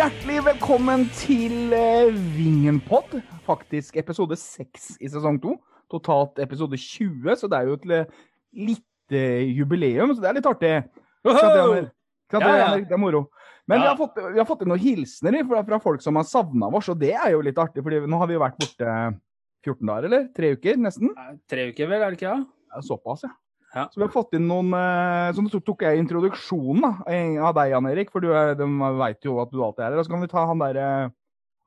Hjertelig velkommen til uh, Vingenpod. Faktisk episode 6 i sesong 2. Totalt episode 20, så det er jo et eh, lite jubileum, så det er litt artig. Så det, er, det, Ja, ja. det er moro. Men vi, Ja. har fått, vi har fått inn noen hilsener fra, fra folk som har savna oss, og det er jo litt artig, for nå har vi jo vært borte 14 dager, eller? Tre uker, nesten? Tre uker, vel, er det ikke det? Ja, Såpass, ja. Ja. Så vi har fått inn noen eh, Så nå tok jeg introduksjonen da, av deg, Jan Erik, for du er, de veit jo at du alltid er her. Og så kan vi ta han der eh,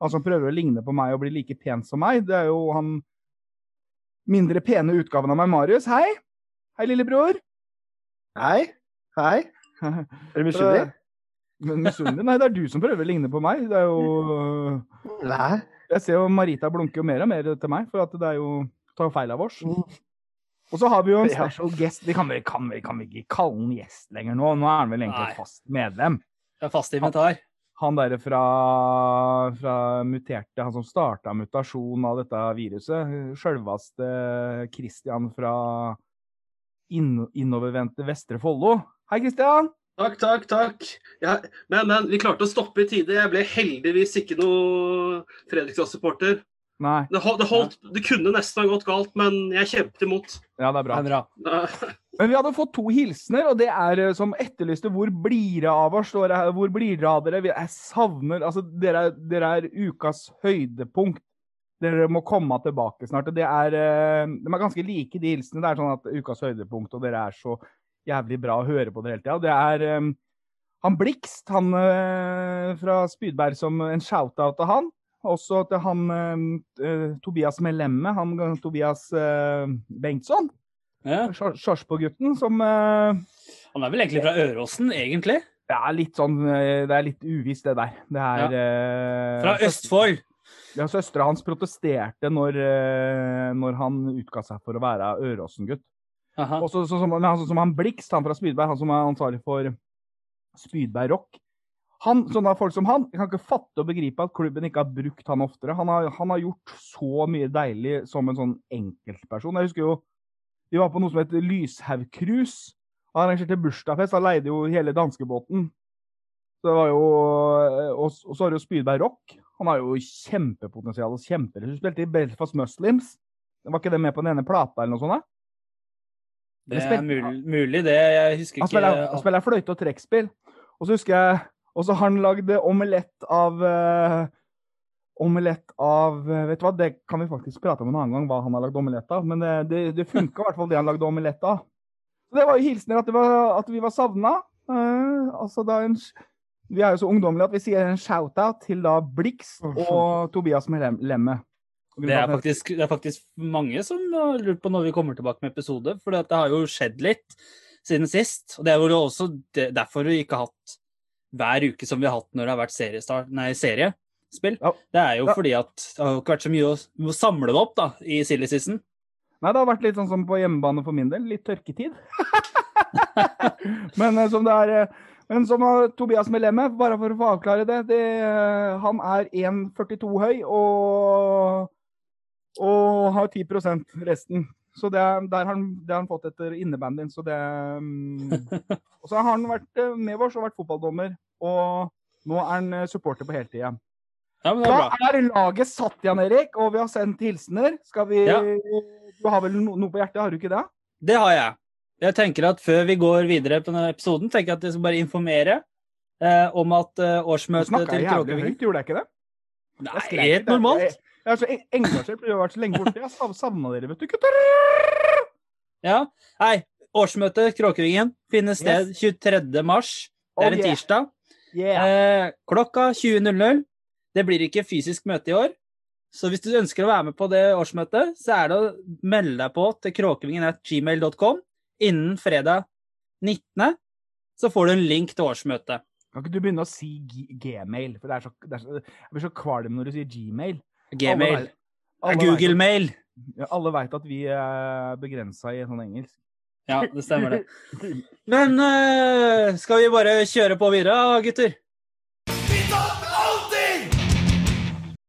Han som prøver å ligne på meg og bli like pen som meg. Det er jo han mindre pene utgaven av meg, Marius. Hei! Hei, lillebror. Hei. Hei. Er du misunnelig? Men misunnelig? Nei, det er du som prøver å ligne på meg. Det er jo Nei. Jeg ser jo Marita blunker jo mer og mer til meg, for at det er jo tar feil av oss. Mm. Og så har vi jo en special guest. Vi kan, vel- kan, vi, kan vi ikke kalle han gjest lenger nå? Nå er han vel egentlig Nei. fast medlem. Det er fast inventar. Han derre fra, fra muterte, han som starta mutasjonen av dette viruset. Sjølveste Christian fra inn, innovervendte Vestre Follo. Hei, Kristian. Takk, takk, takk. Ja, men, men vi klarte å stoppe i tide. Jeg ble heldigvis ikke noe Fredrikstad-supporter. Nei, Det, det, holdt- det kunne nesten ha gått galt, men jeg kjempet imot. ja, det er bra. Det er bra. Men vi hadde fått to hilsener, og det er eh, som etterlyste hvor blir det av oss? Står det her, Hvor blir det av dere? Jeg savner Altså, dere, er- dere er ukas høydepunkt. Dere må komme tilbake snart. og det er, eh, De er ganske like, de hilsene. Det er sånn at ukas høydepunkt, og dere er så jævlig bra å høre på det hele tida. Det er eh, han Blikst, han eh, fra Spydberg, som en shout-out til han. Også til han Tobias Melemme, han Tobias Bengtsson. Ja. Sarpsborg-gutten som Han er vel egentlig fra Øråsen, egentlig? ja, litt sånn Det er litt uvisst, det der. Det er ja. Fra Østfold. Ja, Søstera hans protesterte når, eh, når han utga seg for å være Øråsen-gutt. Og så så, som, han, som han Blikst, han fra Spydberg, han som er ansvarlig for Spydberg Rock. Han, sånne folk som han, kan ikke fatte og begripe at klubben ikke har brukt han oftere. Han har, han har gjort så mye deilig som en sånn enkeltperson. Jeg husker jo vi var på noe som heter Lyshaug Cruise. Han arrangerte bursdagsfest. Han leide jo hele danskebåten. Så det var jo, og, og så har du Spydberg Rock. Han har jo kjempepotensial og kjemperessurs. Spilte i Belfast Muslims. Var ikke det med på den ene plata eller noe sånt? da? Det er mulig, mulig det. Jeg husker Han ikke spiller, han spiller fløyte og trekkspill. Og så husker jeg Og så har han lagd omelett av eh, Omelett av eh, Vet du hva, det kan vi faktisk prate om en annen gang, hva han har lagd omelett av. Men det, det, det funka i hvert fall, det han lagde omelett av. Så det var jo hilsener at, det var, at vi var savna. altså da en, vi er jo så ungdommelige at vi sier en shout-out til da Blix og Tobias med Lemme. Det er, faktisk, det er faktisk mange som har lurt på når vi kommer tilbake med episode, for det har jo skjedd litt siden sist. Og det er jo også derfor vi ikke har hatt hver uke som vi har hatt når det har vært seriestart, nei, seriespill. Ja. Det er jo Ja. fordi at det har ikke vært så mye å, vi må samle det opp da, i silly season. Nei, det har vært litt sånn som på hjemmebane for min del. Litt tørketid. men eh, som det er eh, Men som Tobias Melemme, bare for å få avklare det, det eh, Han er 1,42 høy og, og har 10% resten. Så det, er- der har han, det har han fått etter innebandyen. Så det mm. Og så har han vært eh, med oss og vært fotballdommer. Og nå er han eh, supporter på heltid igjen. Ja, men det er Da er laget satt, Jan Erik, og vi har sendt hilsener. Skal vi Ja. Du har vel no noe på hjertet, har du ikke det? Det har jeg. Jeg tenker at Før vi går videre på denne episoden, tenker jeg at jeg skal bare informere eh, om at eh, til årsmøtet snakka jævlig Kråkevingen høyt, gjorde jeg ikke det? Nei, Jeg helt normalt. Jeg, jeg er så engasjert, for jeg har vært så lenge borte. Jeg har savna dere, vet du. gutter. Ja. Nei, årsmøtet Kråkevingen finner sted 23. mars. Det Oh, er en yeah. tirsdag. Yeah. Eh, klokka 20.00. Det blir ikke fysisk møte i år. Så hvis du ønsker å være med på det årsmøtet, så er det å melde deg på til kråkevingen.gmail.com innen fredag 19. Så får du en link til årsmøtet. Kan ikke du begynne å si gmail? For det er så, det er så, jeg blir så kvalm når du sier gmail. Gmail. Google-mail. Ja, alle veit at vi er begrensa i sånn engelsk. Ja, det stemmer det. Men uh, skal vi bare kjøre på videre, gutter?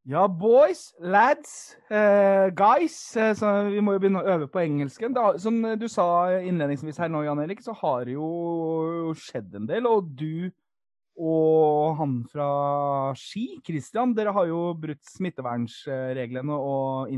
Ja, boys, lads, uh, guys. eh, så vi må jo begynne å øve på engelsken. Da, som du sa innledningsvis her nå, Jan Erik, så har det jo skjedd en del. Og du og han fra Ski, Christian, dere har jo brutt smittevernreglene og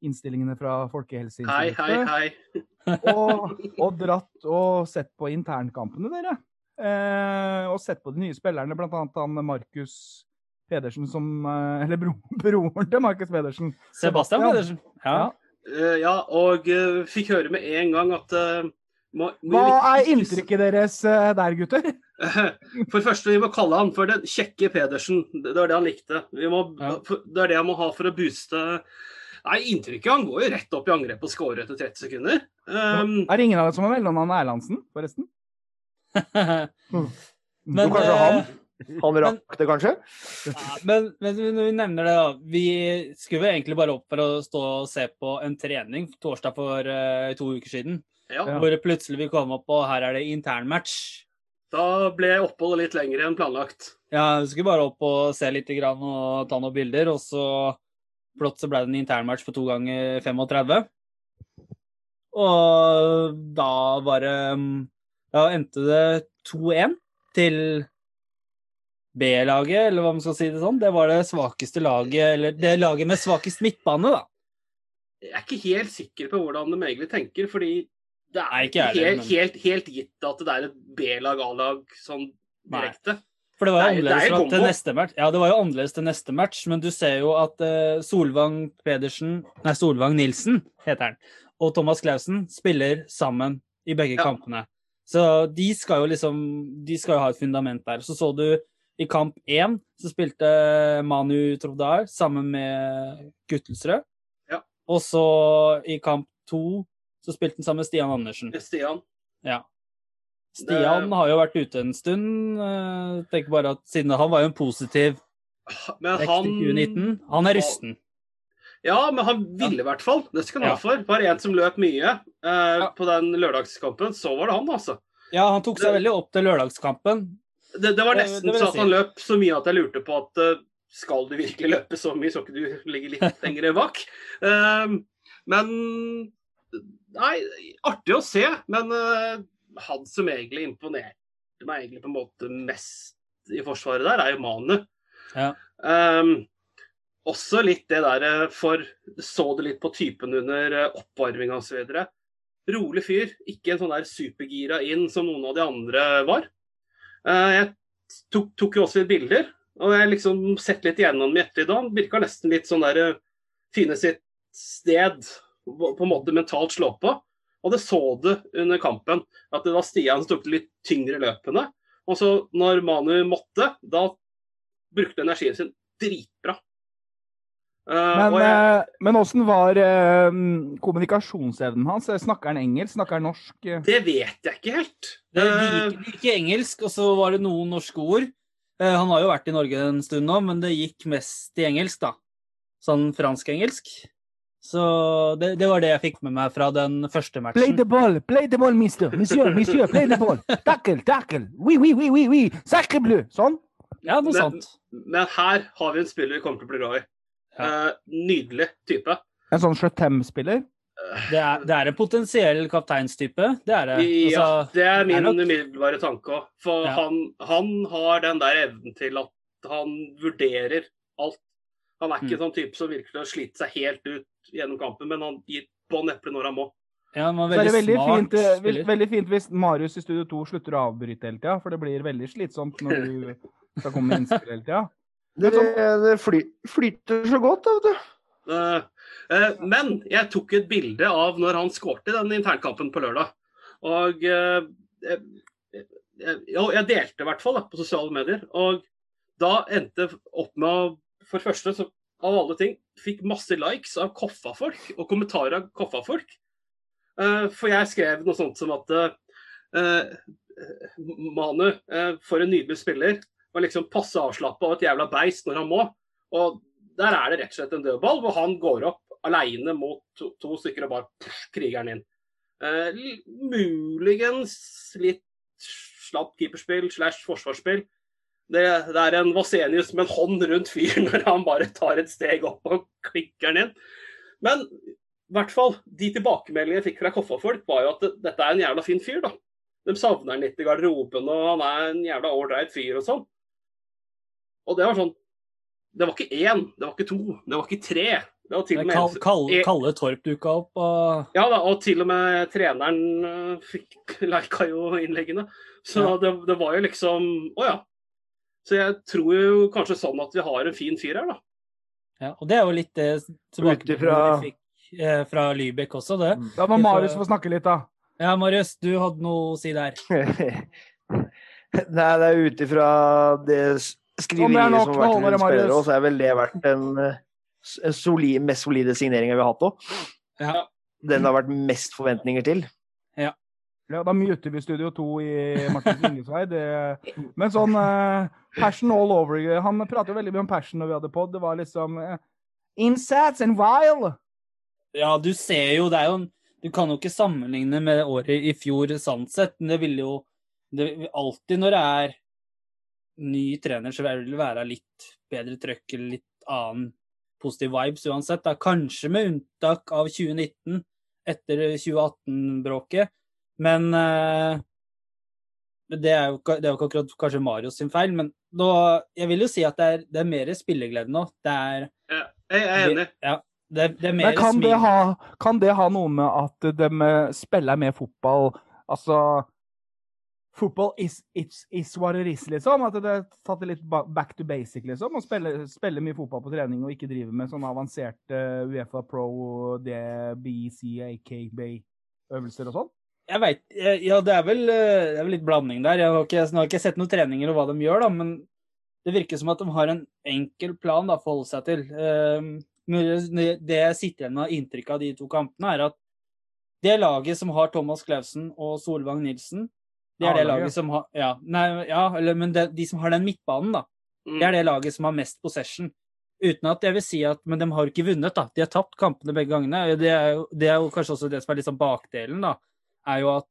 innstillingene fra Folkehelseinstituttet. hei, hei. og, og dratt og sett på internkampene, dere. Uh, og sett på de nye spillerne, blant annet han Markus Pedersen som eh, Eller bro, broren til Markus Pedersen. Sebastian Pedersen. Ja. Ja. Eh, ja, og uh, fikk høre med en gang at uh, må, må Hva vi- er inntrykket deres der, gutter? For det første, vi må kalle han for den kjekke Pedersen. Det var det han likte. Vi må, Ja. Det er det han må ha for å booste Nei, inntrykket Han går jo rett opp i angrep og scorer etter 30 sekunder. Um, Er det ingen av dere som har mellomnavn Erlandsen, forresten? Men, Jo, kanskje han? Han rakk det, kanskje? Ja, men, men når vi nevner det, da. Vi skulle egentlig bare opp for å stå og se på en trening torsdag for uh, to uker siden. ja. Hvor plutselig vi kom opp, og her er det internmatch. Da ble oppholdet litt lengre enn planlagt. Ja, vi skulle bare opp og se litt grann og ta noen bilder, og så flott så ble det en internmatch på to ganger 35. Og da var det Da endte det 2-1 til B-laget, eller hva man skal si det sånn. Det var det svakeste laget, eller det laget med svakest midtbane, da. Jeg er ikke helt sikker på hvordan de egentlig tenker, fordi det er ikke ikke ærlig, helt, men- helt, helt gitt at det er et B-lag, A-lag sånn direkte. Nei. For det var jo er annerledes til neste match. Ja, det var jo annerledes til neste match, men du ser jo at eh, Solvang Pedersen Nei, Solvang Nilsen heter han. Og Thomas Clausen spiller sammen i begge Ja. kampene. Så de skal jo liksom De skal jo ha et fundament der. Så så du i kamp én så spilte Manu Trovdar sammen med Guttelsrød. Ja. Og så i kamp to så spilte han sammen med Stian Andersen. Stian. Ja. Stian Det- har jo vært ute en stund. eh, tenker bare at siden Han var jo en positiv Men han i 2019. Han er rusten. Ja, men han ville i hvert fall. Det skal han Ja. ha for. Var en som løp mye eh, Ja. på den lørdagskampen, så var det han, altså. Ja, han tok seg Det- veldig opp til lørdagskampen. Det, det var nesten det det så at han løp så mye at jeg lurte på at eh, skal du virkelig løpe så mye, så ikke du ligger litt lenger bak. Um, men Nei, artig å se. Men eh, han som egentlig imponerte meg egentlig på en måte mest i forsvaret der, er jo Manu. Ja. Um, også litt det der eh, For så det litt på typen under oppvarminga osv. Rolig fyr. Ikke en sånn der supergira inn som noen av de andre var. Eh, jeg tok, tok jo også litt bilder, og jeg liksom sett litt igjennom i ettermiddag. Virka nesten litt sånn der eh, finne sitt sted, på en måte mentalt slå på. Og det så du under kampen, at det var Stian som tok det litt tyngre løpene. Og så når Manu måtte, da brukte energien sin dritbra. Eh, Men, jeg, eh, åssen var uh, kommunikasjonsevnen hans? Snakker han engelsk? Snakker han norsk? Det vet jeg ikke helt. Det, gikk, ikke engelsk, og så var det noen norske ord. Uh, han har jo vært i Norge en stund nå, men det gikk mest i engelsk, da. Sånn fransk-engelsk. Så det, det var det jeg fikk med meg fra den første matchen. Play the ball, play the ball, mister. Monsieur, monsieur, play the ball. Tackle, tackle. Oui, oui, oui, oui, oui. Sacre bleu. Sånn. Ja, noe Men- sånt. men her har vi en spiller vi kommer til å bli glad i. Eh, nydelig type. En sånn Chetem-spiller. Det er, det er en potensiell kapteinstype. Det er det. Ja, Altså, det er min er nok- umiddelbare tanke òg. For Ja. han, han har den der evnen til at han vurderer alt. Han er ikke Mm. sånn type som virker til å slite seg helt ut gjennom kampen, men han gir bånn eple når han må. ja, han var Så er det veldig veldig smart fint, eh, veldig fint hvis Marius i Studio 2 slutter å avbryte hele tida, for det blir veldig slitsomt når du skal komme med innspill hele tida. Det, det fly, flyter så godt, vet du. Eh, eh, men jeg tok et bilde av når han skårte i den internkampen på lørdag. Og eh, jeg, jeg, delte i hvert fall da, på sosiale medier. Og da endte opp med å For det første, så, av alle ting, fikk masse likes av Koffa-folk og kommentarer av Koffa-folk. For jeg skrev noe sånt som at Manu, for en nydelig spiller, var liksom passe avslappa og et jævla beist når han må. Og der er det rett og slett en dødball hvor han går opp aleine mot to, to stykker og bare pff, kriger han inn. Eh, muligens litt slapt keeperspill slash forsvarsspill. Det, det er en Vasenius med en hånd rundt fyren når han bare tar et steg opp og klikker den inn. Men i hvert fall, de tilbakemeldingene jeg fikk fra Koffa-folk, var jo at det, dette er en jævla fin fyr, da. De savner han litt i garderoben, og han er en jævla ålreit fyr og sånn. Og det var sånn Det var ikke én, det var ikke to, det var ikke tre. Det var til og med kal, kal, Eh, Kalle Torp dukka opp, og ja da, og til og med treneren øh, fikk leika jo innleggene. Så Ja. det, det var jo liksom Å ja. Så jeg tror jo kanskje sånn at vi har en fin fyr her, da. ja, Og det er jo litt det som vi fikk eh, fra Lybekk også, det. Da må Marius få snakke litt, da. Ja, Marius, du hadde noe å si der. Nei, det er ut ifra det s- Om det er nok, som har vært rundt spillere, og så er vel det vært den eh, soli, mest solide signeringa vi har hatt òg. Ja. Den det har vært mest forventninger til. Ja, da muter vi Studio 2 i Martin Ingesveid. Men sånn eh, passion all over. Han prater jo veldig mye om passion når vi hadde pod. Det var liksom uh, Insats and wild. Ja, du ser jo, det er jo Du kan jo ikke sammenligne med året i fjor, sånn sett, men det vil jo det alltid når det er ny trener, så vil det være litt bedre trøkk eller litt annen positiv vibes uansett. Da. Kanskje med unntak av 2019, etter 2018-bråket. Men uh, det er, jo, det er jo ikke akkurat kanskje Marios sin feil. Men nå, jeg vil jo si at det er, det er mer spilleglede nå. Det er, Jeg er enig. ja, det er, det er mer Men kan det, ha, kan det ha noe med at de spiller mer fotball Altså Football is, is, is what it is, liksom? At det det litt back to basic, liksom? Og spille, spille mye fotball på trening og ikke drive med sånne avanserte Uefa Pro, DBCAKB-øvelser og sånn? Jeg vet, Ja, det er, vel, eh, det er vel litt blanding der. Jeg har ikke, jeg har ikke sett noen treninger og hva de gjør, da, men det virker som at de har en enkel plan da, å forholde seg til. Eh, det jeg sitter igjen med inntrykk av de to kampene, er at det laget som har Thomas Clausen og Solvang Nilsen, det er det A-laget. som har Ja, nei, ja eller, men det, de som har den midtbanen, da. Mm. Det er det laget som har mest possession. Uten at jeg vil si at Men de har ikke vunnet, da. De har tapt kampene begge gangene. Det er jo, det er jo kanskje også det som er litt sånn bakdelen, da. Er jo at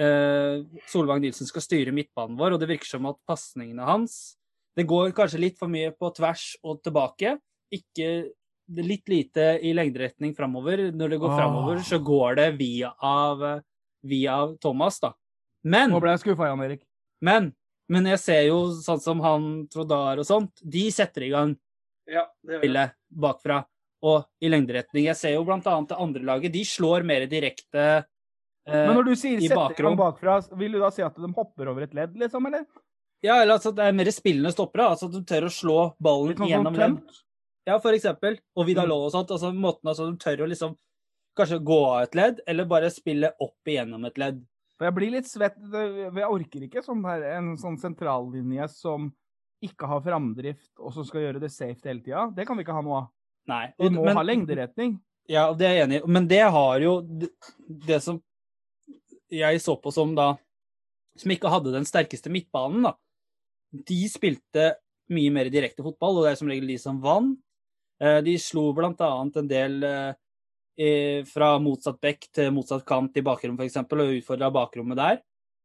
eh, Solvang Nilsen skal styre midtbanen vår, og det virker som at pasningene hans Det går kanskje litt for mye på tvers og tilbake. Ikke litt lite i lengderetning framover. Når det går framover, så går det via, av, via Thomas, da. Men Nå ble jeg skuffa, Jan Erik. men, men jeg ser jo sånn som han Trodar og sånt, de setter i gang Ja, det spillet bakfra og i lengderetning. Jeg ser jo blant annet det andre laget, de slår mer direkte eh, Men når du sier setter i gang bakfra', vil du da si at de hopper over et ledd, liksom, eller? Ja, eller altså det er mer spillende stoppere, altså at de tør å slå ballen sånn gjennom ledd. Ja, for eksempel. Og Vidalå og sånt. altså Måten altså de tør å liksom kanskje gå av et ledd, eller bare spille opp igjennom et ledd. For jeg blir litt svett. Jeg orker ikke sånn der, en sånn sentrallinje som ikke har framdrift, og som skal gjøre det safe hele tida. Det kan vi ikke ha noe av. Nei. Vi må men- ha lengderetning. Ja, det er jeg enig i. Men det har jo det, det som jeg så på som da Som ikke hadde den sterkeste midtbanen, da. De spilte mye mer direkte fotball, og det er som regel de som vant. Eh, De slo blant annet en del eh, fra motsatt bekk til motsatt kant i bakrom, f.eks., og utfordra bakrommet der.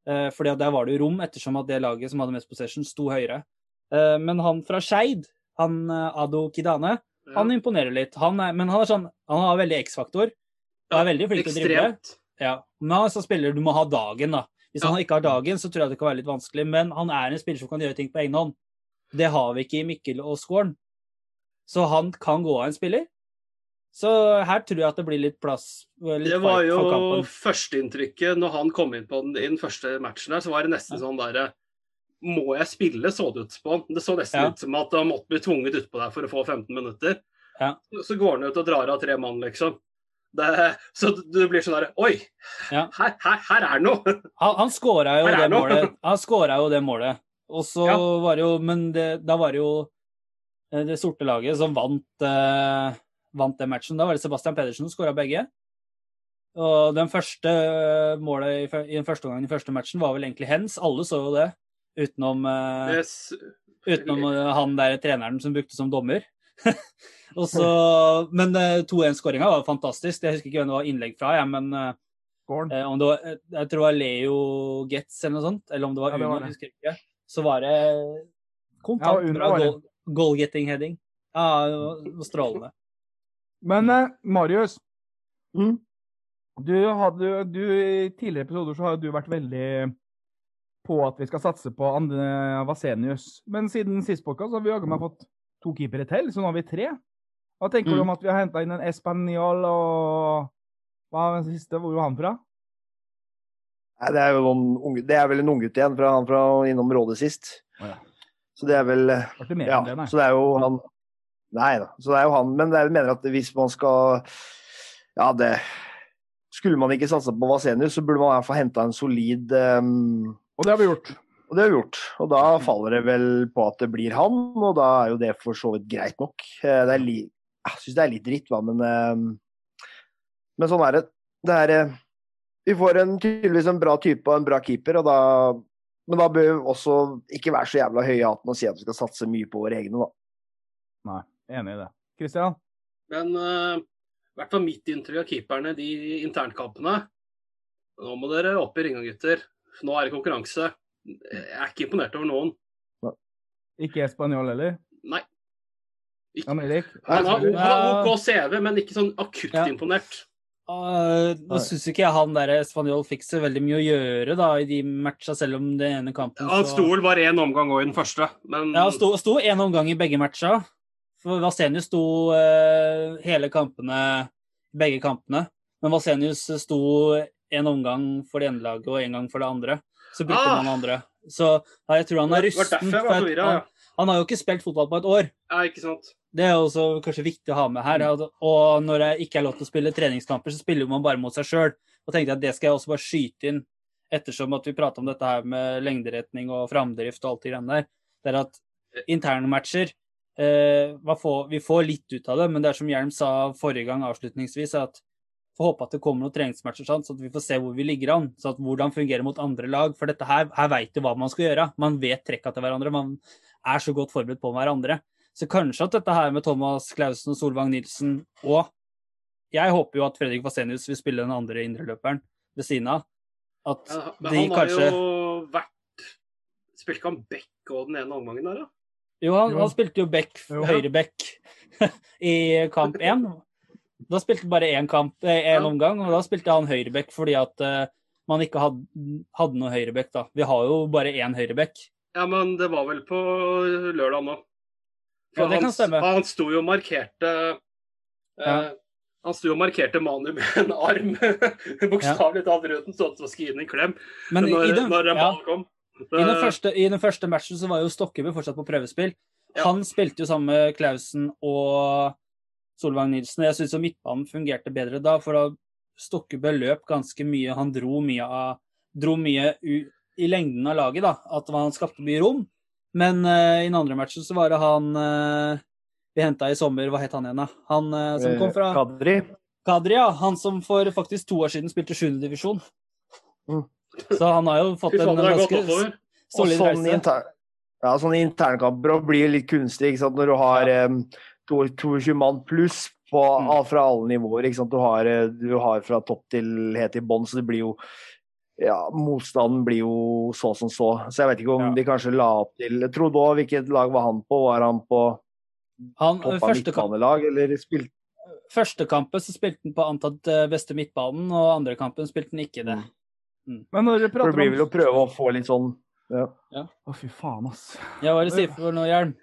Eh, fordi at der var det jo rom, ettersom at det laget som hadde mest possession, sto høyere. Eh, Men han fra Skeid, han eh, Ado Kidane, han imponerer litt. Han er, men han er sånn, han har veldig X-faktor. Han er veldig flink til å drible. Ja. Men han er sånn spiller du må ha dagen, da. Hvis Ja. han ikke har dagen, så tror jeg det kan være litt vanskelig. Men han er en spiller som kan gjøre ting på egen hånd. Det har vi ikke i Mikkel og Skåren. Så han kan gå av en spiller. Så her tror jeg at det blir litt plass litt Det var jo førsteinntrykket når han kom inn på den, i den første matchen her, så var det nesten sånn derre Må jeg spille, så det ut på. Det så nesten Ja. ut som at han måtte bli tvunget utpå der for å få 15 minutter. Ja. Så går han ut og drar av tre mann, liksom. Det, så du blir sånn derre Oi! Ja. Her, her, her er det noe! Han, han skåra jo jo det målet. Og så var det jo Men det, da var det jo eh, det sorte laget som vant, eh, vant den matchen. Da var det Sebastian Pedersen som skåra begge. Og den første eh, målet i, i den første omgangen i første matchen var vel egentlig hens. Alle så jo det. Utenom, eh, Yes. utenom eh, han der treneren som brukte som dommer. og så, men eh, 2-1-skåringa var fantastisk. Jeg husker ikke hvem det var innlegg fra, jeg, men eh, om det var, jeg tror det var Leo Getz eller noe sånt, eller om det var Ja, det Uno, var det. husker jeg ikke. Så var det kontant Ja, bra goal, goal-getting heading. Ja, det var strålende. Men eh, Marius, Mm. du hadde, du, i tidligere episoder så har du vært veldig på at vi skal satse på Ande Vasenius. Men siden sist podcast har vi jaggu meg fått to keepere til, så nå har vi tre. Hva tenker du Mm. om at vi har henta inn en Español og Hva var den siste? Hvor var han fra? Nei, det er unge, det er vel en unggutt igjen fra han fra innom rådet sist. Oh, ja. Så det er vel det Ja, det, så det er jo han Nei da. Så det er jo han. Men jeg mener at hvis man skal Ja, det Skulle man ikke satsa på Vasenius, så burde man i hvert fall henta en solid um, Og det har vi gjort. Og det har vi gjort. Og da faller det vel på at det blir han, og da er jo det for så vidt greit nok. Eh, Det er li jeg syns det er litt dritt, hva, men um... Men sånn er det. Det er eh, Vi får en, tydeligvis en bra type og en bra keeper, og da men da bør vi også ikke være så jævla høye i hatten og si at vi skal satse mye på våre egne, da. Nei, enig i det. Kristian? Men eh, i hvert fall mitt inntrykk av keeperne, de internkampene Nå må dere opp i ringa, gutter. Nå er det konkurranse. Jeg er ikke imponert over noen. Ikke spanjol heller? Nei. Ikke. Han har, han. OK CV, men ikke sånn akutt Ja. imponert. Uh, nå syns ikke jeg han der Spanjol fikk så veldig mye å gjøre da, i de matcha, selv om den ene kampen Han så- sto vel bare én omgang òg i den første, men Ja, han sto, sto en omgang i begge matcha. For Vasenius sto eh, hele kampene, begge kampene. Men Vasenius sto en omgang for det ene laget og en gang for det andre. Så brukte Ah. man andre. Så ja, jeg tror han er rusten. han, han har jo ikke spilt fotball på et år. ja, ikke sant. Det er også kanskje viktig å ha med her. at- Og når det ikke er lov til å spille treningskamper, så spiller man bare mot seg sjøl. Og tenkte jeg at det skal jeg også bare skyte inn, ettersom at vi prater om dette her med lengderetning og framdrift og alt det greiene der. Det er at interne matcher eh, får, Vi får litt ut av det, men det er som Hjelm sa forrige gang avslutningsvis, at får håpe at det kommer noen treningsmatcher, sånn, så at vi får se hvor vi ligger an. så at Hvordan fungerer mot andre lag. For dette her, her veit du hva man skal gjøre. Man vet trekka til hverandre. Man er så godt forberedt på hverandre. Så kanskje at dette her med Thomas Clausen og Solvang Nilsen og Jeg håper jo at Fredrik Vasenius vil spille den andre indreløperen ved siden av. At Ja, men de han har kanskje jo vært Spilte ikke han back og den ene omgangen der, da? Jo, han, han spilte jo back, høyreback, i kamp én. Da spilte han bare én kamp, én Ja. omgang, og da spilte han høyreback fordi at uh, man ikke hadde, hadde noe høyreback, da. Vi har jo bare én høyreback. Ja, men det var vel på lørdag nå. Ja, det kan stemme. han sto jo og markerte Ja. eh, Han sto jo og markerte Manu med en arm, bokstavelig talt rundt den, sånn at det skulle gi den en klem Men når, den, når en ja, kom. I, den første, I den første matchen så var jo Stokkebø fortsatt på prøvespill. Ja. Han spilte jo sammen med Klausen og Solvang Nilsen. Jeg syns midtbanen fungerte bedre da, for da Stokkebø løp ganske mye. Han dro mye, av, dro mye u, i lengden av laget, da. At han skapte mye rom. Men uh, i den andre matchen så var det han uh, vi henta i sommer, hva het han igjen, da? Han uh, som kom fra Kadri. Kadri, ja. Han som for faktisk to år siden spilte 7. divisjon. Mm. Så han har jo fått en ganske. Solid sånn reise. inter... Ja, sånne internkamper blir litt kunstig ikke sant? når du har to- 22 mann pluss på, Mm. fra alle nivåer. Ikke sant? Du, har, eh, du har fra topp til helt i bånn, så det blir jo ja, Motstanden blir jo så som så. Så jeg vet ikke om Ja. de kanskje la opp til Trodå, hvilket lag var han på? Var han på Han, toppa første, kamp, midtbanelag, eller spilte første kampen så spilte han på antatt eh, beste midtbanen, og andre kampen spilte han ikke det. Men når dere For det prater blir vel om å prøve å få litt sånn ja. Å, fy faen, ass. Ja, hva er det sier for noe, Hjelm?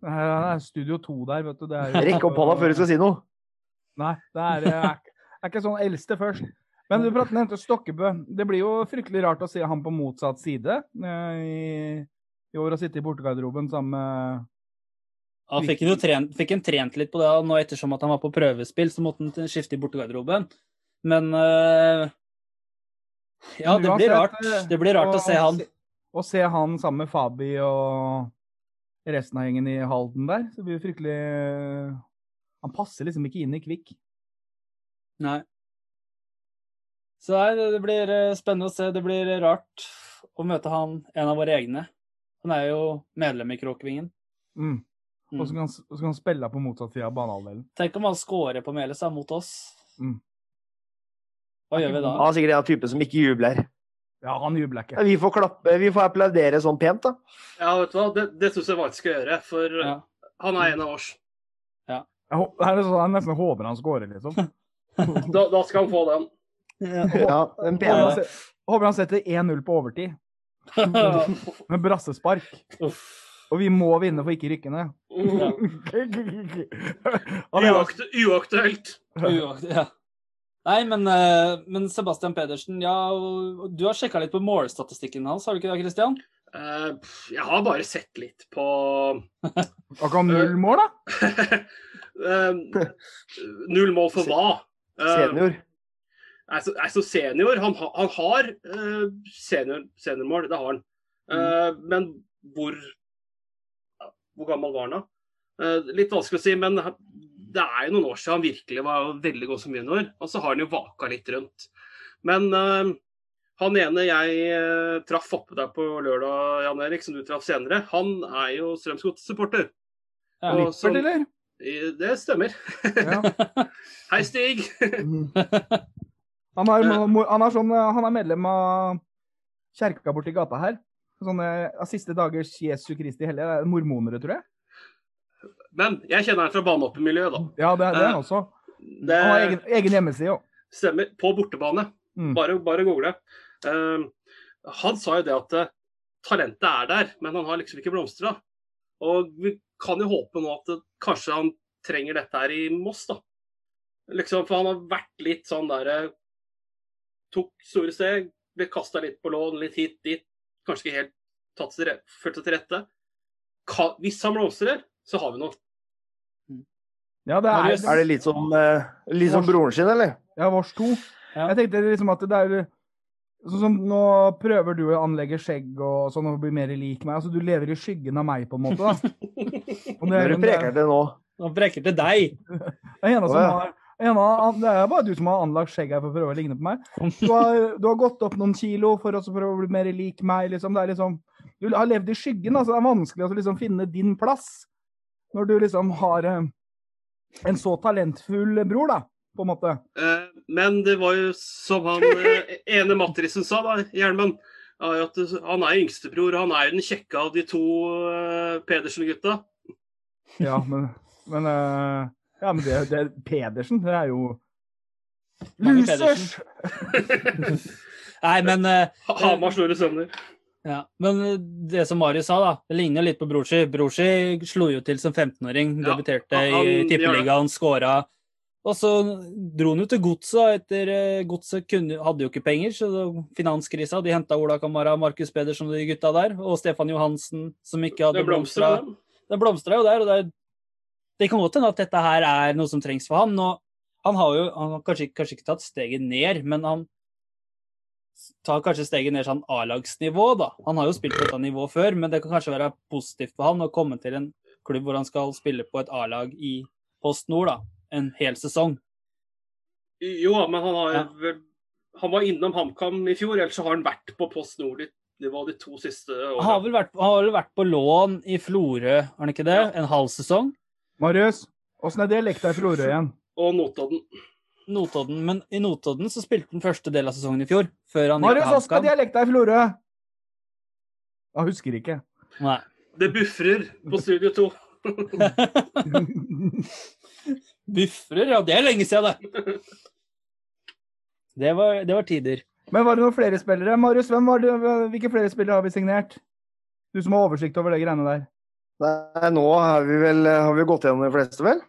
Det er, Studio 2 der, vet du. Det jo- Rekk opp hånda før du skal si noe. Nei, det er, er, er ikke sånn eldste først. Men du prater nevnte Stokkebø. Det blir jo fryktelig rart å se han på motsatt side eh, i, i år å sitte i bortegarderoben sammen med Han fikk, jo trent, fikk han trent litt på det nå ettersom at han var på prøvespill, så måtte han skifte i bortegarderoben. Men eh, Ja, det blir rart. eh, Det blir rart å se han. Å se han sammen med Fabi og resten av gjengen i Halden der, så blir det fryktelig Han passer liksom ikke inn i Kvikk. Nei. Så nei, det blir eh, spennende å se. Det blir rart å møte han, en av våre egne. Han er jo medlem i Kråkevingen. Mm. Mm. Og så så kan han spille på motsatt side av banehalvdelen. Tenk om han scorer på Melestad mot oss. Mm. Hva gjør vi da? Han er sikkert en type som ikke jubler. Ja, han jubler ikke. Ja, Vi får klappe, vi får applaudere sånn pent, da. Ja, vet du hva, det, det syns jeg faktisk skal gjøre, for Ja. han er en av oss. Jeg, det er sånn, jeg nesten håper han scorer, liksom. Da, da skal han få den. Ja. Ja, en Håper han Håper han setter 1-0 på overtid, med brassespark. Og vi må vinne for ikke rykke ned. Er- uaktuelt. Ja. Nei, men, eh, men Sebastian Pedersen, ja, du har sjekka litt på målstatistikken hans, har du ikke det, Christian? Uh, jeg har bare sett litt på Akkurat null mål, da? uh, Null mål for hva? Eh, senior. Altså, altså senior Han, ha- han har eh, senior, seniormål, det har han. Mm. Men hvor Hvor gammel var han da? Eh, litt vanskelig å si, men det er jo noen år siden han virkelig var veldig god som junior. Og så har han jo vaka litt rundt. Men uh, han ene jeg uh, traff oppe der på lørdag, Jan Erik, som du traff senere, han er jo Strømsgodt-supporter. Ja. Lippert, eller? Det stemmer. Ja. Hei, Stig. Han, er, han, er sånn, han er medlem av kjerka borti gata her. Sånne siste dagers Jesu Kristi hellige. Er mormonere, tror jeg. Men jeg kjenner han fra banehoppmiljøet, da. Ja, det, det er han også. Det Han har egen, egen hjemmeside òg. stemmer. På bortebane. Mm. Bare, bare google. Uh, han sa jo det at uh, talentet er der, men han har liksom ikke blomstra. Og vi kan jo håpe nå at det, kanskje han trenger dette her i Moss, da. Liksom, for han har vært litt sånn der Tok store steg, ble kasta litt på lån, litt hit, dit. Kanskje ikke helt tatt til følt seg til rette. Ka, hvis han blomstrer, så har vi noe. Ja, det er, Er det litt som, eh, litt som broren sin, eller? ja, vårs to. Ja. Jeg tenkte liksom at det er Sånn som nå prøver du å anlegge skjegg og sånn og bli mer lik meg. Altså, du lever i skyggen av meg, på en måte. da. Og det, du preker til nå. Nå preker til deg. Det er en som ja. har en av, det er bare du som har anlagt skjegg her for å prøve å ligne på meg. Du har, du har gått opp noen kilo for å prøve å bli mer lik meg. Liksom. Det er liksom, du har levd i skyggen. Altså. Det er vanskelig å liksom finne din plass når du liksom har eh, en så talentfull bror, da, på en måte. Eh, Men det var jo som han eh, ene Matrisen sa, da, Hjelmen. at Han er yngstebror, og han er jo den kjekke av de to eh, Pedersen-gutta. Ja, men, men, eh, ja, men det, det, Pedersen, det er jo Losers! Nei, men uh, Ha- Hamar store sønner. Ja, men eh, det som Marius sa, da, det ligner litt på Brorsi. Brorsi slo jo til som 15-åring, Ja, debuterte han- i. Tippeligaen, skåra. Og så dro han jo til Godset etter eh, Godset hadde jo ikke penger, så finanskrisa. De henta Ola Kamara, Markus Pedersen og de gutta der, og Stefan Johansen, som ikke hadde blomstra. Det blomstra jo der, og det, er- det kan godt hende at dette her er noe som trengs for han. Og han har jo han har kanskje, kanskje ikke tatt steget ned, men han tar kanskje steget ned sånn A-lagsnivå, da. Han har jo spilt på dette nivået før, men det kan kanskje være positivt for han å komme til en klubb hvor han skal spille på et A-lag i Post Nord, da. En hel sesong. Jo, men han har Ja. vel Han var innom HamKam i fjor, ellers så har han vært på Post Nord-nivå de to siste Han har årene. vel vært, han har vel vært på lån i Florø, har han ikke det? Ja. En halv sesong? Marius, åssen er dialekta i Florø igjen? Og Notodden. Notodden. Men i Notodden så spilte han første del av sesongen i fjor, før han Marius, HamKam. dialekta i Florø? Jeg husker ikke. Nei. Det bufrer på Studio 2. Bufrer, ja, det er lenge siden, det. Det var, det var tider. Men var det noen flere spillere? Marius, hvem var det, hvilke flere spillere har vi signert? Du som har oversikt over de greiene der. Nei, nå har vi vel har vi gått gjennom de fleste, vel?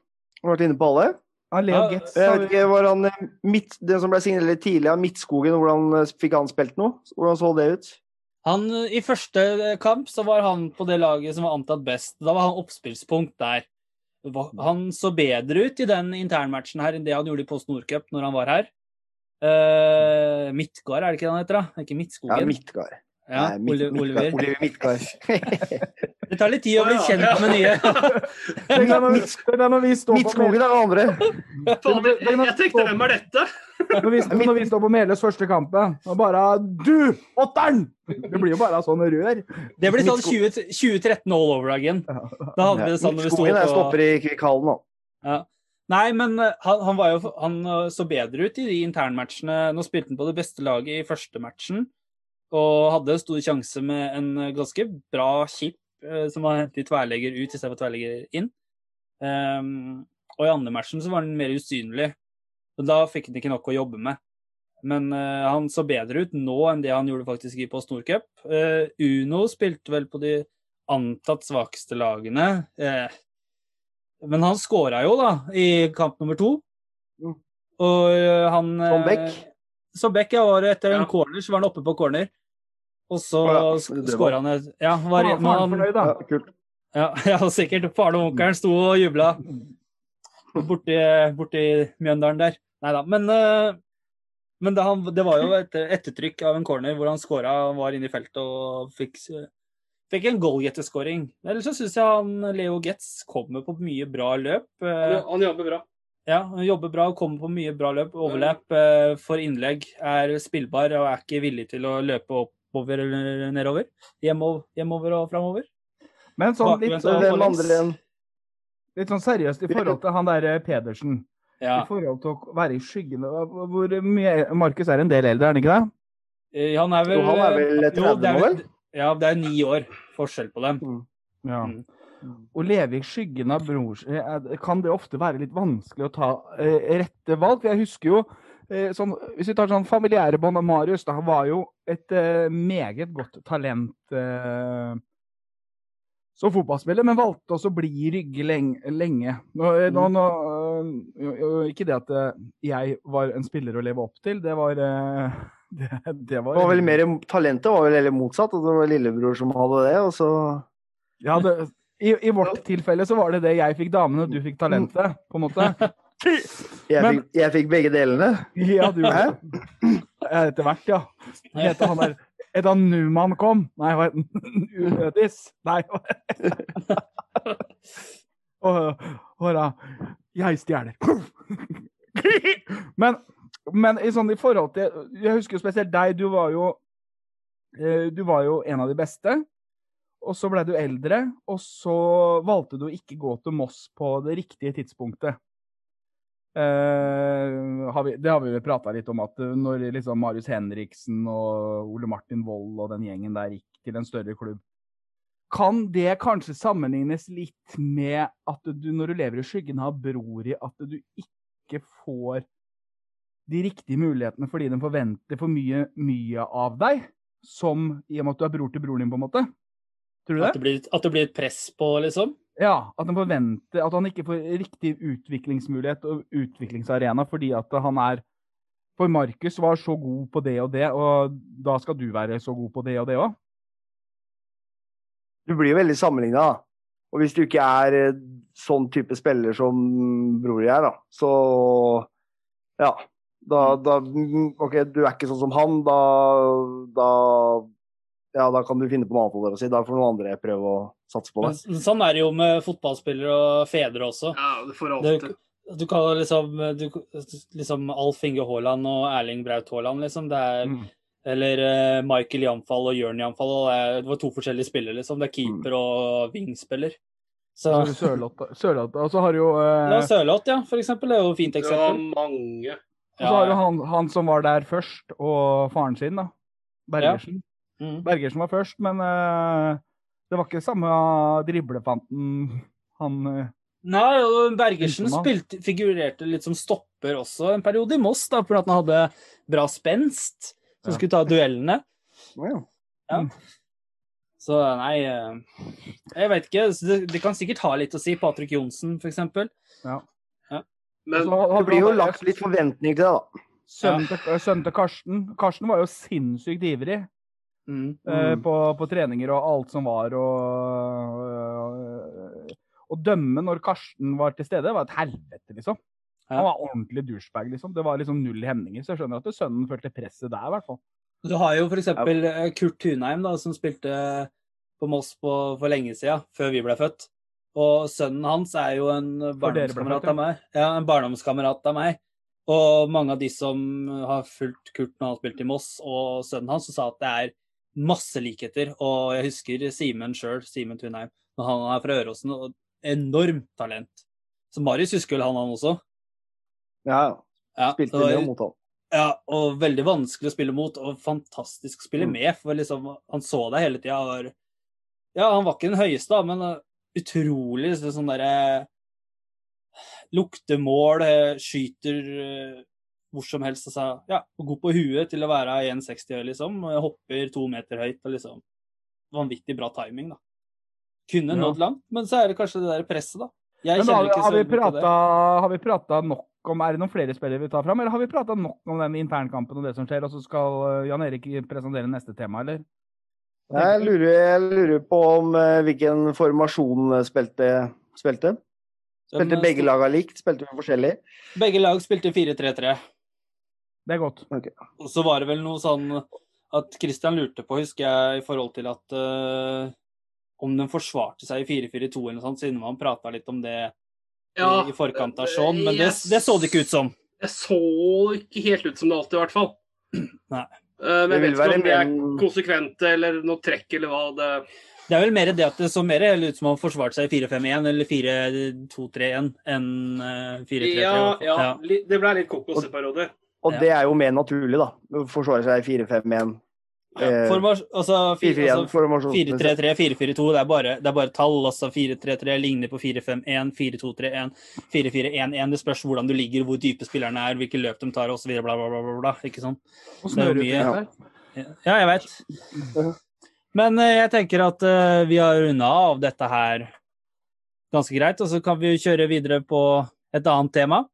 Har vært inne på alle. Ja, Leo Getz Jeg vet ikke, var han eh, midt, Den som ble signert tidlig av Midtskogen, hvordan eh, fikk han spilt noe? Hvordan så det ut? Han, I første kamp så var han på det laget som var antatt best. Da var han oppspillspunkt der. Han så bedre ut i den internmatchen her enn det han gjorde i Post Nordcup når han var her. Uh, Midtgard, er det ikke det han heter? da? Ikke Ja, Midtskogen? Midtgard. Ja, Nei, Midt- Oliver. Oliver Midtgaard. Det tar litt tid å bli kjent med nye. Vi står Midtskogen er den andre. Jeg, tenkte, hvem er dette? Når vi, når vi står på Meløs første kampen, og bare Du, åtteren! Det blir jo bare sånn rør. Det blir sånn 20, 2013 all over again. Da hadde vi det sånn når vi sto Midtskogen på stopper i Kvikhallen nå. ja. Nei, men eh, han, han, var jo, han eh, så bedre ut i de internmatchene. Nå spilte han på det beste laget i første matchen og hadde stor sjanse med en ganske bra chip eh, som var hentet tverrlegger ut istedenfor tverrlegger inn. Um, og i andre matchen så var han mer usynlig. Og da fikk han ikke nok å jobbe med. Men uh, han så bedre ut nå enn det han gjorde faktisk i Post Nordcup. Uh, Uno spilte vel på de antatt svakeste lagene. Uh, men han skåra jo, da, i kamp nummer to. Mm. Og han Som back? Som Beck ja. Var etter en Ja. corner, så var han oppe på corner. Og så oh, ja, skåra han et Ja, var, Var men han, fornøyd, da? Ja, kult. ja, ja, sikkert. Faren og onkelen sto og jubla borti, borti Mjøndalen der. Nei da. Men, eh, men det, han, det var jo et ettertrykk av en corner hvor han skåra, var inne i feltet og fikk, fikk en goalgetterskåring. Ellers så syns jeg han Leo Getz kommer på mye bra løp. Han, han jobber bra. Ja, han jobber bra og kommer på mye bra løp. Overlap eh, for innlegg er spillbar og er ikke villig til å løpe oppover eller nedover. Hjemover, hjemover og framover. Men sånn litt, enn litt sånn seriøst i forhold til han der eh, Pedersen. Ja. I forhold til å være i skyggene Hvor mye Markus er en del eldre, er han ikke det? Eh, Han er vel Jo, han er vel 30 Jo, er nå, vel? Ja, det er ni år forskjell på dem. Ja. Mm. Å leve i skyggen av bror eh, kan det ofte være litt vanskelig å ta eh, rette valg. For jeg husker jo eh, sånn, Hvis vi tar sånn familiære bånd av Marius, da, han var jo et eh, meget godt talent eh, som fotballspiller, men valgte også å bli i Rygge lenge. Nå, eh, nå, nå, eh, jo- jo, ikke det at eh, jeg var en spiller å leve opp til, det var eh, det, det var, Det var vel mer talentet var vel heller motsatt. At det var lillebror som hadde det, og så ja, det, i, I vårt tilfelle så var det det jeg fikk damene, og du fikk talentet, på en måte. Jeg, Men- fikk, jeg fikk begge delene. Ja, du Hæ? Ja, Etter hvert, ja. Etter han der Etter han Numan kom Nei, hva het han? Uødis? Nei. Og, og da Jeg stjeler. Men, men i, sånn, i forhold til Jeg husker jo spesielt deg. Du var jo eh, Du var jo en av de beste. Og så ble du eldre, og så valgte du å ikke gå til Moss på det riktige tidspunktet. Uh, har vi, det har vi vel prata litt om, at når liksom Marius Henriksen og Ole Martin Wold og den gjengen der gikk til en større klubb, kan det kanskje sammenlignes litt med at du når du lever i skyggen av bror i, at du ikke får de riktige mulighetene fordi de forventer for mye, mye av deg, som i og med at du er bror til broren din, på en måte? Tror du det? At det, blir, at det blir et press på, liksom. Ja, at han forventer at han ikke får riktig utviklingsmulighet og utviklingsarena fordi at han er For Markus var så god på det og det, og da skal du være så god på det og det òg. Du blir jo veldig sammenligna, da. Og hvis du ikke er eh, sånn type spiller som bror jeg er, da, så Ja. Da, da OK, du er ikke sånn som han. Da, da Ja, da kan du finne på noe annet, å si. Da får noen andre prøve å satse på det. Men sånn er det jo med fotballspillere og fedre også. Ja, det får alltid du kan liksom, du, liksom Alf Inge Haaland og Erling Braut Haaland, liksom. Det er, Mm. Eller uh, Michael Jamfall og Jørn Jamfall. Og det, er, det var to forskjellige spillere, liksom. Det er keeper og wingspiller. Så Så har Sørloth, og så har du jo eh, Ja, Sørloth, ja, for eksempel. Det er jo et fint Det var mange. og så har du han, han som var der først, og faren sin, da. Bergersen. Mm. Bergersen var først, men uh, det var ikke samme driblefanten han uh, Nei, og Bergersen spilte, figurerte litt som stopper også en periode i Moss, da, fordi at han hadde bra spenst, som Ja. skulle ta duellene. Ja. Så nei eh, Jeg vet ikke. Det, det kan sikkert ha litt å si. Patrick Johnsen, for eksempel. Men så Det blir jo lagt litt forventninger til det, da. Sønnen til, sønnen til Karsten. Karsten var jo sinnssykt ivrig Mm. eh, Mm. på, på treninger og alt som var. Og, å dømme når Karsten var til stede, var et helvete, liksom. Ja. Han var ordentlig douchebag, liksom. Det var liksom null hemninger. Så jeg skjønner at sønnen følte presset der, i hvert fall. Du har jo for eksempel eh, Kurt Tunheim, da, som spilte på Moss på, for lenge siden, før vi ble født. Og sønnen hans er jo en barndomskamerat av meg. Ja, en barndomskamerat av meg. Og mange av de som har fulgt Kurt når han spilte i Moss, og sønnen hans, som sa at det er masse likheter. Og jeg husker Simen sjøl, Simen Tunheim, når han er fra Øråsen, og enormt talent. Så Marius husker vel han, han også? Ja, Ja, spilte med mot han. Ja, og veldig vanskelig å spille mot, og fantastisk å spille Mm. med. For liksom, han så deg hele tida. Ja, han var ikke den høyeste, men uh, utrolig liksom, sånn derre Lukter mål, eh, skyter eh, hvor som helst. Altså, ja, god på huet til å være 1,60 høy, liksom. Hopper to meter høyt og liksom Vanvittig bra timing, da. Kunne Ja. nådd langt, men så er det kanskje det der presset, da. Jeg Men da, kjenner ikke har, så vi på det. prata, har vi prata nok om Er det noen flere spillere vi tar fram, eller har vi prata nok om den internkampen og det som skjer, og så skal eh, Jan Erik presentere neste tema, eller? Jeg lurer, jeg lurer på om uh, hvilken formasjon spilte. spilte. Spilte uh, begge laga likt? Spilte vi forskjellig? Begge lag spilte 4-3-3. Det er godt. Og så var det vel noe sånn at Christian lurte på, husker jeg, i forhold til at uh, om den forsvarte seg i 4-4-2 eller noe sånt, siden man prata litt om det i, i forkant av Shaun, men det, det så det ikke ut som. Det så ikke helt ut som det alltid, i hvert fall. Nei. Uh, Men jeg vet ikke om det er konsekvente eller noe trekk eller hva. Det... Det er vel mer det at det så mer ut som han forsvarte seg i 4-5-1 eller 4-2-3-1 enn eh, 4-3-3. Ja, ja, Ja. det ble litt kokos i perioder. Og Ja. det er jo mer naturlig, da. Forsvare seg 4-5-1. Ja, Formas, altså, 4-4-1 altså, formasjon. 4-3-3, 4-4-2, det er bare, det er bare tall. altså 4-3-3 ligner på 4-5-1, 4-2-3-1, 4-4-1-1. Det spørs hvordan du ligger, hvor dype spillerne er, hvilke løp de tar osv. Bla, bla, bla, bla, bla. Ikke sant? Det er mye. Ja, jeg vet. Men eh, jeg tenker at eh, vi har runda av dette her ganske greit, og så kan vi kjøre videre på et annet tema.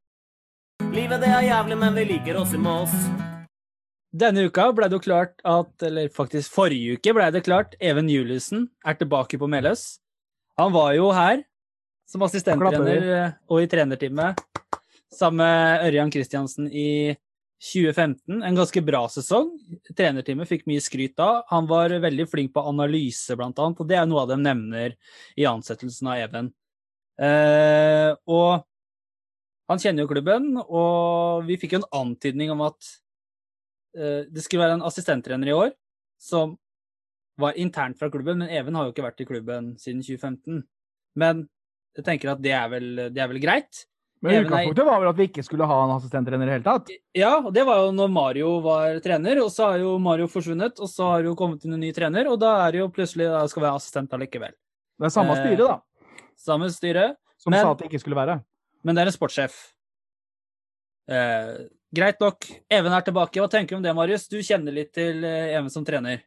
Livet det er jævlig, men vi liker oss i Moss. Denne uka ble det jo klart at, eller faktisk forrige uke ble det klart, Even Juliussen er tilbake på Meløs. Han var jo her som assistenttrener eh, og i trenerteamet sammen med Ørjan Kristiansen i 2015. En ganske bra sesong. Trenerteamet fikk mye skryt da. Han var veldig flink på analyse, blant annet, og det er noe av dem nevner i ansettelsen av Even. Eh, og han kjenner jo klubben, og vi fikk jo en antydning om at uh, det skulle være en assistenttrener i år som var internt fra klubben, men Even har jo ikke vært i klubben siden 2015. Men jeg tenker at det er vel, det er vel greit. Men utgangspunktet var vel at vi ikke skulle ha en assistenttrener i det hele tatt. Ja, og det var jo når Mario var trener, og så har jo Mario forsvunnet, og så har det jo kommet inn en ny trener, og da er det jo plutselig da skal være assistent allikevel. Det er samme Eh, styre, da, Samme styre, som men- sa at det ikke skulle være. Men det er en sportssjef. Eh, greit nok. Even er tilbake. Hva tenker du om det, Marius? Du kjenner litt til eh, Even som trener.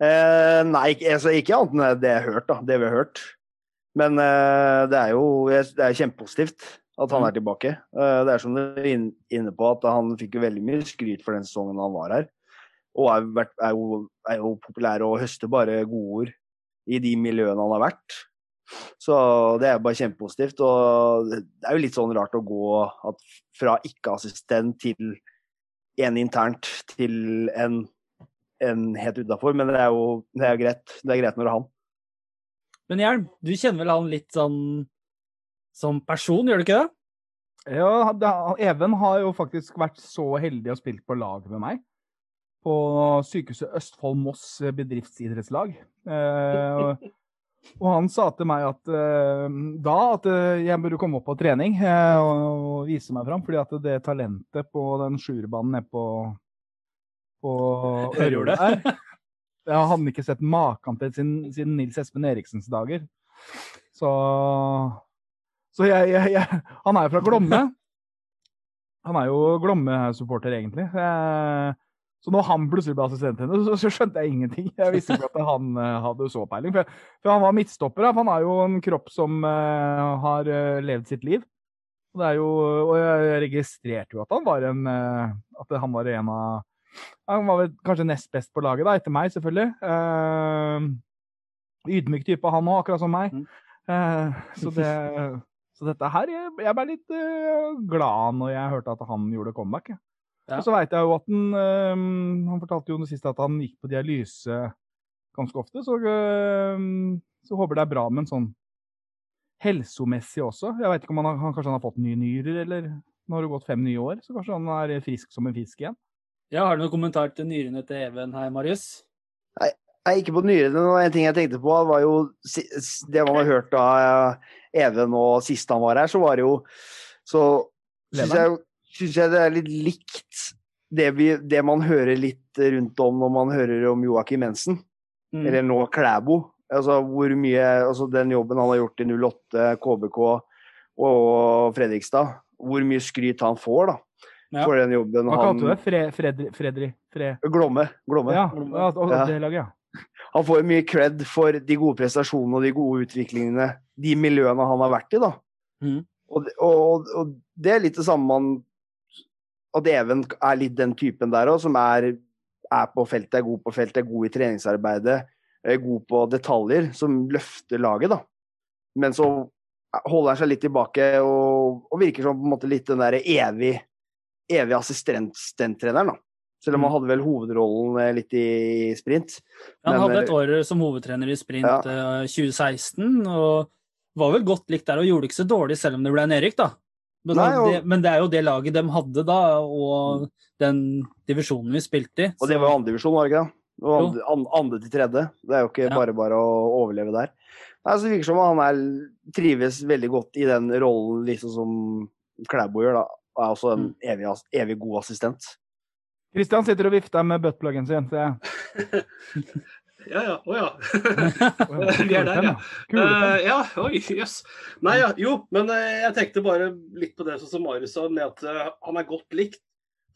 Eh, nei, altså, ikke annet enn det jeg har hørt, da. Det vi har hørt. Men eh, det er jo det er kjempepositivt at han er tilbake. Eh, det er som du er inne på, at han fikk jo veldig mye skryt for den sesongen han var her. Og er, er, jo, er jo populær og høster bare godord i de miljøene han har vært. Så det er bare kjempepositivt. Og det er jo litt sånn rart å gå at fra ikke-assistent til en internt til en en helt utafor, men det er jo det er greit. Det er greit når det er han. Men Hjelm, du kjenner vel han litt sånn som person, gjør du ikke det? Ja, det, Even har jo faktisk vært så heldig å spille på lag med meg. På Sykehuset Østfold Moss bedriftsidrettslag. Eh, og, han sa til meg at uh, da at uh, jeg burde komme opp på trening uh, og, og vise meg fram, fordi at det talentet på den sjuerbanen nede på, på Ørjordet. der, har han ikke sett maken til siden, siden Nils Espen Eriksens dager. Så, så jeg, jeg, jeg, han er jo fra Glomme. Han er jo Glomme-supporter, egentlig. Eh, så når han plutselig ble assistenttrener, så, så skjønte jeg ingenting. Jeg visste ikke at han eh, hadde så peiling. For, for han var midtstopper. da, han har jo en kropp som uh, har uh, levd sitt liv. Og, det er jo, og jeg registrerte jo at han var en At han var en av Han var vel kanskje nest best på laget, da, etter meg, selvfølgelig. Ydmyk type, han òg, akkurat som meg. Mm. Så, det, så dette her Jeg, jeg ble litt glad når jeg hørte at han gjorde comeback. Ja. Og så veit jeg jo at han eh, Han fortalte jo det siste at han gikk på dialyse ganske ofte, så, eh, så håper det er bra med en sånn helsomessig også. Jeg veit ikke om han, har, han kanskje han har fått nye nyrer, eller nå har det gått fem nye år, så kanskje han er frisk som en fisk igjen. Ja, Har du noen kommentar til nyrene til Even her, Marius? Nei, ikke på nyrene. og En ting jeg tenkte på, var jo det man har hørt av Even og sist han var her, så var det jo Så syns jeg, synes jeg det er litt likt det, vi, det man hører litt rundt om når man hører om Joakim Mensen, Mm. eller nå Klæbo. Altså hvor mye Altså den jobben han har gjort i 08, KBK og Fredrikstad, hvor mye skryt han får, da. Ja. For den jobben Hva kalte du det? han Fre, Fredri? Fredri? Fre... Glomme. Glomme. Ja, ja, og, Ja. det laget, ja. Han får mye cred for de gode prestasjonene og de gode utviklingene, de miljøene han har vært i, da. Mm. Og, og, og det er litt det samme man At Even er litt den typen der òg, som er, er på feltet, er god på feltet, er god i treningsarbeidet, er god på detaljer, som løfter laget, da. Men så holder han seg litt tilbake og, og virker som på en måte litt den der evig, evig assistenttreneren, da. Selv om han hadde vel hovedrollen eh, litt i sprint. Han Men, hadde eh, et år som hovedtrener i sprint Ja. eh, 2016, og var vel godt likt der og gjorde det ikke så dårlig selv om det ble nedrykk, da. Men, Nei, og- det, men det er jo det laget de hadde da, og den divisjonen vi spilte i. Og det var jo andredivisjon, var det ikke det? Andre, andre til tredje. Det er jo ikke Ja. bare bare å overleve der. Nei, så Det virker som han er, trives veldig godt i den rollen liksom som Klæbo gjør, da. Og er også en Mm. evig, evig god assistent. Kristian sitter og vifter med buttpluggen sin. Så jeg... Ja, ja. Å ja. Vi er der, ja. Eh, ja, oi, jøss. Nei, ja, jo, men eh, jeg tenkte bare litt på det som Marius sa, med at uh, han er godt likt.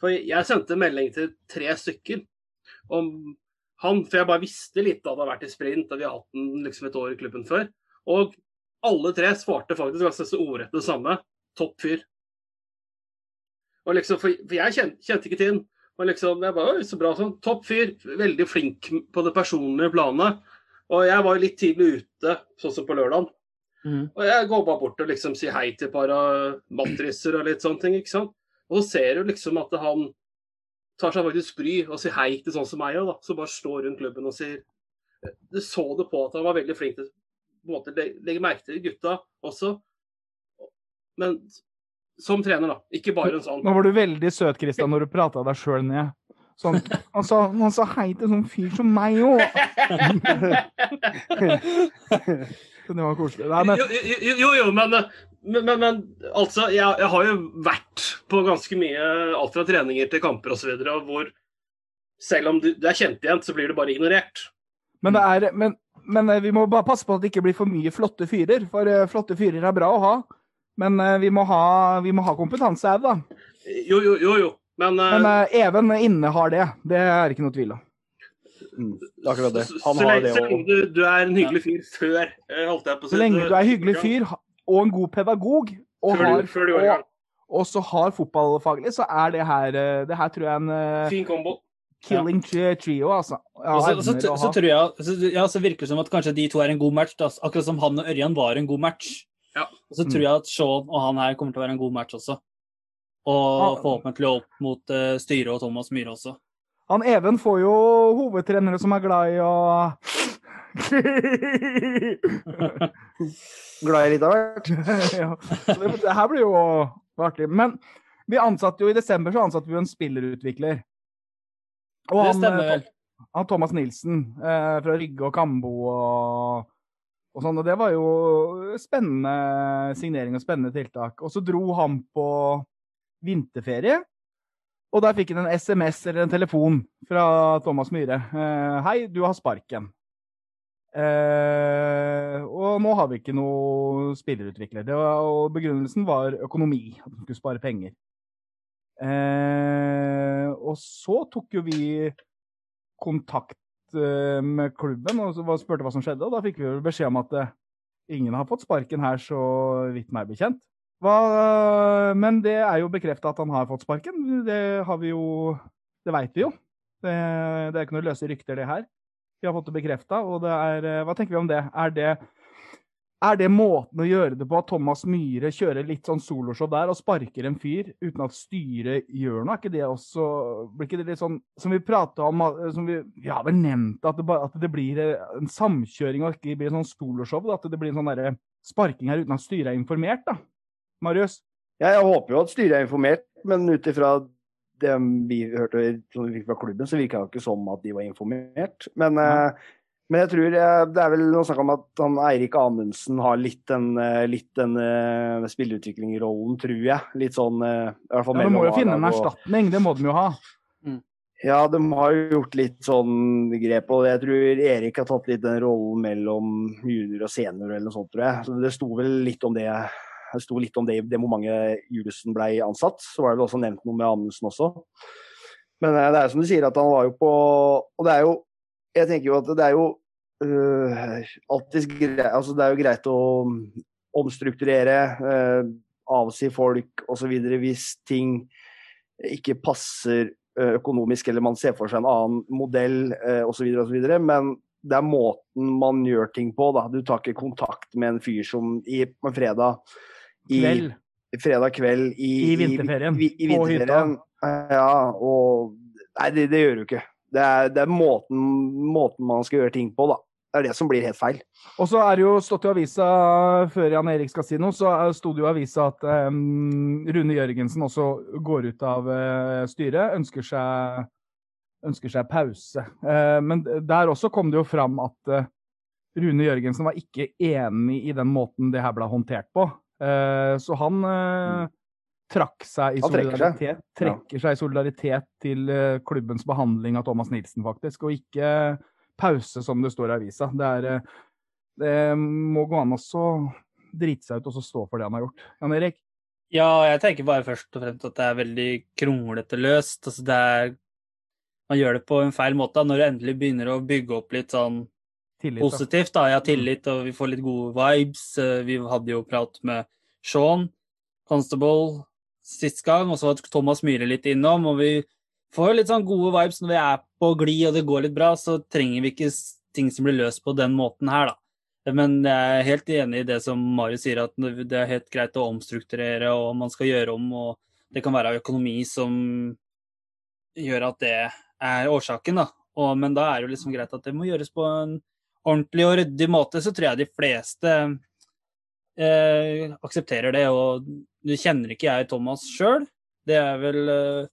For jeg sendte melding til tre stykker om han, for jeg bare visste litt da han hadde vært i sprint, og vi har hatt den liksom et år i klubben før. Og alle tre svarte faktisk ganske så ordrett det samme. Topp fyr. Og liksom, for, for jeg kjente, kjente ikke til den. Og liksom, jeg bare, Oi, så bra sånn. Topp fyr. Veldig flink på det personlige planet. Og jeg var litt tidlig ute, sånn som på lørdagen. Mm. Og jeg går bare bort og liksom sier hei til et par av matriser og litt sånne ting. ikke sant? Og så ser du liksom at han tar seg faktisk bry og sier hei til sånn som meg òg, da. Som bare står rundt klubben og sier Du så det på at han var veldig flink til på en måte legge legge merke til gutta også. Men som trener, da. Ikke bare en sånn Nå var du veldig søt, Kristian, når du prata deg sjøl ned. Sånn, han, sa, han sa hei til en sånn fyr som meg òg. Det var koselig. Nei, men, Jo, jo, jo, jo men, men, men, altså, jeg, jeg har jo vært på ganske mye alt fra treninger til kamper osv. hvor selv om du, er kjent igjen, så blir du bare ignorert. men, det er, men, men eh, vi må bare passe på at det ikke blir for mye flotte fyrer. For eh, flotte fyrer er bra å ha. Men eh, vi må ha, vi må ha kompetanse her, da. Jo, jo, jo. jo. Men, eh, Men eh, Even innehar det. Det er ikke noe tvil om. Mm, akkurat det. Han så, har det så lenge du, du er en hyggelig fyr før holdt jeg på å si, Så lenge du er hyggelig fyr og en god pedagog, og, Før har, du, før du går i gang. og, og så har fotballfaglig, så er det her Det her tror jeg er en Fin kombo. killing ja. trio, altså. Ja, så, så, så tror jeg så, ja, så virker det som at kanskje de to er en god match, da. akkurat som han og Ørjan var en god match. Ja. Og så tror jeg at Sean og han her kommer til å være en god match også. Og Ja. forhåpentlig opp mot uh, styret og Thomas Myhre også. Han Even får jo hovedtrenere som er glad i å glad i litt av hvert. ja. Så det, det her blir jo artig. Men vi ansatte jo i desember så ansatte vi jo en spillerutvikler. Og Det stemmer eh, vel. han Thomas Nilsen eh, fra Rygge og Kambo og, og sånn. Og det var jo spennende signering og spennende tiltak. Og så dro han på vinterferie. Og der fikk han en SMS eller en telefon fra Thomas Myhre. Eh, Hei, du har sparken. Eh, og nå har vi ikke noe spillerutvikler. Var, og begrunnelsen var økonomi. At man skulle spare penger. Eh, og så tok jo vi kontakt med klubben og spurte hva som skjedde. Og da fikk vi vel beskjed om at eh, ingen har fått sparken her, så vidt meg bekjent. Hva, men det er jo bekrefta at han har fått sparken. Det har vi jo Det veit vi jo. Det, det er ikke noe løse rykter, det her. Vi har fått det bekrefta, og det er eh, Hva tenker vi om det? Er det er det måten å gjøre det på at Thomas Myhre kjører litt sånn soloshow der og sparker en fyr uten at styret gjør noe? Er ikke det også Blir ikke det litt sånn som vi prata om, eh, som vi, ja, vel nevnt at det, at det blir eh, en samkjøring og ikke blir sånn soloshow? At det blir en sånn derre sparking her uten at styret er informert, da? Marius? Ja, jeg håper jo at styret er informert, men ut ifra det vi hørte som vi fikk fra klubben, så virka det ikke som at de var informert. Men Ja. eh, Men jeg tror eh, det er vel noe snakk om at han Eirik Amundsen har litt den, eh, litt den uh, spilleutviklingerrollen, tror jeg. Litt sånn uh, i hvert fall Ja, de må jo finne en erstatning, det må de jo ha. Ja, de har jo gjort litt sånn grep, og jeg tror Erik har tatt litt den rollen mellom junior og senior eller noe sånt, tror jeg. Så det sto vel litt om det. Det sto litt om det i det momentet Julesen ble ansatt. Så var det vel også nevnt noe med Amundsen også. Men eh, det er som du sier, at han var jo på Og det er jo Jeg tenker jo at det er jo øh, alltid greit Altså, det er jo greit å omstrukturere, øh, avsi folk osv. hvis ting ikke passer øh, økonomisk, eller man ser for seg en annen modell øh, osv., osv. Men det er måten man gjør ting på. da. Du tar ikke kontakt med en fyr som i, på en fredag i, Kveld. fredag kveld i, I vinterferien. I, i, På hytta. Ja, og Nei, det, det gjør du ikke. Det er, det er måten, måten man skal gjøre ting på, da. Det er det som blir helt feil. Og så er det jo stått i avisa, før Jan Erik skal si noe, så sto det jo i avisa at um, Rune Jørgensen også går ut av uh, styret, ønsker seg, ønsker seg pause. Uh, men der også kom det jo fram at uh, Rune Jørgensen var ikke enig i den måten det her ble håndtert på. Så han eh, trakk seg i trekker solidaritet, trekker seg i solidaritet til eh, klubbens behandling av Thomas Nilsen, faktisk, og ikke pause, som det står i avisa. Det, er, eh, det må gå an å drite seg ut og så stå for det han har gjort. Jan Erik? Ja, jeg tenker bare først og fremst at det er veldig kronglete løst. Altså det er Man gjør det på en feil måte når det endelig begynner å bygge opp litt sånn Tillit. positivt. da, Ja, tillit, og vi får litt gode vibes. Eh, Vi hadde jo prat med Sean Constable sist gang, og så var Thomas Myhre litt innom. og vi får litt sånn gode vibes når vi er på glid og det går litt bra, så trenger vi ikke ting som blir løst på den måten her, da. Men jeg er helt enig i det som Marius sier, at det er helt greit å omstrukturere og man skal gjøre om, og det kan være økonomi som gjør at det er årsaken, da. Og, men da er det jo liksom greit at det må gjøres på en ordentlig og ryddig måte, så tror jeg de fleste eh, aksepterer det. Og du kjenner ikke jeg Thomas sjøl. Det er vel eh,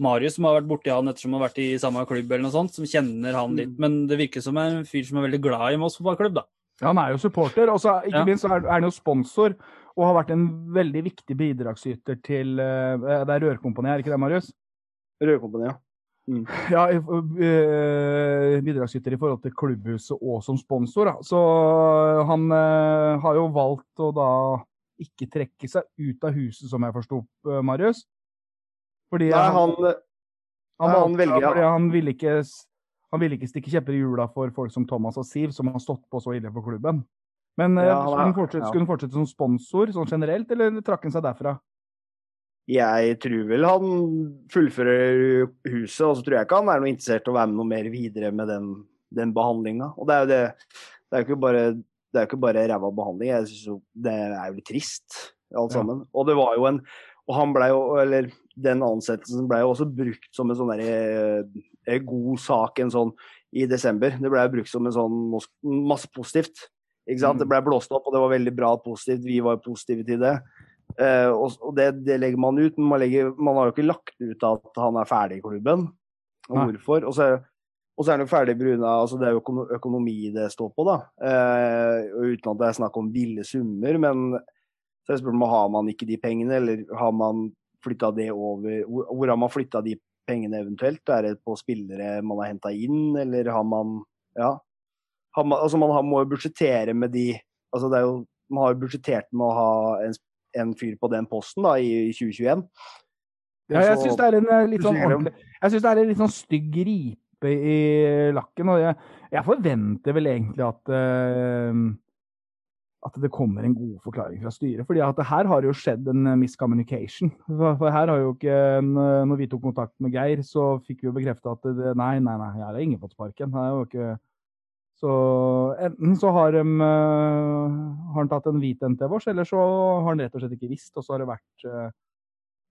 Marius som har vært borti han ettersom han har vært i samme klubb, eller noe sånt, som kjenner han litt. Men det virker som en fyr som er veldig glad i Moss fotballklubb, da. Ja, han er jo supporter, og så ikke Ja. minst er er han jo sponsor. Og har vært en veldig viktig bidragsyter til eh, Det er Rørkompaniet, er ikke det, Marius? Rørkompaniet, ja. Ja, i- eh, bidragsyter i forhold til klubbhuset og som sponsor. Da. Så han eh, har jo valgt å da ikke trekke seg ut av huset, som jeg forsto, eh, Marius. Fordi Nei, han, han, han han velger- fordi han ville ikke han ville ikke stikke kjepper i hjula for folk som Thomas og Siv, som har stått på så ille for klubben. Men eh, Ja, skulle, han fortsette, ja. skulle han fortsette som sponsor sånn generelt, eller trakk han seg derfra? Jeg tror vel han fullfører huset, og så tror jeg ikke han er noe interessert i å være med noe mer videre med den, den behandlinga. Og det er jo det Det er jo ikke bare det er jo ikke bare ræva behandling, jeg synes jo det er jo litt trist, alt Ja. sammen. Og det var jo en Og han blei jo, eller den ansettelsen blei jo også brukt som en sånn derre eh, god sak en sånn i desember. Det blei brukt som en sånn masse positivt. Ikke sant? Mm. Det blei blåst opp, og det var veldig bra positivt. Vi var positive til det. Eh, og det, det legger man ut, men man, legger, man har jo ikke lagt ut at han er ferdig i klubben. Og Nei. hvorfor. Og så, og så er han jo ferdig pga. altså Det er jo økonomi det står på, da. Uh, uten at det er snakk om ville summer. Men så er spørsmålet har man ikke de pengene, eller har man flytta det over Hvor, hvor har man flytta de pengene eventuelt? Er det på spillere man har henta inn, eller har man Ja. Har man, altså man har, må jo budsjettere med de altså det er jo, Man har budsjettert med å ha en, en fyr på den posten da, i 2021. Ja, jeg syns det er en eh, litt sånn ordentlig Jeg synes det er en litt sånn stygg ripe i lakken. Og jeg, jeg forventer vel egentlig at uh, at det kommer en god forklaring fra styret. fordi at her har det jo skjedd en miscommunication. For, her har jo ikke eh, Når vi tok kontakt med Geir, så fikk vi jo bekrefta at det, nei, nei, nei, her har ingen fått sparken. Her er jo ikke så enten så har de eh, har han tatt en hvit en til oss, eller så har han rett og slett ikke visst, og så har det vært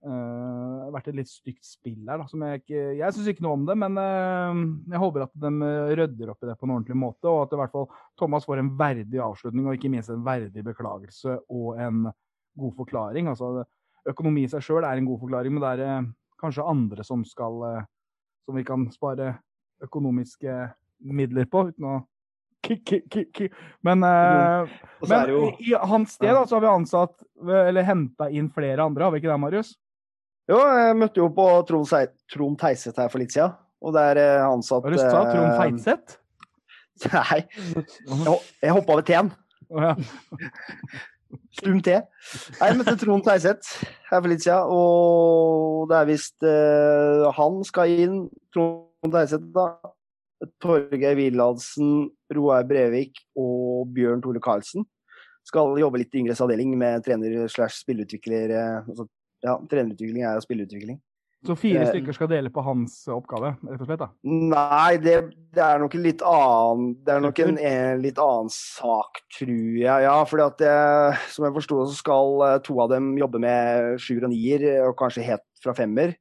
uh, vært et litt stygt spill her. Da, som jeg ikke, jeg syns ikke noe om det, men uh, jeg håper at de rydder opp i det på en ordentlig måte. Og at i hvert fall Thomas får en verdig avslutning, og ikke minst en verdig beklagelse og en god forklaring. Altså, økonomi i seg sjøl er en god forklaring, men det er kanskje andre som skal Som vi kan spare økonomiske midler på, uten å Men, eh, er men jo i hans sted da, så har vi ansatt, eller henta inn flere andre, har vi ikke det, Marius? Jo, jeg møtte jo på Trond, Teiset her for litt siden. Og der eh, ansatt Hva du sa du? Trond Feinseth? Nei, jeg, ho- jeg hoppa over T-en. Ja. Stum T. Jeg møtte Trond Teiseth her for litt siden, og det er visst eh, han skal inn, Trond Teiseth, da. Torgeir Wilhelmsen, Roar Brevik og Bjørn Tore Karlsen skal jobbe litt i yngres avdeling med trener slash spilleutvikler. eh, Altså, ja, trenerutvikling er jo spilleutvikling. Så fire Eh, stykker skal dele på hans oppgave, rett og slett? da. Nei, det, det er nok en litt annen Det er nok en, en litt annen sak, tror jeg. Ja, fordi at det, som jeg forsto, så skal eh, to av dem jobbe med sjuer og nier, og kanskje helt fra femmer.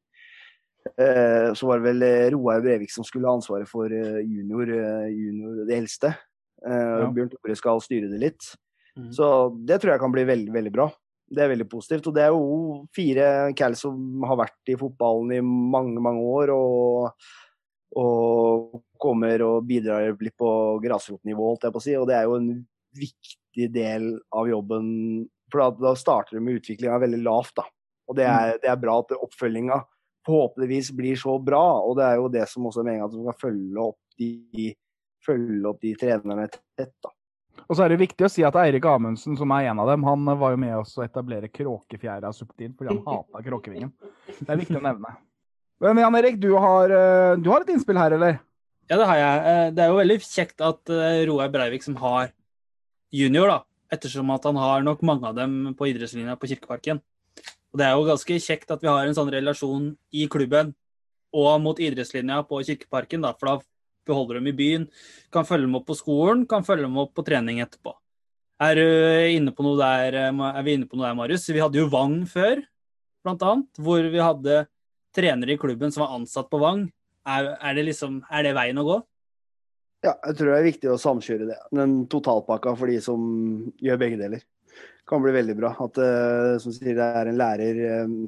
Eh, Så var det vel eh, Roar Brevik som skulle ha ansvaret for eh, junior, junior det eldste. Ja. Bjørn Tore skal styre det litt. Mm. Så det tror jeg kan bli veldig, veldig bra. Det er veldig positivt. Og det er jo fire cal som har vært i fotballen i mange, mange år. Og, og kommer og bidrar litt på grasrotnivå, holdt jeg på å si. Og det er jo en viktig del av jobben. For da, da starter du med utviklinga veldig lavt, da. Og det er, det er bra at oppfølginga forhåpentligvis blir så bra. Og det er jo det som også er meninga, at man skal følge opp de, følge opp de trenerne tett. da. Og så er det viktig å si at Eirik Amundsen, som er en av dem, han var jo med oss å etablere kråkefjæra subtil fordi han hata kråkevingen. Det er viktig å nevne. Men Jan Erik, du har, eh, du har et innspill her, eller? Ja, det har jeg. Eh, Det er jo veldig kjekt at eh, Roar Breivik som har junior, da. Ettersom at han har nok mange av dem på idrettslinja på Kirkeparken. Og det er jo ganske kjekt at vi har en sånn relasjon i klubben og mot idrettslinja på Kirkeparken, da. For da beholder dem i byen. Kan følge dem opp på skolen, kan følge dem opp på trening etterpå. Er, du inne på noe der, eh, er vi inne på noe der, Marius? Vi hadde jo Vang før, blant annet. Hvor vi hadde trenere i klubben som var ansatt på Vang. Er, er, det liksom, er det veien å gå? Ja, jeg tror det er viktig å samkjøre det. Den totalpakka for de som gjør begge deler. Kan bli veldig bra. At eh, som sier, det er en lærer eh,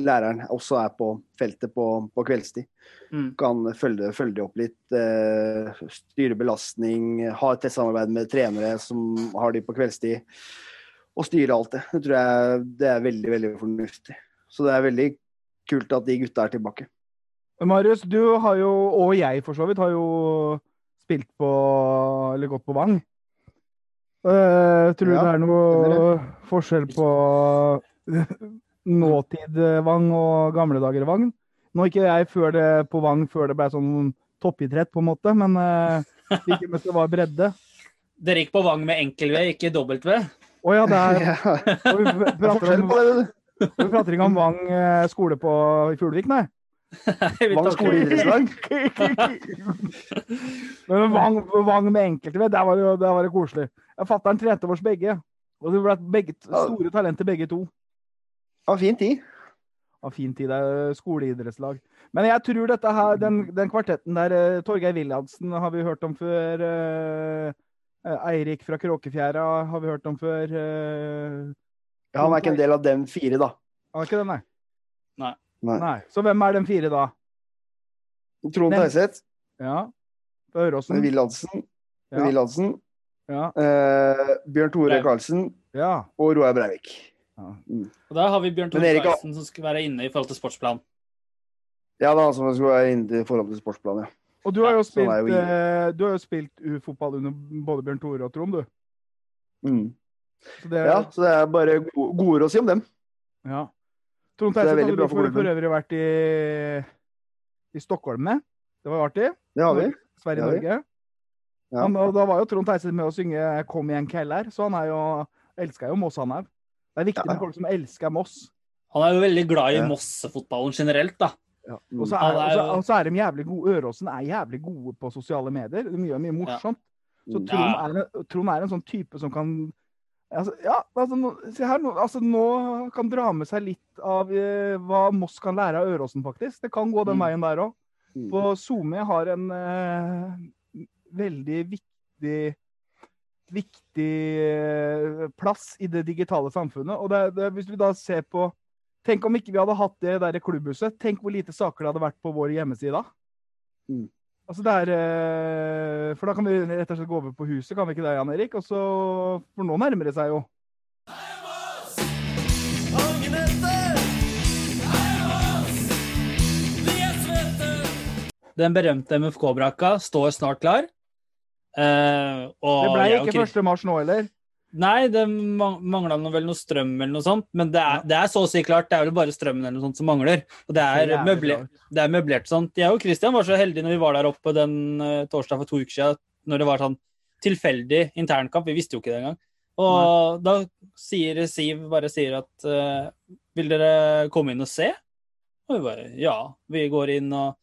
Læreren også er på feltet på, på kveldstid. Mm. Kan følge, følge opp litt. eh, styre belastning. Ha et tett samarbeid med trenere som har de på kveldstid. Og styre alt det. Det tror jeg det er veldig, veldig fornuftig. Så det er veldig kult at de gutta er tilbake. Marius, du har jo, og jeg for så vidt, har jo spilt på, eller gått på Vang. Eh, tror du Ja, det er noe forskjell på nåtid Vang og gamle dager Vang? Nå gikk jeg før det, på Vang før det ble sånn toppidrett, på en måte, men uh, ikke mens det var bredde. Dere gikk på Vang med enkel V, ikke dobbelt V? Å ja, det er Ja, vi, er prater om, vi prater ikke om Vang eh, skole på i Fuglevik, nei. Vi Vang skoleidrettslag. Men Vang, Vang med enkelte, der var, det, der var det koselig. Fatter'n trente oss begge. Og det ble begge, store talenter begge to. Av fin tid. Av fin tid. Det er skoleidrettslag. Men jeg tror dette her, den, den kvartetten der eh, Torgeir Wilhelmsen har vi hørt om før. eh, eh, Eirik fra Kråkefjæra har vi hørt om før. Ja, han er ikke en del av dem fire, da. Han er ikke den, nei? Nei. Nei. nei. Så hvem er de fire, da? Trond Teiseth, Ja. Øråsen? Wilhelmsen, Ja. Wilhelmsen Ja. eh, Bjørn Tore Breivik. Karlsen ja. og Roar Breivik. Ja Og der har vi Bjørn Tore Erik- Karlsen som skal være inne i forhold til sportsplan. Ja, det er han som skulle være inne i forhold til sportsplan, ja. Og du har jo spilt, er jo eh, du har jo spilt U-fotball under både Bjørn Tore og Trond, du. Mm. Så det, Ja, så det er bare go- gode ord å si om dem. Ja. Trond veldig hadde du for for, øvrig vært i, i Stockholm med. Det var jo artig. Det har vi. Sverige-Norge. Ja. Han- og Da var jo Trond Teiseth med å synge 'Kom igjen, Keller', så han er jo elsker jo Moss, han òg. Det er viktig Ja. med folk som elsker Moss. Han er jo veldig glad i Ja. Mosse-fotballen generelt, da. Ja. Og så er, er og så- er de jævlig gode. Øråsen er jævlig gode på sosiale medier. De gjør mye morsomt. Så. Trond Ja. er, en, Trond er en sånn type som kan altså, Ja, altså, nå, se her, nå, altså, nå kan dra med seg litt av eh, hva Moss kan lære av Øråsen, faktisk. Det kan gå den Mm. veien der òg. Mm. For SoMe har en eh, veldig viktig viktig eh, plass i det digitale samfunnet. Og det, det, hvis vi da ser på Tenk om ikke vi hadde hatt det der klubbhuset. Tenk hvor lite saker det hadde vært på vår hjemmeside da. Mm. Altså det er eh, For da kan vi rett og slett gå over på huset, kan vi ikke det, Jan Erik? Og så For nå nærmer det seg jo. Den berømte MFK-brakka står snart klar. Uh, Det ble ikke 1. mars nå, eller? Nei, det mangla vel noe strøm eller noe sånt, men det er, det er så å si klart. Det er vel bare strømmen eller noe sånt som mangler. Og det er, Jævlig møble, bra. det er møblert sånt. Jeg og Christian var så heldige når vi var der oppe den uh, torsdag for to uker siden, når det var sånn tilfeldig internkamp. Vi visste jo ikke det engang. Og da sier Siv bare sier at uh, Vil dere komme inn og se? Og vi bare Ja, vi går inn og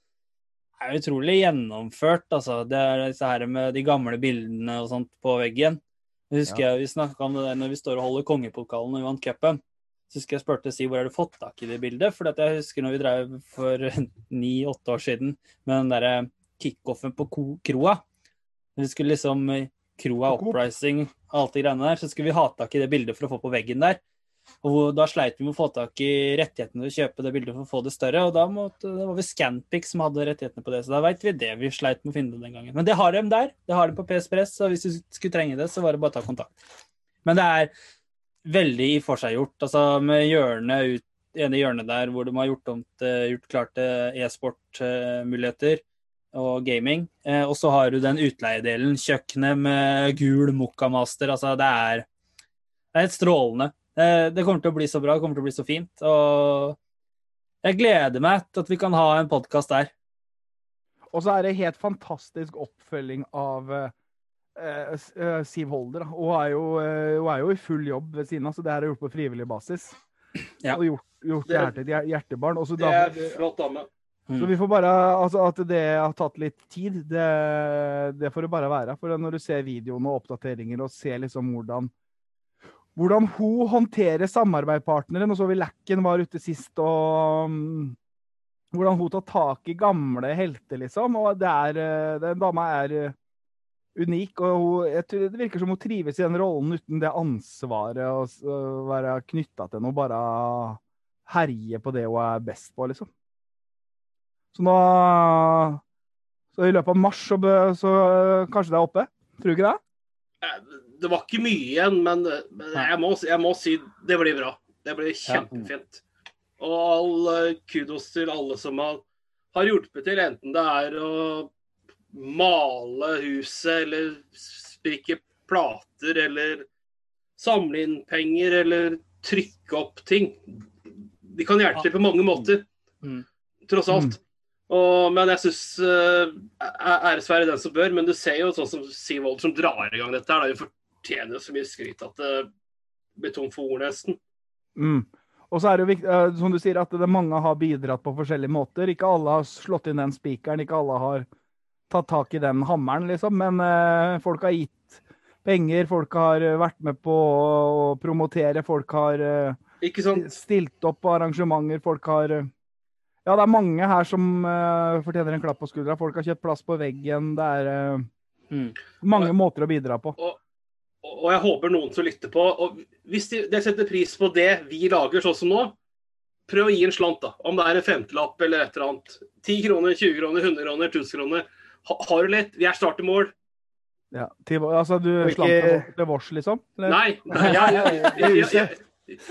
Det er utrolig gjennomført, altså. Det er disse her med de gamle bildene og sånt på veggen. Jeg husker jeg, Vi snakka om det der når vi står og holder kongepokalen når vi vant cupen. Så husker jeg spurte Siv hvor har du fått tak i det bildet. For jeg husker når vi drev for ni-åtte år siden med den derre kickoffen på kroa. Vi skulle liksom eh, kroa uprising og alt det greiene der. Så skulle vi ha tak i det bildet for å få på veggen der. Og da sleit vi med å få tak i rettighetene til å kjøpe det bildet for å få det større. Og da måtte, det var vi Scanpic som hadde rettighetene på det, så da veit vi det. Vi sleit med å finne det den gangen. Men det har de der. Det har de på PS Press, så hvis du skulle trenge det, så var det bare å ta kontakt. Men det er veldig i forseggjort. Altså med hjørnet ut ene hjørnet der hvor de har gjort, om til, gjort klart til e-sport-muligheter og gaming. Eh, og så har du den utleiedelen, kjøkkenet med gul Mokkamaster. Altså det er, det er helt strålende. Eh, det kommer til å bli så bra, det kommer til å bli så fint. Og jeg gleder meg til at vi kan ha en podkast der. Og så er det helt fantastisk oppfølging av eh, Siv Holder. da. Hun er, jo, hun er jo i full jobb ved siden av, så det her er gjort på frivillig basis. Ja. Og gjort, gjort Det- det til et hjertebarn. Også Det da- er flott dame. Så vi får bare, altså At det har tatt litt tid, det, det får det bare være. For når du ser videoene og oppdateringer og ser liksom hvordan hvordan hun håndterer samarbeidspartneren. Og så vi Lacken var ute sist, og um, hvordan hun tar tak i gamle helter, liksom. Og det er, eh, Den dama er eh, unik, og hun, jeg tror det virker som hun trives i den rollen uten det ansvaret å være knytta til noe. Bare herje på det hun er best på, liksom. Så nå Så i løpet av mars så, så øh, kanskje det er oppe? Tror du ikke det? Eh, Det var ikke mye igjen, men, men jeg, må, jeg må si det blir bra. Det blir kjempefint. Og all eh, kudos til alle som har, har hjulpet til, enten det er å male huset, eller sprikke plater, eller samle inn penger, eller trykke opp ting. De kan hjelpe til på mange måter, Mm. tross alt. Og, men jeg syns æresvære den som bør. Men du ser jo sånn som Siv Wold som drar i gang dette. her, da, Hun fortjener så mye skryt at det blir tom for ord, nesten. Mm. Og så er det jo viktig, øh, som du sier, at det mange har bidratt på forskjellige måter. Ikke alle har slått inn den spikeren, ikke alle har tatt tak i den hammeren, liksom. Men eh, folk har gitt penger, folk har øh, vært med på å promotere, folk har eh, stilt opp på arrangementer, folk har øh, Ja, det er mange her som eh, fortjener en klapp på skuldra. Folk har kjøpt plass på veggen. Det er Mm. mange måter å bidra på. Og, og jeg håper noen som lytter på og Hvis de, de setter pris på det vi lager sånn som nå, prøv å gi en slant, da. Om det er en femtelapp eller et eller annet. 10 kroner, 20 kroner, 100 kroner, 1000 kroner. Ha, har du lett? Vi er snart i mål. Ja, til, altså, du ikke- slanter til vårs, liksom? Eller? Nei. nei ja, ja, ja, ja,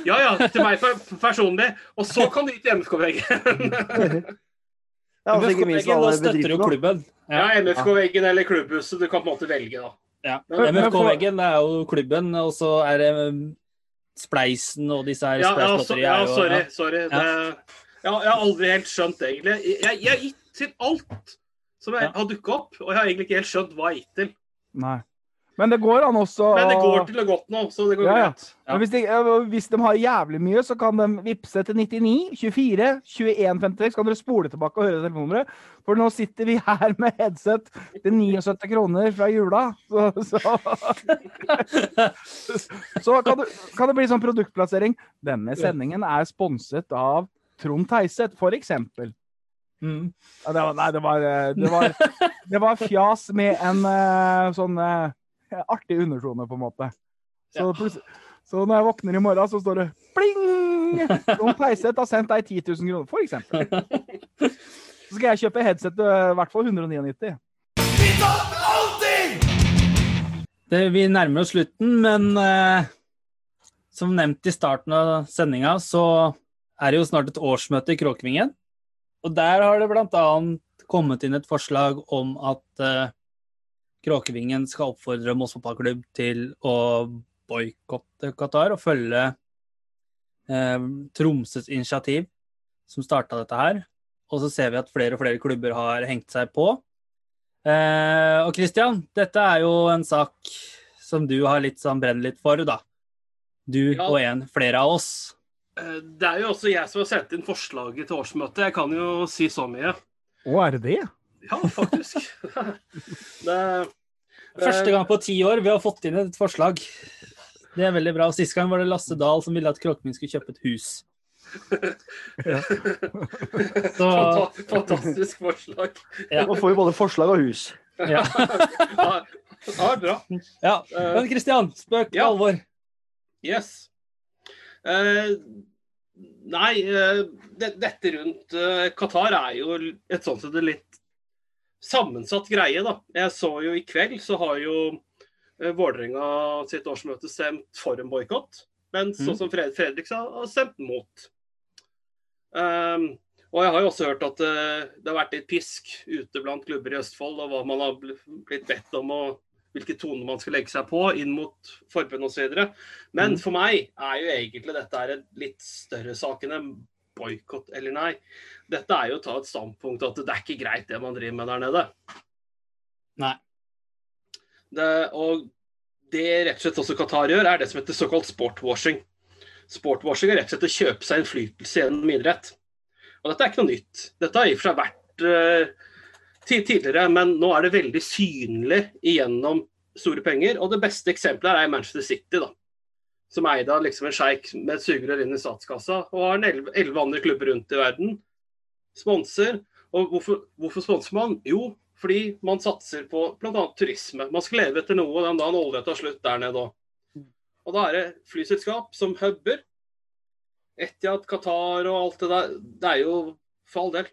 ja, ja, til meg personlig. Og så kan du gi til MFK-veggen. Ja, altså, ikke minst MFK-veggen, da støtter du klubben. Ja, MFK-veggen eller klubbhuset. Du kan på en måte velge, da. Ja. MFK-veggen er jo klubben, og så er det um, Spleisen og disse her Ja, ja, så, ja jo sorry. ja. sorry. Det, ja, jeg har aldri helt skjønt, egentlig. Jeg, jeg har gitt til alt som jeg Ja. har dukka opp, og jeg har egentlig ikke helt skjønt hva jeg har gitt til. Nei. Men det går an også Men det går til noe godt nå, så det går Ja, ja. greit. Ja. Men hvis, de, hvis de har jævlig mye, så kan de vippse til 99, 24, 21, 56. Kan dere spole tilbake og høre telefonnummeret? For nå sitter vi her med headset til 79 kroner fra jula. Så, så, så kan, det, kan det bli sånn produktplassering. Denne sendingen er sponset av Trond Teiseth, for eksempel. Mm. Ja, det var, nei, det var, eh, det var, det var fjas med en eh, sånn eh, artig undertone, på en måte. Så, så når jeg våkner i morgen, så står det pling! Trond Peiset har sendt deg 10 000 kroner, eksempel. Så skal jeg kjøpe headset til i hvert fall 199. Det, vi nærmer oss slutten, men eh, som nevnt i starten av sendinga, så er det jo snart et årsmøte i Kråkvingen. Og der har det annet kommet inn et forslag om at eh, Kråkevingen skal oppfordre Moss fotballklubb til å boikotte Qatar og følge eh, Tromsøs initiativ, som starta dette her. Og så ser vi at flere og flere klubber har hengt seg på. Eh, og Christian, dette er jo en sak som du har litt sånn brenner litt for, da. Du Ja. og en flere av oss. Eh, Det er jo også jeg som har sendt inn forslaget til årsmøtet. Jeg kan jo si så mye. Å, er det det? Ja, faktisk. det, Første gang på ti år vi har fått inn et forslag. Det er veldig bra. Og Sist gang var det Lasse Dahl som ville at Kråkeving skulle kjøpe et hus. Så Fantastisk forslag. ja. Nå får vi både forslag og hus. ja. Ja, ja bra. ja. Men Kristian, spøk Ja. alvor. Yes. Uh, nei, uh, det, dette rundt uh, Qatar er jo et sånt sett litt sammensatt greie, da. Jeg så jo i kveld, så har jo eh, Vålerenga sitt årsmøte stemt for en boikott. Men sånn Mm. som Fred Fredrik sa, har stemt mot. Um, og jeg har jo også hørt at eh, det har vært litt pisk ute blant klubber i Østfold, og hva man har blitt bedt om og hvilke toner man skal legge seg på inn mot forbund osv. Men Mm. for meg er jo egentlig dette er en litt større sak enn en boikott eller nei. Dette er jo å ta et standpunkt at det er ikke greit det man driver med der nede. Nei. Det, og det rett og slett også Qatar gjør, er det som heter såkalt sportwashing. Sportwashing er rett og slett å kjøpe seg innflytelse gjennom idrett. Og dette er ikke noe nytt. Dette har i og for seg vært uh, tidligere, men nå er det veldig synlig igjennom store penger. Og det beste eksempelet er Manchester City, da. Som eide av liksom en sjeik med sugerør inn i statskassa, og har elleve andre klubber rundt i verden. Sponser. Og hvorfor, hvorfor sponser man? Jo, fordi man satser på bl.a. turisme. Man skal leve etter noe den dagen olja tar slutt der nede òg. Og da er det flyselskap som huber. Etihad, Qatar og alt det der. Det er jo for all del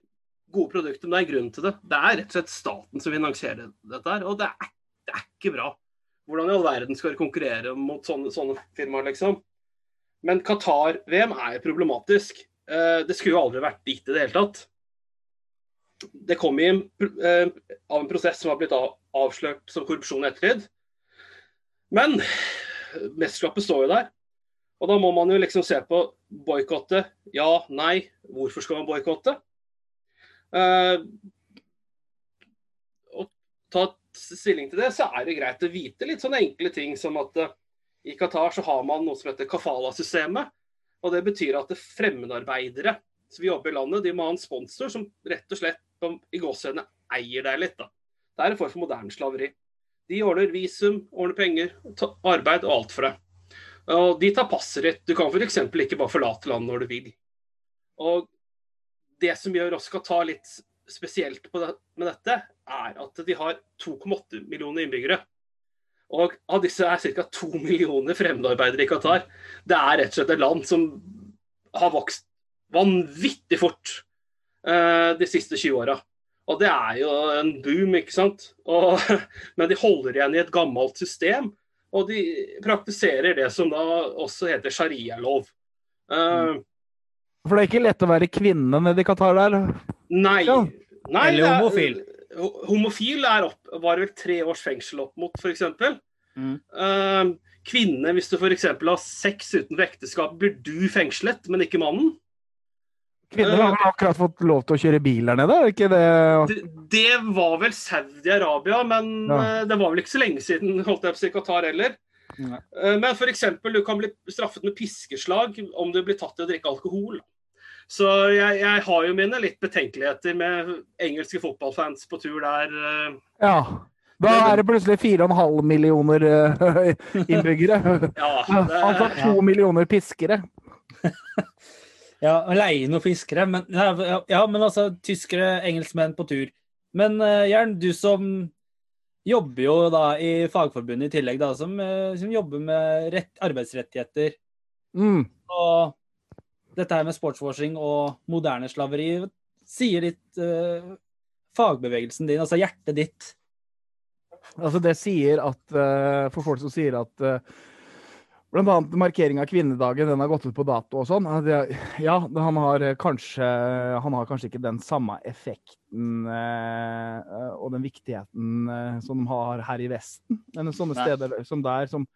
gode produkter, men det er en grunn til det. Det er rett og slett staten som finansierer dette her, og det er, det er ikke bra. Hvordan i all verden skal du konkurrere mot sånne, sånne firmaer, liksom? Men Qatar-VM er problematisk. Eh, Det skulle jo aldri vært dit i det hele tatt. Det kom i eh, av en prosess som har blitt av, avslørt som korrupsjon i ettertid. Men mesterskapet står jo der. Og da må man jo liksom se på boikotte. Ja, nei. Hvorfor skal man boikotte? Uh, og ta stilling til det, så er det greit å vite litt sånne enkle ting som at eh, i Qatar så har man noe som heter kafala-systemet. Og det betyr at det fremmedarbeidere som jobber i landet, de må ha en sponsor som rett og slett i gåsehudene eier deg litt. da. Det er en form for moderne slaveri. De ordner visum, ordner penger, arbeid og alt for deg. Og de tar passet ditt. Du kan f.eks. ikke bare forlate landet når du vil. Og det som gjør oss Qatar litt spesielt det, med dette, er at de har 2,8 millioner innbyggere. Og av disse er ca. 2 millioner fremmedarbeidere i Qatar. Det er rett og slett et land som har vokst vanvittig fort uh, de siste 20 åra. Og det er jo en boom, ikke sant. Og, men de holder igjen i et gammelt system. Og de praktiserer det som da også heter sharia-lov. Eh, For det er ikke lett å være kvinne nede i Qatar der. Nei. Nei Eller det er- homofil. Homofil er opp, var vel tre års fengsel opp mot, f.eks. Mm. Uh, kvinne, hvis du f.eks. har sex utenfor ekteskap, blir du fengslet, men ikke mannen? Kvinner har vel akkurat fått lov til å kjøre bil der nede, ikke det? Det, det var vel Saudi-Arabia, men Ja. eh, det var vel ikke så lenge siden holdt jeg på å si Qatar heller. Nei. Eh, men f.eks. du kan bli straffet med piskeslag om du blir tatt i å drikke alkohol. Så jeg, jeg har jo mine litt betenkeligheter med engelske fotballfans på tur der. eh. Ja. Da er det plutselig 4,5 millioner eh, innbyggere. Ja, Altså to ja. millioner piskere. Ja, leie noen fiskere. Men, ja, ja, men altså tyskere, engelskmenn på tur. Men uh, Jern, du som jobber jo da i Fagforbundet i tillegg, da, som, eh, som jobber med rett, arbeidsrettigheter Mm. og dette her med sportswashing og moderne slaveri. sier litt uh, fagbevegelsen din, altså hjertet ditt? Altså, det sier at uh, For folk som sier at uh, Blant annet markering av kvinnedagen, den har gått ut på dato og sånn. Ja, han har kanskje Han har kanskje ikke den samme effekten og den viktigheten som de har her i Vesten. Men sånne steder som der, som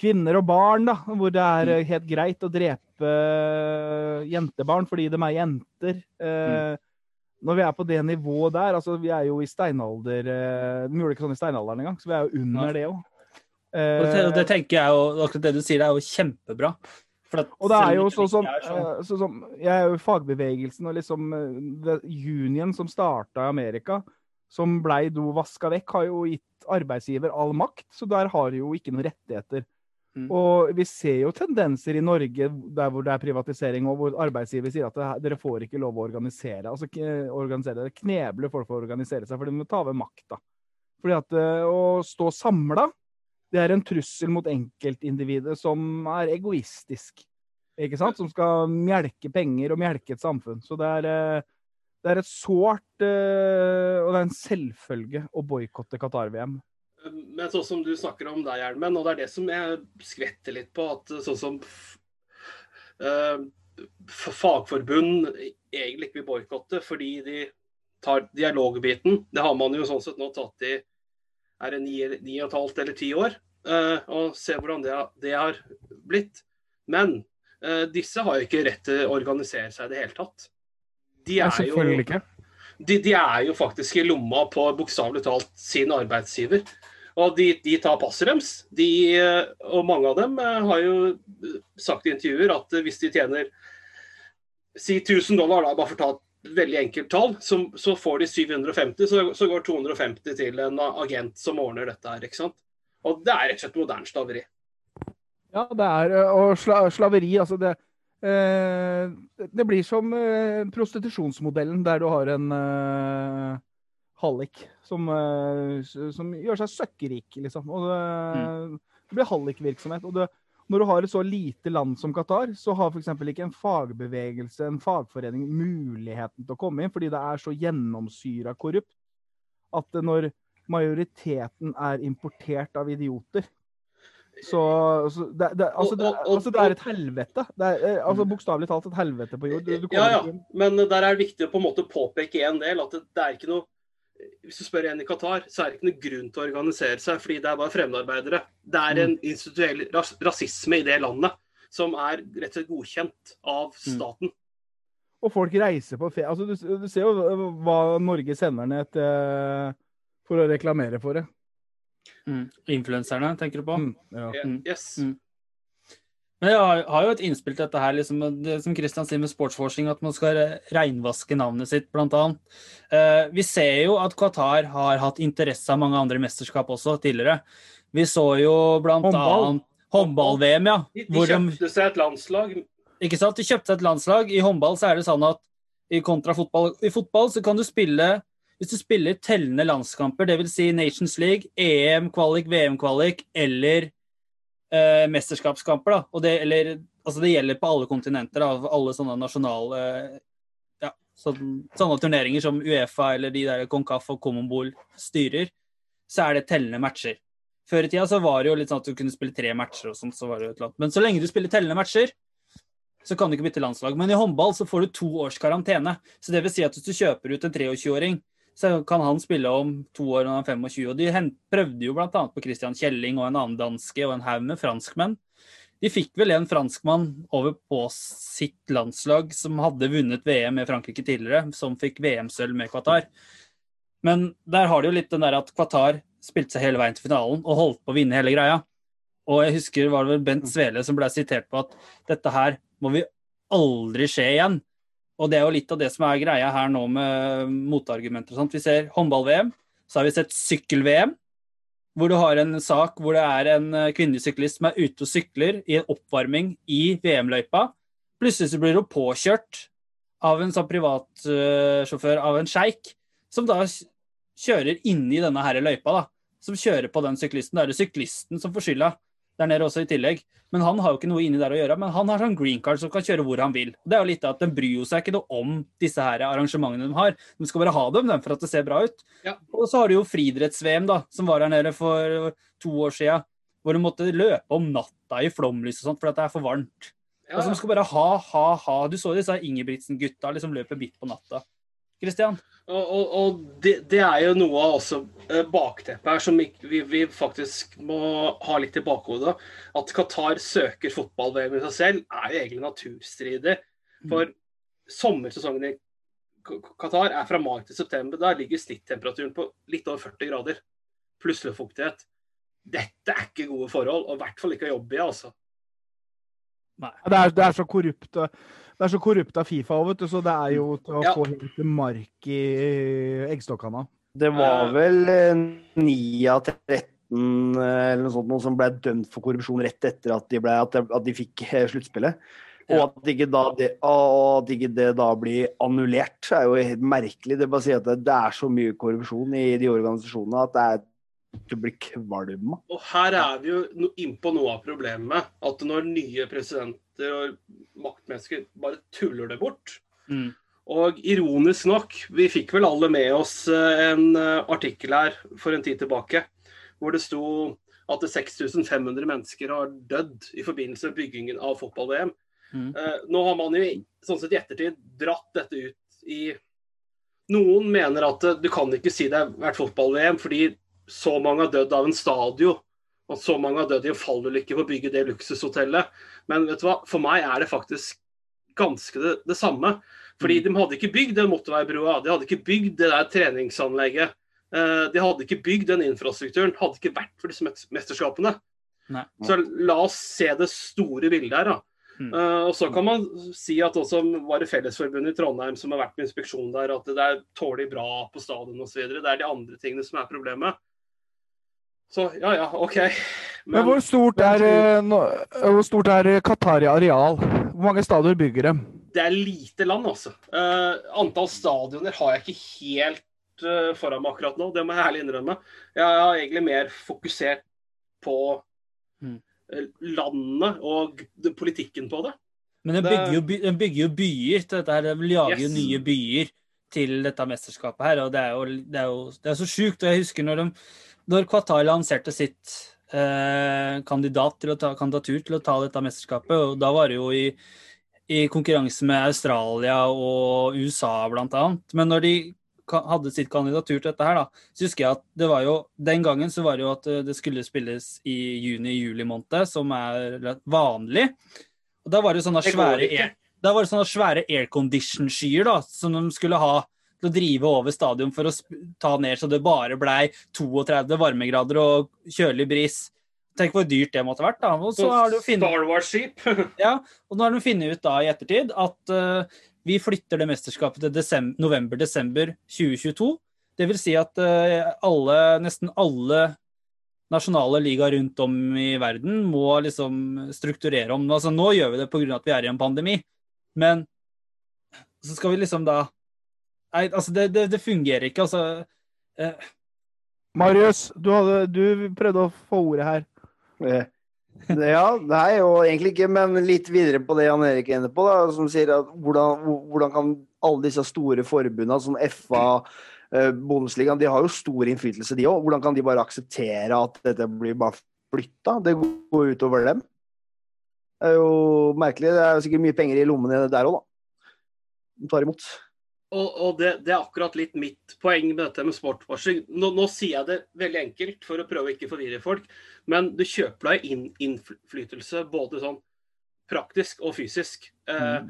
kvinner og barn, da, hvor det er eh, helt greit å drepe eh, jentebarn fordi de er jenter. Eh, Når vi er på det nivået der, altså vi er jo i steinalder De gjorde ikke sånn i steinalderen engang, så vi er jo under ja. det òg. Og det, det tenker jeg jo, akkurat det du sier, det er jo kjempebra. Og det er jo sånn som, så som Jeg er jo fagbevegelsen og liksom Union som starta i Amerika, som blei do vaska vekk, har jo gitt arbeidsgiver all makt, så der har de jo ikke noen rettigheter. Mm. Og vi ser jo tendenser i Norge der hvor det er privatisering, og hvor arbeidsgiver sier at det, dere får ikke lov å organisere. Altså organisere dere Kneble folk for å organisere seg, for de må ta over makta. Fordi at eh, å stå samla, det er en trussel mot enkeltindividet som er egoistisk. Ikke sant? Som skal melke penger og melke et samfunn. Så det er, eh, det er et sårt eh, Og det er en selvfølge å boikotte Qatar-VM. Men sånn som du snakker om der, Hjelmen, og det er det som jeg skvetter litt på, at sånn som uh, fagforbund egentlig ikke vil boikotte fordi de tar dialogbiten. Det har man jo sånn sett nå tatt i er det ni, ni og et halvt eller ti år, Uh, og se hvordan det, det har blitt. Men uh, disse har jo ikke rett til å organisere seg i det hele tatt. De er jo de, de er jo faktisk i lomma på bokstavelig talt sin arbeidsgiver. Og de, de tar passet deres. De, eh, og mange av dem eh, har jo sagt i intervjuer at eh, hvis de tjener si 1000 dollar, da, bare for å ta et veldig enkelt tall, så, så får de 750, så, så går 250 til en agent som ordner dette her. ikke sant? Og det er rett og slett moderne slaveri. Ja, det er Og sla, slaveri, altså det eh, Det blir som prostitusjonsmodellen, der du har en eh, hallik som, eh, som gjør seg søkkrik, liksom. Og det, det blir hallikvirksomhet. Og det, når du har et så lite land som Qatar, så har f.eks. ikke en fagbevegelse, en fagforening, muligheten til å komme inn, fordi det er så gjennomsyra korrupt at når majoriteten er importert av idioter så, så det, det, altså, det, altså, det er et helvete. Er eh, altså, bokstavelig talt et helvete på jord. Ja, ja. Men der er det viktig å på en måte påpeke en del at det, det er ikke noe Hvis du spør en i Qatar, så er det ikke noe grunn til å organisere seg, fordi det er bare fremmedarbeidere. Det er en instituell ras rasisme i det landet som er rett og slett godkjent av staten. Og folk reiser på ferie. Altså, du, du ser jo hva Norge sender ned til, eh, for å reklamere for det. Mm. Influenserne, tenker du på? Mm, ja. Mm. Yes. Mm. Men jeg har, har jo et innspill til dette her, liksom, det som Kristian sier med sportsforskning, at man skal reinvaske navnet sitt, annet. Eh, vi ser jo at Qatar har hatt interesse av mange andre mesterskap også tidligere. Vi så jo Håndball. annet håndball-VM, ja. De, de, kjøpte seg et landslag. ikke sant? De kjøpte seg et landslag. I håndball så er det sånn at i kontra fotball I fotball så kan du spille Hvis du spiller tellende landskamper, dvs. Si Nations League, EM-kvalik, VM-kvalik eller eh, mesterskapskamper, da. Og det, eller, altså det gjelder på alle kontinenter, av alle sånne nasjonale ja, sånne, sånne turneringer som Uefa eller de der Concaf og Commonbol styrer, så er det tellende matcher. Før i tida så var det jo litt sånn at du kunne spille tre matcher og sånt, så var det jo et eller annet. Men så lenge du spiller tellende matcher, så kan du ikke bytte landslag. Men i håndball så får du to års karantene. Så det vil si at hvis du kjøper ut en 23-åring, så kan han spille om to år når han er 25. Og de prøvde jo bl.a. på Christian Kjelling og en annen danske og en haug med franskmenn. De fikk vel en franskmann over på sitt landslag som hadde vunnet VM med Frankrike tidligere, som fikk VM-sølv med Qatar. Men der har de jo litt den der at Qatar spilte seg hele veien til finalen og holdt på å vinne hele greia. Og jeg husker var det vel Bent Svele som ble sitert på at dette her må vi aldri skje igjen. Og det er jo litt av det som er greia her nå med motargumenter og sånt. Vi ser håndball-VM, så har vi sett sykkel-VM, hvor du har en sak hvor det er en eh, kvinnelig syklist som er ute og sykler i en oppvarming i VM-løypa. Plutselig så blir hun påkjørt av en sånn privatsjåfør av en sjeik, som da kjører inni denne her løypa, da. Som kjører på den syklisten. Da er det syklisten som får skylda. Der nede også i tillegg. Men han har jo ikke noe inni der å gjøre. Men han har sånn green card som kan kjøre hvor han vil. Det er jo litt at De bryr seg ikke noe om disse her arrangementene de har. De skal bare ha dem dem, for at det ser bra ut. Ja. Og så har du jo friidretts-VM, da, som var her nede for to år siden. Hvor de måtte løpe om natta i flomlys og sånt fordi det er for varmt. Ja, Altså, de skal bare ha, ha, ha. Du så disse Ingebrigtsen-gutta liksom løpe midt på natta. Christian? Og, og, og det, det er jo noe av også eh, bakteppet her som vi, vi faktisk må ha litt i bakhodet. At Qatar søker fotball-VM i seg selv, er jo egentlig naturstridig. For sommersesongen i Qatar er fra mai til september. Da ligger snittemperaturen på litt over 40 grader. Pluss luftfuktighet. Dette er ikke gode forhold, og i hvert fall ikke å jobbe i. altså. Det er, det er så korrupt. Det er så korrupt av Fifa òg, vet du, så det er jo til å Ja. få helt mark i eggstokkene. Det var Eh. vel eh, 9 av 13 eh, eller noe sånt, noen som ble dømt for korrupsjon rett etter at de, ble, at de, at de fikk eh, sluttspillet. Og at ikke, da det, at ikke det da blir annullert, er jo helt merkelig. Det bare sier at det, det er så mye korrupsjon i de organisasjonene at det er du blir kvalm av. Og her er vi jo innpå inn på noe av problemet. At når nye presidenter og maktmennesker bare tuller det bort. Mm. Og ironisk nok, vi fikk vel alle med oss eh, en eh, artikkel her for en tid tilbake, hvor det sto at det 6500 mennesker har dødd i forbindelse med byggingen av fotball-VM. Mm. Eh, Nå har man jo sånn sett i ettertid dratt dette ut i Noen mener at du kan ikke si det har vært fotball-VM fordi så mange har dødd av en stadion. Og så mange har dødd i en fallulykke på å bygge det luksushotellet. Men vet du hva, for meg er det faktisk ganske det, det samme. Fordi de hadde ikke bygd den motorveibrua, de hadde ikke bygd det der treningsanlegget. Eh, De hadde ikke bygd den infrastrukturen, hadde ikke vært for disse mesterskapene. Nei. Så la oss se det store bildet her, da. Mm. Eh, og så kan man si at også var det Fellesforbundet i Trondheim som har vært med inspeksjon der, at det er tålelig bra på stadion osv. Det er de andre tingene som er problemet. Så ja ja, OK. Men hvor stort er, eh, hvor stort er eh, Qatar i areal? Hvor mange stadioner bygger de? det er lite land, altså. Uh, antall stadioner har jeg ikke helt uh, foran meg akkurat nå, det må jeg ærlig innrømme. Jeg har egentlig mer fokusert på Mm. eh, landet og politikken på det. Men den bygger, jo, by- den bygger jo byer til dette her. De lager jo Yes. nye byer til dette mesterskapet her, og det er jo, det er jo det er så sjukt. Og jeg husker når, de, når Qatar lanserte sitt eh, kandidat til å ta, kandidatur til å ta dette mesterskapet, og da var det jo i, i konkurranse med Australia og USA annet. Men når de hadde sitt kandidatur til dette her, da, så husker jeg at det var jo Den gangen så var det jo at eh, det skulle spilles i juni-juli måned, som er vanlig. Og da var det sånne svære air, da var det sånne svære aircondition-skyer da, som de skulle ha til å drive over stadion for å ta ned så det bare blei 32 varmegrader og kjølig bris. Tenk hvor dyrt det måtte vært. da. Og så har du finnet... Star Wars-skip. ja, og nå har de funnet ut da i ettertid at uh, vi flytter det mesterskapet til november-desember 2022. Det vil si at uh, alle, nesten alle nasjonale liga rundt om i verden må liksom strukturere om. Altså, nå gjør vi det pga. at vi er i en pandemi, men så skal vi liksom da Nei, altså, det, det, det fungerer ikke. Altså, eh, Marius, du, hadde, du prøvde å få ordet her. Eh, Ja, det er jo egentlig ikke, men litt videre på det Jan Erik er inne på, da, som sier at hvordan, hvordan kan alle disse store forbundene, som FA, eh, Bundesligaen, de har jo stor innflytelse, de òg. Hvordan kan de bare akseptere at dette blir bare flytta? Det går utover dem. Det er jo merkelig. Det er jo sikkert mye penger i lommene der òg, da. De tar imot. Og, og det, det er akkurat litt mitt poeng med dette med sportswashing. Nå, nå sier jeg det veldig enkelt for å prøve å ikke forvirre folk, men du kjøper deg inn, innflytelse både sånn praktisk og fysisk. Eh,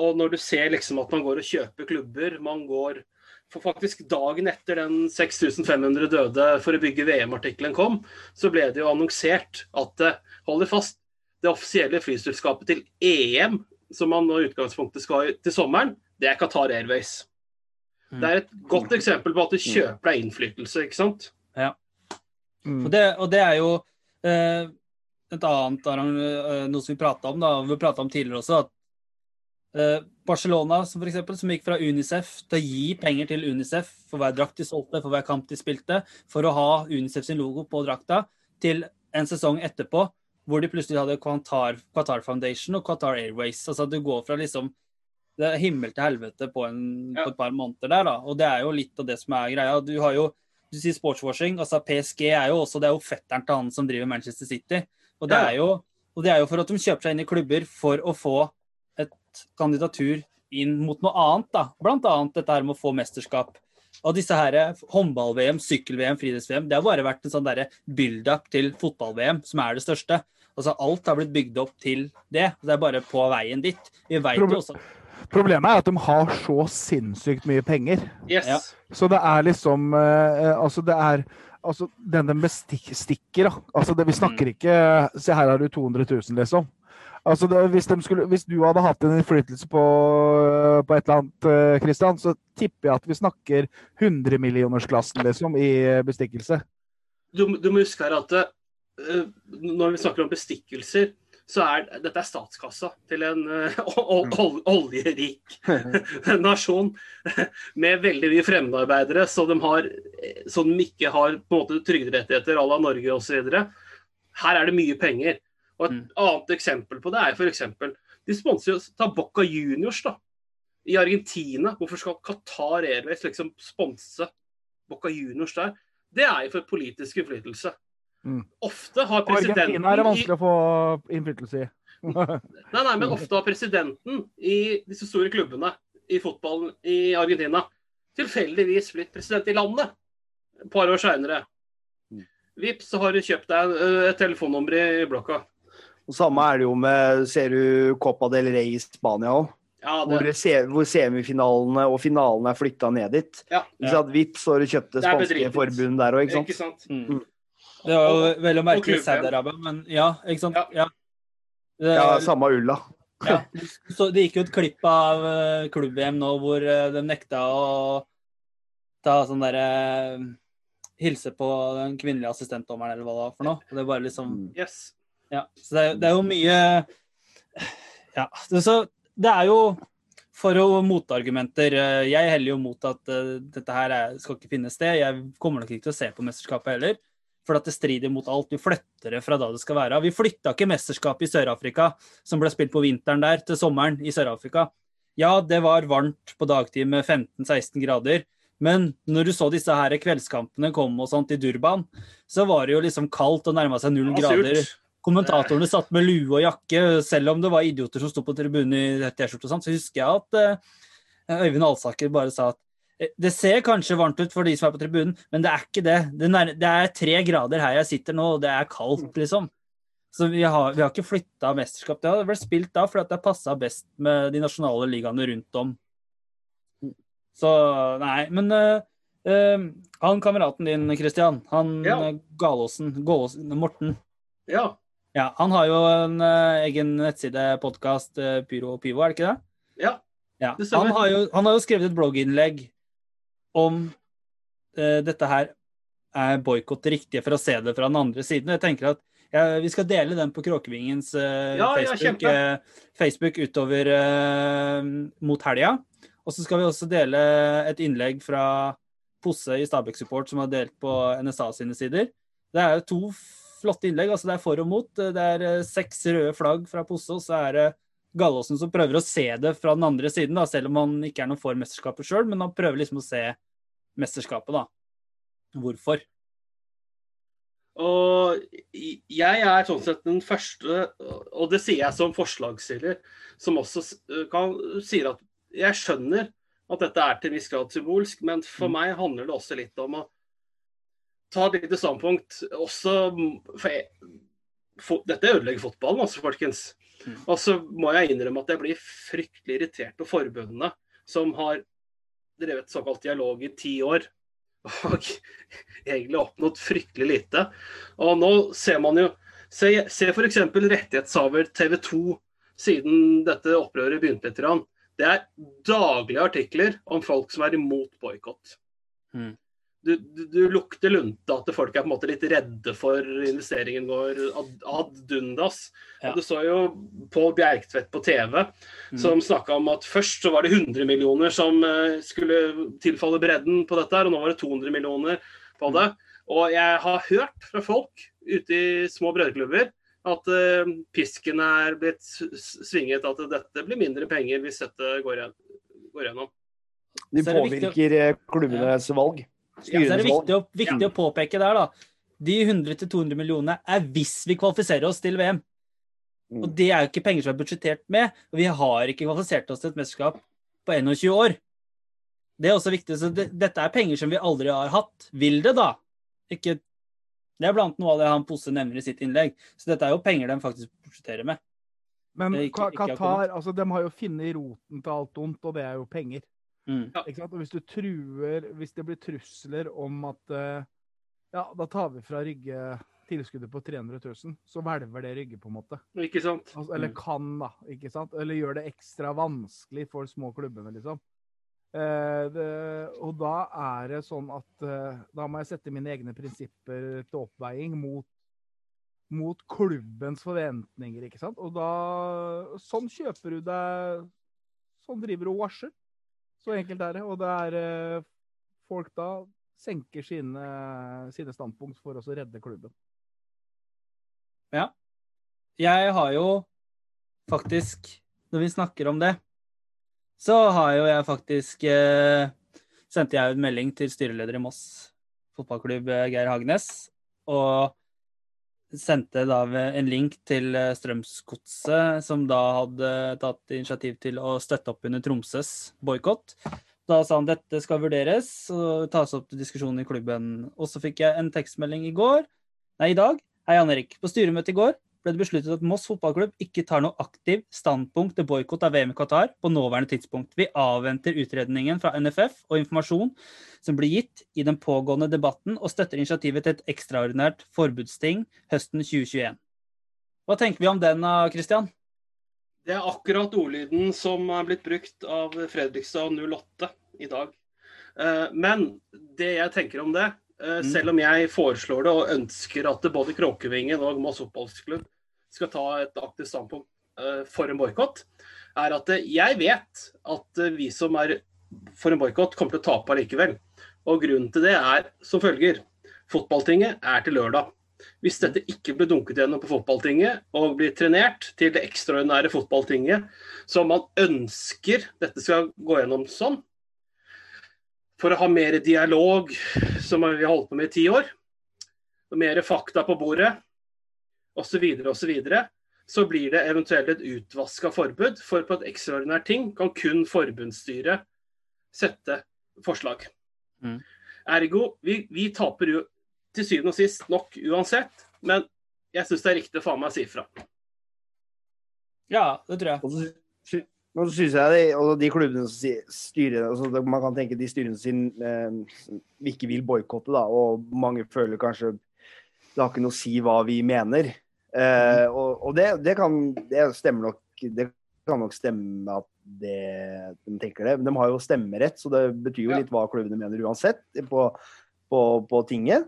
og når du ser liksom at man går og kjøper klubber, man går for faktisk dagen etter den 6500 døde for å bygge VM-artikkelen kom, så ble det jo annonsert at det hold dere fast, det offisielle flyselskapet til EM, som man nå i utgangspunktet skal til sommeren, det er Qatar Airways. Mm. Det er et godt eksempel på at du kjøper deg innflytelse, ikke sant? Mm. Og det, og det er jo eh, et annet arrang- eh, noe som vi prata om, da, vi prata om tidligere også, at eh, Barcelona som, for eksempel, som gikk fra Unicef til å gi penger til Unicef for hver drakt de solgte, for hver kamp de spilte, for å ha Unicef sin logo på drakta, til en sesong etterpå hvor de plutselig hadde Qatar, Qatar Foundation og Qatar Airways. Altså du går fra liksom det er himmel til helvete på, en, Ja. på et par måneder der, da. Og det er jo litt av det som er greia. Du har jo du sier sportswashing. altså PSG er jo også det er jo fetteren til han som driver Manchester City. Og det Ja. er jo, og det er jo for at de kjøper seg inn i klubber for å få et kandidatur inn mot noe annet, da. Blant annet dette her med å få mesterskap. Og disse her håndball-VM, sykkel-VM, friidretts-VM, det har bare vært en sånn derre build-up til fotball-VM, som er det største. Altså Alt har blitt bygd opp til det. Det er bare på veien dit. Vi vet jo også Problemet er at de har så sinnssykt mye penger. Yes. Ja. Så det er liksom eh, Altså, det er Altså, den de bestikker, da. Altså, det, vi snakker ikke Se, her har du 200 000, liksom. Altså, det, hvis, de skulle, hvis du hadde hatt en innflytelse på, på et eller annet, eh, Christian, så tipper jeg at vi snakker 100-millionersklassen, liksom, i bestikkelse. Du, du må huske her at eh, når vi snakker om bestikkelser, så er dette er statskassa til en eh, ol- oljerik nasjon med veldig mye fremmedarbeidere så de, har, så de ikke har på en måte trygderettigheter à la Norge osv. Her er det mye penger. Og Et Mm. annet eksempel på det er f.eks. De sponser jo ta Juniors da, i Argentina. Hvorfor skal Qatar Airways liksom sponse Boca Juniors der? Det er jo for politisk innflytelse. Mm. Ofte har presidenten Argentina er det vanskelig å få innflytelse i. Nei, nei, men ofte har presidenten i disse store klubbene i fotballen i Argentina tilfeldigvis blitt president i landet et par år seinere. Mm. Vips, så har du kjøpt deg eh, et telefonnummer i blokka. Og Samme er det jo med Ser du Copa del Rey i Spania òg? Ja, Hvor, hvor semifinalene og finalene er flytta ned dit. Ja. ja. Vips, så har du kjøpt det spanske forbundet der òg, ikke sant? ikke sant? Mm. Det var jo vel å merke. Saudi-Arabia, men ja, ikke sant? Ja. Ja. Det, Ja, samme ulla. ja. Så det gikk jo et klipp av eh, klubb-VM nå hvor eh, de nekta å ta sånn derre Hilse på den kvinnelige assistentdommeren, eller hva det var for noe. Det er bare liksom Yes. Ja, så det er, det er jo mye Ja, så- det er jo for- og motargumenter. Eh, Jeg heller jo mot at eh, dette her er, skal ikke finne sted. Jeg kommer nok ikke til å se på mesterskapet heller. For at det strider mot alt. Vi flytter det fra da det skal være. Vi flytta ikke mesterskapet i Sør-Afrika, som ble spilt på vinteren der, til sommeren i Sør-Afrika. Ja, det var varmt på dagtid med 15-16 grader. Men når du så disse her kveldskampene komme og sånt i Durban, så var det jo liksom kaldt og nærma seg null grader. Kommentatorene satt med lue og jakke, selv om det var idioter som sto på tribunen i T-skjorte og sånt, så husker jeg at eh, Øyvind Alsaker bare sa at det ser kanskje varmt ut for de som er på tribunen, men det er ikke det. Det, er tre grader her jeg sitter nå, og det er kaldt, liksom. Så vi har, vi har ikke flytta mesterskap. Det har vært spilt da fordi at det passa best med de nasjonale ligaene rundt om. Så nei, men uh, uh, han kameraten din, Christian, han Ja. eh, Galåsen, Gååsen, Morten Ja. ja, han har jo en uh, egen nettside, podkast, Pyro og Pivo, er det ikke det? Ja. Ja. Han, har jo, han har jo skrevet et blogginnlegg om eh, dette her er boikott det riktige for å se det fra den andre siden. Jeg tenker at ja, Vi skal dele den på Kråkevingens eh, Ja, Facebook, eh, Facebook utover eh, mot helga. Og så skal vi også dele et innlegg fra Posse i Stabæk Support, som har delt på NSA sine sider. Det er jo to flotte innlegg. altså Det er for og mot. Det er eh, seks røde flagg fra Posse, og så er det Gallåsen som prøver å se det fra den andre siden, da, selv om han ikke er noe for mesterskapet sjøl. Men han prøver liksom å se mesterskapet, da. Hvorfor? Og jeg er sånn sett den første, og det sier jeg som forslagsstiller, som også kan, sier at jeg skjønner at dette er til en viss grad symbolsk, men for meg handler det også litt om å ta et lite standpunkt. Også for jeg, Dette ødelegger fotballen, altså, folkens. Mm. Og så må jeg innrømme at jeg blir fryktelig irritert på forbundene som har drevet såkalt dialog i ti år. Og egentlig oppnådd fryktelig lite. Og nå ser man jo Se, se f.eks. rettighetshaver TV 2 siden dette opprøret begynte litt. Det er daglige artikler om folk som er imot boikott. Mm. Du, du, du lukter lunte at folk er på en måte litt redde for investeringen vår ad, ad dundas. Ja. Du så jo Pål Bjerktvedt på TV Mm. som snakka om at først så var det 100 millioner som eh, skulle tilfalle bredden på dette, her, og nå var det 200 millioner på det. Og jeg har hørt fra folk ute i små brødreklubber At uh, pisken er blitt svinget, at dette blir mindre penger hvis dette går, igjen, går gjennom. De er det påvirker eh, klubbenes valg. Ja, så er det viktig å, viktig å påpeke der, da. De 100-200 millionene er hvis vi kvalifiserer oss til VM. Mm. Og det er jo ikke penger som er budsjettert med. Og vi har ikke kvalifisert oss til et mesterskap på 21 år. Det er også viktig. Så det, dette er penger som vi aldri har hatt. Vil det, da? Ikke Det er blant noe av det han Posse nevner i sitt innlegg. Så dette er jo penger de faktisk budsjetterer med. Men ikke. Qatar altså, de har jo funnet roten til alt ondt, og det er jo penger. Mm. Ikke sant? Og hvis du truer Hvis det blir trusler om at eh, Ja, da tar vi fra Rygge tilskuddet på 300 000, så hvelver det Rygge, på en måte. Ikke sant? Altså, eller Mm. kan, da. ikke sant? Eller gjør det ekstra vanskelig for små klubbene, liksom. Eh, det, og da er det sånn at eh, da må jeg sette mine egne prinsipper til oppveiing mot, mot klubbens forventninger, ikke sant. Og da Sånn kjøper du deg Sånn driver du og washer. Så enkelt er det. Og det er eh, folk da senker sine, sine standpunkt for å redde klubben. Ja. Jeg har jo faktisk, når vi snakker om det, så har jo jeg faktisk eh, Sendte jeg en melding til styreleder i Moss fotballklubb, eh, Geir Hagnes, og sendte da en link til eh, Strømsgodset, som da hadde tatt initiativ til å støtte opp under Tromsøs boikott. Da sa han dette skal vurderes og tas opp til diskusjon i klubben. Og så fikk jeg en tekstmelding i går, nei, i dag. Hei, Jan Erik. På styremøtet i går ble det besluttet at Moss fotballklubb ikke tar noe aktiv standpunkt til boikott av VM i Qatar på nåværende tidspunkt. Vi avventer utredningen fra NFF og informasjon som blir gitt i den pågående debatten, og støtter initiativet til et ekstraordinært forbudsting høsten 2021. Hva tenker vi om den, Christian? Det er akkurat ordlyden som er blitt brukt av Fredrikstad 08 i dag. Eh, Men det jeg tenker om det. Selv om jeg foreslår det og ønsker at både Kråkevingen og Moss fotballklubb skal ta et aktivt standpunkt eh, for en boikott, er at eh, jeg vet at eh, vi som er for en boikott, kommer til å tape allikevel. Og grunnen til det er som følger. Fotballtinget er til lørdag. Hvis dette ikke blir dunket gjennom på fotballtinget og blir trenert til det ekstraordinære fotballtinget som man ønsker dette skal gå gjennom sånn, for å ha mer dialog, som vi har holdt på med i ti år, og mer fakta på bordet, osv., osv., så, videre, så blir det eventuelt et utvaska forbud. For på et ekstraordinært ting kan kun forbundsstyret sette forslag. Mm. Ergo, vi, vi taper jo til syvende og sist nok uansett, men jeg syns det er riktig å faen meg si fra. Ja, det tror jeg. Og så, sy- synes jeg det, altså de klubbene som styrer altså Man kan tenke de styrene sin eh, ikke vil boikotte, da, og mange føler kanskje det har ikke noe å si hva vi mener. Eh, og og det, det kan Det stemmer nok Det kan nok stemme at det, de tenker det. Men de har jo stemmerett, så det betyr jo litt hva klubbene mener uansett på, på, på tinget.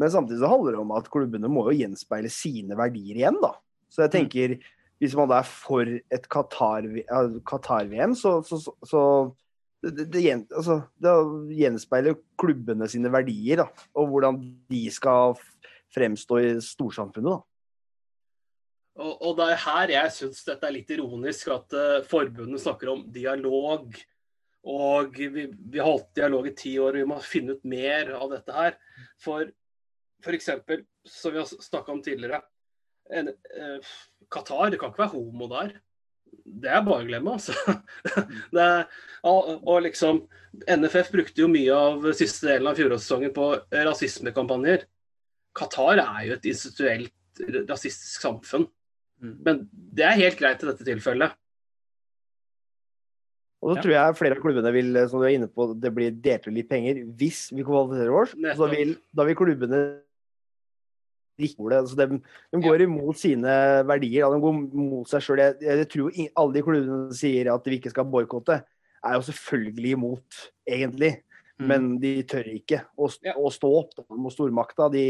Men samtidig så handler det om at klubbene må jo gjenspeile sine verdier igjen, da. Så jeg tenker hvis man da er for et Qatar-VM, så, så, så, det, det, altså, det gjenspeiler klubbene sine verdier, da. Og hvordan de skal fremstå i storsamfunnet. Og, og det er her jeg syns dette er litt ironisk, at uh, forbundet snakker om dialog. Og vi, vi har holdt dialog i ti år, og vi må finne ut mer av dette her. For f.eks., som vi har snakka om tidligere, en, eh, Qatar, det kan ikke være homo der. Det er bare å glemme, altså. Det er, og, og liksom NFF brukte jo mye av siste delen av fjorårssesongen på rasismekampanjer. Qatar er jo et instituelt rasistisk samfunn. Mm. Men det er helt greit i dette tilfellet. Og så Ja. tror jeg flere av klubbene vil, som du er inne på, det blir delt ut litt penger hvis vi kvalifiserer oss. Så vil, da vil klubbene det. De, de går imot sine verdier. De går mot seg sjøl. Jeg, jeg tror alle de klubbene som sier at vi ikke skal boikotte, er jo selvfølgelig imot, egentlig. Mm. Men de tør ikke å, å stå opp mot stormakta. De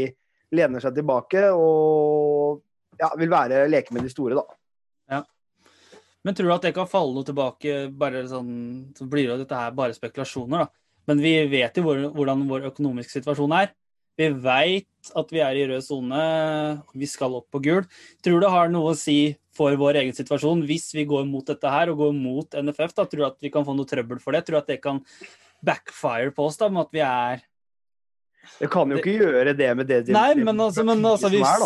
lener seg tilbake og ja, vil være leke med de store, da. Men tror du at det kan falle noe tilbake, bare sånn, så blir jo dette her bare spekulasjoner, da. Men vi vet jo hvor, hvordan vår økonomiske situasjon er. Vi veit at vi er i rød sone, vi skal opp på gul. Tror du det har noe å si for vår egen situasjon hvis vi går mot dette her og går mot NFF? da? Tror du at vi kan få noe trøbbel for det? Tror du at det kan backfire på oss da, med at vi er Det kan jo ikke gjøre det med det Nei, men altså, men altså vi, er,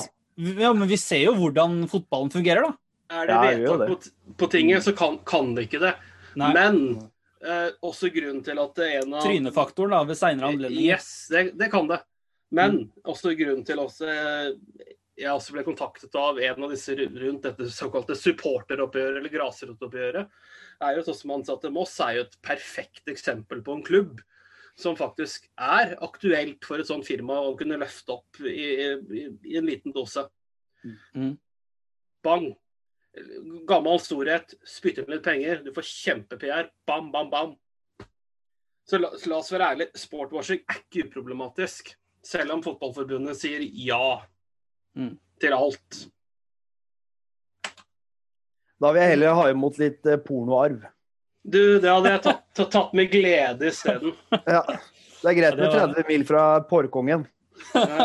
ja, men vi ser jo hvordan fotballen fungerer, da. Er det Ja, vedtak på, på tinget, så kan, kan det ikke det. Nei. Men eh, også grunnen til at er en av Trynefaktoren da, ved seinere anledninger. Yes, det, det kan det. Men også grunnen til også eh, jeg også ble kontaktet av en av disse rundt dette såkalte supporteroppgjøret, eller grasrotoppgjøret, er jo sånn som ansatte Moss er jo et perfekt eksempel på en klubb som faktisk er aktuelt for et sånt firma å kunne løfte opp i, i, i en liten dose. Mm. Bang! Gammel storhet, spytte inn litt penger, du får kjempe-PR. Bam, bam, bam. Så la, la oss være ærlige, sportwashing er ikke uproblematisk. Selv om Fotballforbundet sier ja Mm. til alt. Da vil jeg heller ha imot litt eh, pornoarv. Du, det hadde jeg tatt, tatt, med glede isteden. Ja. Det er greit med 30 mil fra porrkongen.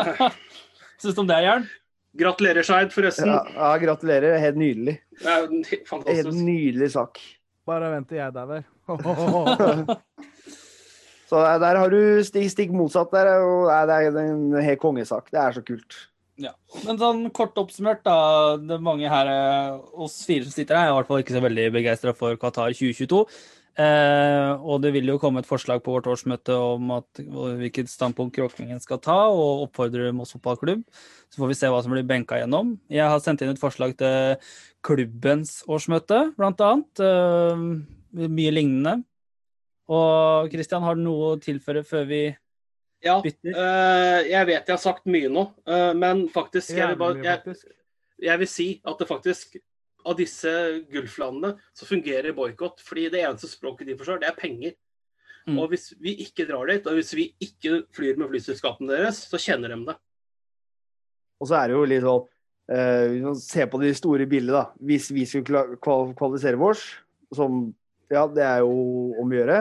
Syns du om det, Jern? Gratulerer, Skeid, forresten. Ja, ja, gratulerer. Helt nydelig. Det er jo en Helt nydelig sak. Bare vent til jeg dauer. Så der, der har du stikk, stikk motsatt. Der, er jo- nei, det er en helt kongesak. Det er så kult. Ja. Men sånn kort oppsummert, da. Det mange her, eh, oss fire som sitter her, er i hvert fall ikke så veldig begeistra for Qatar 2022. Eh, og det vil jo komme et forslag på vårt årsmøte om at, hvilket standpunkt Kråkvingen skal ta, og oppfordre Moss fotballklubb. Så får vi se hva som blir benka gjennom. Jeg har sendt inn et forslag til klubbens årsmøte, blant annet. Eh, mye lignende. Og Kristian, har du noe å tilføre før vi Ja, bytter? eh, jeg vet jeg har sagt mye nå, eh, men faktisk jeg vil, bare, jeg, jeg vil si at det faktisk av disse gulflandene så fungerer boikott. Fordi det eneste språket de forstår, det er penger. Mm. Og hvis vi ikke drar dit, og hvis vi ikke flyr med flyselskapene deres, så kjenner de det. Og så er det jo litt sånn uh, må se på de store bildene, da. Hvis vi skulle kvalifisere vårs, som Ja, det er jo om å gjøre,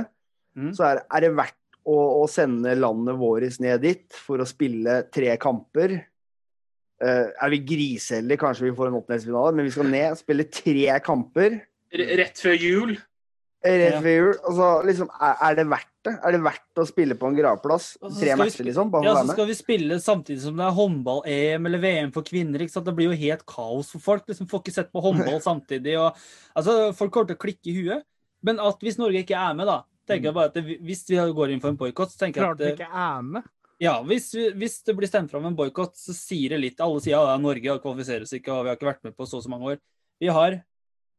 Mm. så er, er det verdt å, å sende landet vårt ned dit for å spille tre kamper. Uh, er vi griseheldige, kanskje vi får en åttendelsfinale, men vi skal ned, spille tre kamper. R- Rett før jul. Eh, Rett Ja. før jul. Altså, liksom, er, er det verdt det? Er det verdt å spille på en gravplass? Tre matcher, liksom? Bare Ja, så skal vi spille samtidig som det er håndball-EM eller VM for kvinner. ikke sant? Det blir jo helt kaos for folk. liksom Får ikke sett på håndball samtidig. og altså Folk kommer til å klikke i huet. Men at hvis Norge ikke er med, da tenker jeg bare at det, Hvis vi går inn for en boikott, så tenker jeg Klart at vi eh, ikke er med. ja, hvis, hvis det blir stemt fram en boikott, så sier det litt. Alle sier ja, Norge har kvalifiseres ikke, og vi har ikke vært med på så og så mange år. Vi har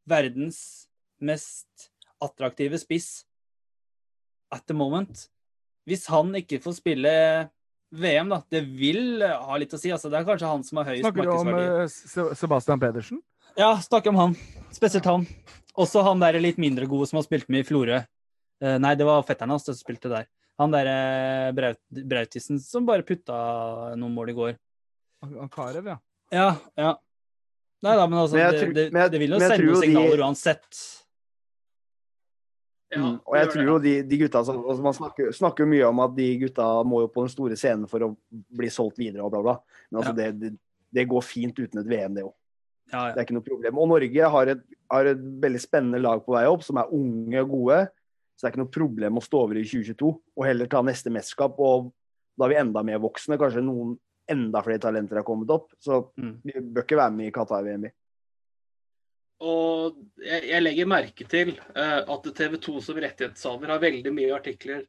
verdens mest attraktive spiss at the moment. Hvis han ikke får spille VM, da, det vil ha litt å si. altså Det er kanskje han som har høyest Snakker du om markedsverdi. eh, Se- Sebastian Pedersen? Ja, snakker om han. Spesielt han. Også han der litt mindre gode som har spilt med i Florø. Eh, nei, det var fetteren hans som spilte der. Han derre Braut, Brautisen som bare putta noen mål i går. Han- Karev, ja. Ja, ja. Nei da, men altså, Men jeg det, tror- det, men det vil jo men jeg sende noen signaler de- uansett. Ja, Mm, og jeg tror jo de, de gutta som altså Man snakker, snakker mye om at de gutta må jo på den store scenen for å bli solgt videre og bla, bla. Men altså, det, det, det går fint uten et VM, det òg. Ja, Det er ikke noe problem. Og Norge har et, har et veldig spennende lag på vei opp, som er unge og gode. Så det er ikke noe problem å stå over i 2022 og heller ta neste mesterskap. Og da er vi enda mer voksne. Kanskje noen enda flere talenter har kommet opp. Så Mm. vi bør ikke være med i Qatar-VM. Og jeg, jeg legger merke til uh, at TV 2 som rettighetshaver har veldig mye artikler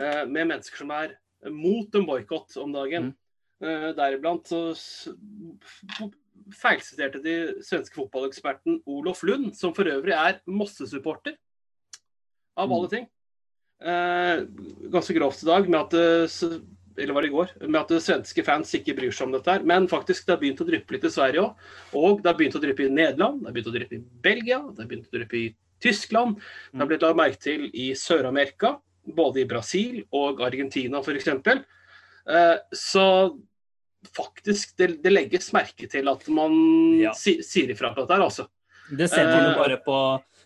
uh, med mennesker som er mot en boikott om dagen. Eh, deriblant så feilsiterte de svenske fotballeksperten Olof Lund, som for øvrig er Mosse-supporter, av alle ting. Eh, ganske grovt i dag med at eller var det i går, med at svenske fans ikke bryr seg om dette her. Men faktisk, det har begynt å dryppe litt i Sverige òg. Og det har begynt å dryppe i Nederland, det har begynt å dryppe i Belgia, det har begynt å dryppe i Tyskland. Det har blitt lagt merke til i Sør-Amerika, både i Brasil og Argentina f.eks. Eh, så faktisk, det, det legges merke til at man Ja. si, sier ifra på dette her, altså. Det ser man jo Eh. bare på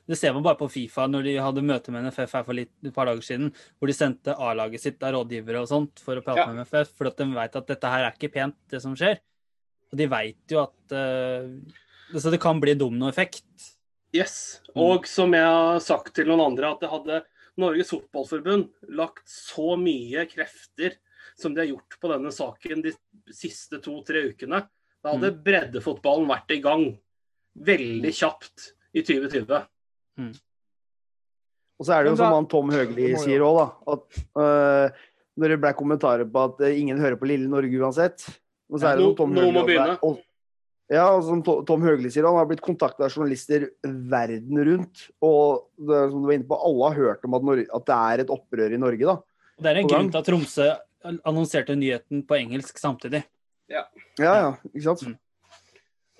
Det ser man bare på Fifa når de hadde møte med NFF her for litt, et par dager siden, hvor de sendte A-laget sitt av rådgivere og sånt for å prate Ja. med NFF, for at de vet at dette her er ikke pent, det som skjer. Og de vet jo at uh, Så det kan bli dominoeffekt. Yes. Mm. Og som jeg har sagt til noen andre, at det hadde Norges Fotballforbund lagt så mye krefter som de har gjort på denne saken de siste to-tre ukene, da hadde Mm. breddefotballen vært i gang veldig kjapt i 2020. Og så er det jo da- som han Tom Høgli sier òg, da. At uh, når det ble kommentarer på at øh, ingen hører på lille Norge uansett. Og så er det som Tom Høgli må begynne. og- Ja, og som Tom Høgli sier, han har blitt kontakta av journalister verden rundt. Og det, som du var inne på, alle har hørt om at, Norge, at det er et opprør i Norge, da. Og det er en grunn til at Tromsø annonserte nyheten på engelsk samtidig. Ja, ja, ikke sant? Mm.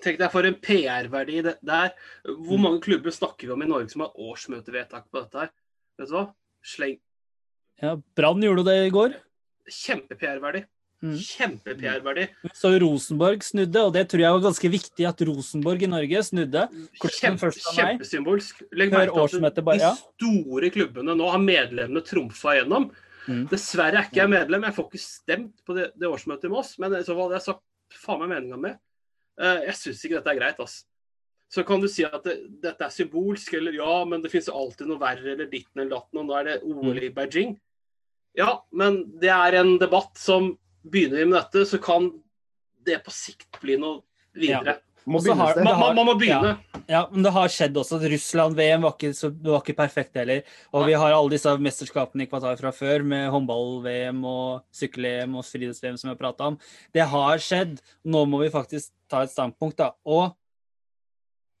Tenk deg for en PR-verdi der. Hvor Mm. mange klubber snakker vi om i Norge som har årsmøtevedtak på dette her? Vet du hva? Sleng. Ja, Brann gjorde det i går. Kjempe-PR-verdi. Mm. Kjempe-PR-verdi. Så Rosenborg snudde, og det tror jeg var ganske viktig at Rosenborg i Norge snudde. Kjempe, kjempesymbolsk. Legg merke til at de store klubbene nå har medlemmene trumfa gjennom. Mm. Dessverre er ikke jeg medlem, jeg får ikke stemt på det, det årsmøtet med oss, Men i så fall hadde jeg sagt faen meg meninga mi. Eh, Jeg syns ikke dette er greit, ass. Så kan du si at det, dette er symbolsk, eller ja, men det finnes alltid noe verre, eller ditten eller datten, og nå er det OL i Beijing. Ja, men det er en debatt som begynner vi med dette, så kan det på sikt bli noe videre. Må har- Man, man, man må begynne. Ja, men det har skjedd også Russland-VM var, var ikke perfekt heller. Og vi har alle disse mesterskapene i Qatar fra før, med håndball-VM og sykkel-EM og friidretts-VM som vi har prata om. Det har skjedd. Nå må vi faktisk ta et standpunkt, da. Og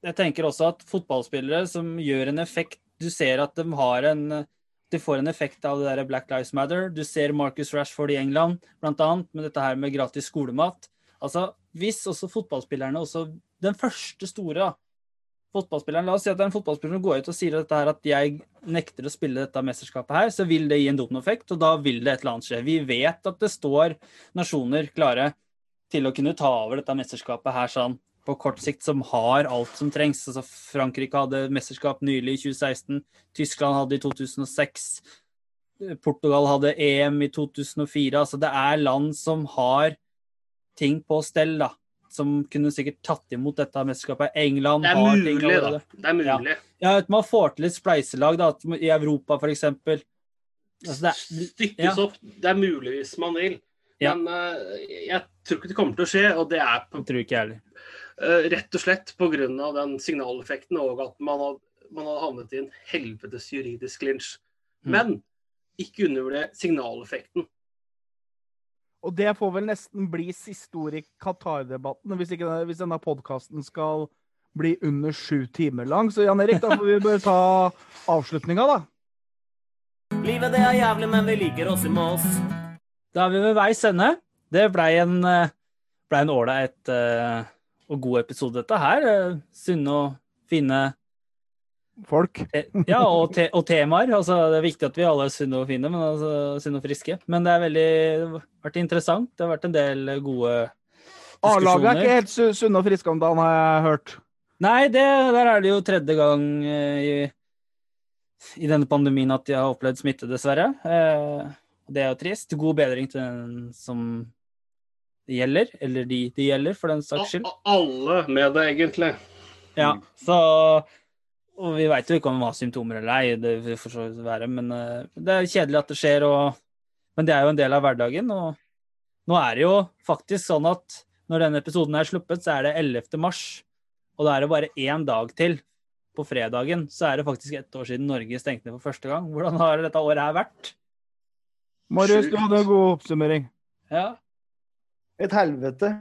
jeg tenker også at fotballspillere som gjør en effekt Du ser at de har en de får en effekt av det der Black Lives Matter. Du ser Marcus Rashford i England, blant annet, med dette her med gratis skolemat. Altså, Hvis også fotballspillerne også Den første store fotballspilleren La oss si at det er en fotballspiller som går ut og sier dette her at jeg nekter å spille dette mesterskapet her, så vil det gi en dominoeffekt, og da vil det et eller annet skje. Vi vet at det står nasjoner klare til å kunne ta over dette mesterskapet her sånn på kort sikt, som har alt som trengs. Altså, Frankrike hadde mesterskap nylig i 2016, Tyskland hadde i 2006, Portugal hadde EM i 2004. Altså, det er land som har ting på stell, da. Som kunne sikkert tatt imot dette mesterskapet. England Det har ting mulig, da. Det er mulig. Ja, at man får til et spleiselag da, i Europa, eksempel. Altså, Stykkes ja. opp. Det er mulig hvis man vil. Ja. Men uh, jeg tror ikke det kommer til å skje, og det er på, jeg tror ikke jeg heller. eh, rett og slett pga. den signaleffekten og at man har, man hadde havnet i en helvetes juridisk linsj. Mm. Men ikke undervurder signaleffekten. Og det får vel nesten bli siste ord i Qatar-debatten, hvis, hvis denne podkasten skal bli under sju timer lang. Så Jan Erik, da får vi bare ta avslutninga, da. Livet det er jævlig, men vi liker oss i Mås. Da er vi ved veis ende. Det blei en eh, ble en ålreit uh, og god episode, dette her. Eh, Sunne og fine Folk. ja, og, te og temaer. Altså, det er viktig at vi alle er sunne og fine, men altså, sunne og friske. Men det har veldig vært interessant. Det har vært en del gode A-laget er ikke helt su- sunne og friske om dagen, har jeg hørt. Nei, det, der er det jo tredje gang eh, i, i denne pandemien at de har opplevd smitte, dessverre. Eh, det er jo trist. God bedring til den som det gjelder, eller de det gjelder, for den saks skyld. Alle med det, egentlig. Ja, så Og vi veit jo ikke om de har symptomer eller ei, det får så vidt være, men eh, det er kjedelig at det skjer, og Men det er jo en del av hverdagen, og nå er det jo faktisk sånn at når denne episoden er sluppet, så er det 11. mars, og da er det bare én dag til. På fredagen så er det faktisk ett år siden Norge stengte ned for første gang. Hvordan har dette året her vært? Marius, du hadde en god oppsummering. Ja. Et helvete.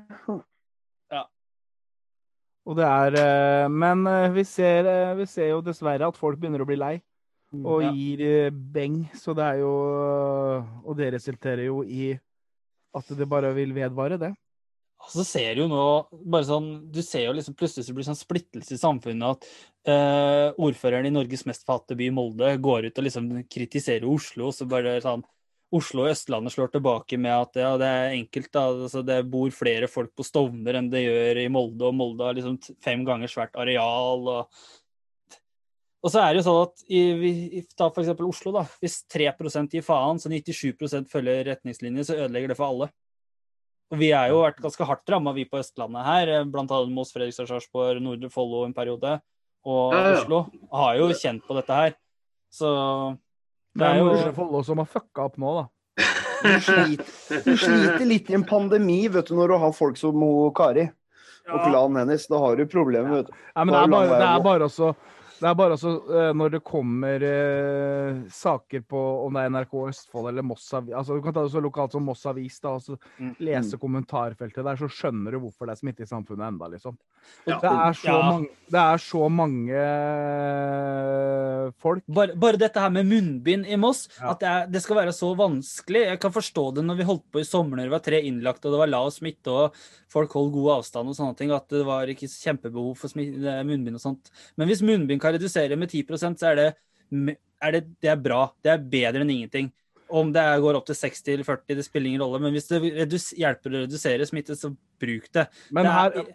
Og det er eh, Men eh, vi ser, eh, vi ser jo dessverre at folk begynner å bli lei og Ja. gir beng. Så det er jo Og det resulterer jo i at det bare vil vedvare, det. Og så ser du jo nå bare sånn, du ser jo liksom plutselig så blir det sånn splittelse i samfunnet at eh, ordføreren i Norges mest fattige by, Molde, går ut og liksom kritiserer Oslo. og så bare sånn, Oslo og Østlandet slår tilbake med at ja, det er enkelt. da, altså Det bor flere folk på Stovner enn det gjør i Molde, og Molde har liksom fem ganger svært areal. og Og så er det jo sånn at i, vi- ta eksempel Oslo, da. Hvis 3% gir faen, så 97% følger retningslinjer, så ødelegger det for alle. Og vi er jo vært ganske hardt ramma, vi på Østlandet her. Blant annet Moss, Fredrikstad, Sarpsborg, Nordre Follo en periode. Og Ja, ja. Oslo har jo kjent på dette her. Så Det er jo- Nordre Follo som har fucka opp nå, da. Du sliter, du sliter litt i en pandemi vet du, når du har folk som Kari og klanen hennes. Da har du problemer, vet du. Ja, men det er bare, det er bare også det er bare eh, når det kommer eh, saker på om det er NRK Østfold eller Moss altså Du kan ta det så lokalt som Moss Avis, da, og så Mm. lese kommentarfeltet der, så skjønner du hvorfor det er smitte i samfunnet enda, liksom. Ja. Det er så Ja. mange, det er så mange eh, folk. Bare, bare dette her med munnbind i Moss, Ja. at det, er, det skal være så vanskelig. Jeg kan forstå det når vi holdt på i sommer når det var tre innlagte, og det var lav smitte, og folk holdt god avstand og sånne ting, at det var ikke kjempebehov for munnbind og sånt. Men hvis munnbind kan redusere med 10% så er det, er det, det er bra. Det er bedre enn ingenting. Om det er, går opp til 60 eller 40, det spiller ingen rolle. Men hvis det redus, hjelper å redusere smitte, så bruk det. Men det her, er,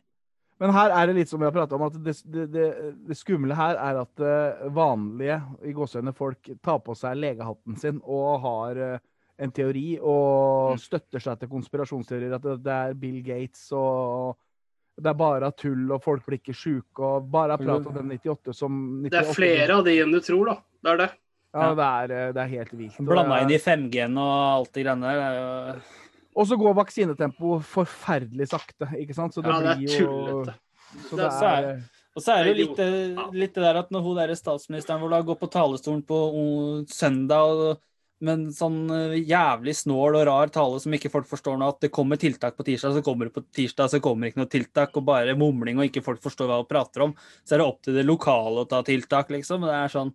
men her er det litt som vi har prata om, at det, det, det, skumle her er at eh, vanlige i gåseøyne folk tar på seg legehatten sin og har eh, en teori og støtter seg til konspirasjonsteorier. At det, det er Bill Gates og det er bare tull, og folk blir ikke sjuke, og bare er prat om den 98 som 98, Det er flere av de enn du tror, da. Det er det. Ja, det er, eh, det er helt vilt. Blanda inn i 5G-en og alt det greiene der. det er jo- Og så går vaksinetempoet forferdelig sakte, ikke sant? Så det Ja, det er blir jo tullete. Så Det er- så Og så er det jo litt, det- litt det der at når hun der statsministeren vår hun går på talerstolen på søndag og, med en sånn eh, jævlig snål og rar tale som ikke folk forstår nå, at det kommer tiltak på tirsdag, så kommer det på tirsdag, så kommer det ikke noe tiltak, og bare mumling og ikke folk forstår hva de prater om, så er det opp til det lokale å ta tiltak, liksom. Det er sånn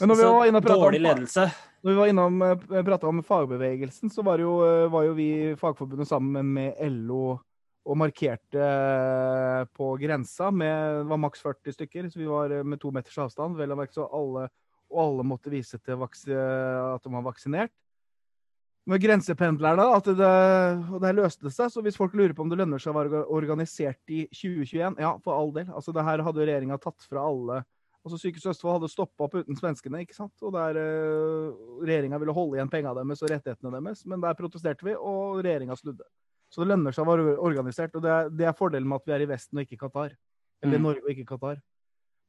Men når vi var inne og pratet om- Dårlig ledelse. Når vi var innom eh, prata om fagbevegelsen, så var, jo, eh, var jo vi i Fagforbundet sammen med LO og markerte på grensa med Det var maks 40 stykker, så vi var med to meters avstand. Vel å merke så alle Og alle måtte vise til at de var vaksinert. Med grensependlerne, at det, og der løste det seg. Så hvis folk lurer på om det lønner seg å være organisert i 2021, ja, for all del. Altså, det her hadde regjeringa tatt fra alle Altså Sykehuset Østfold hadde stoppa opp uten svenskene, ikke sant? og der uh, regjeringa ville holde igjen pengene deres og rettighetene deres. Men der protesterte vi, og regjeringa snudde. Så det lønner seg å være organisert. Og det er, det er fordelen med at vi er i Vesten og ikke i Qatar. Eller Mm. Norge og ikke Qatar.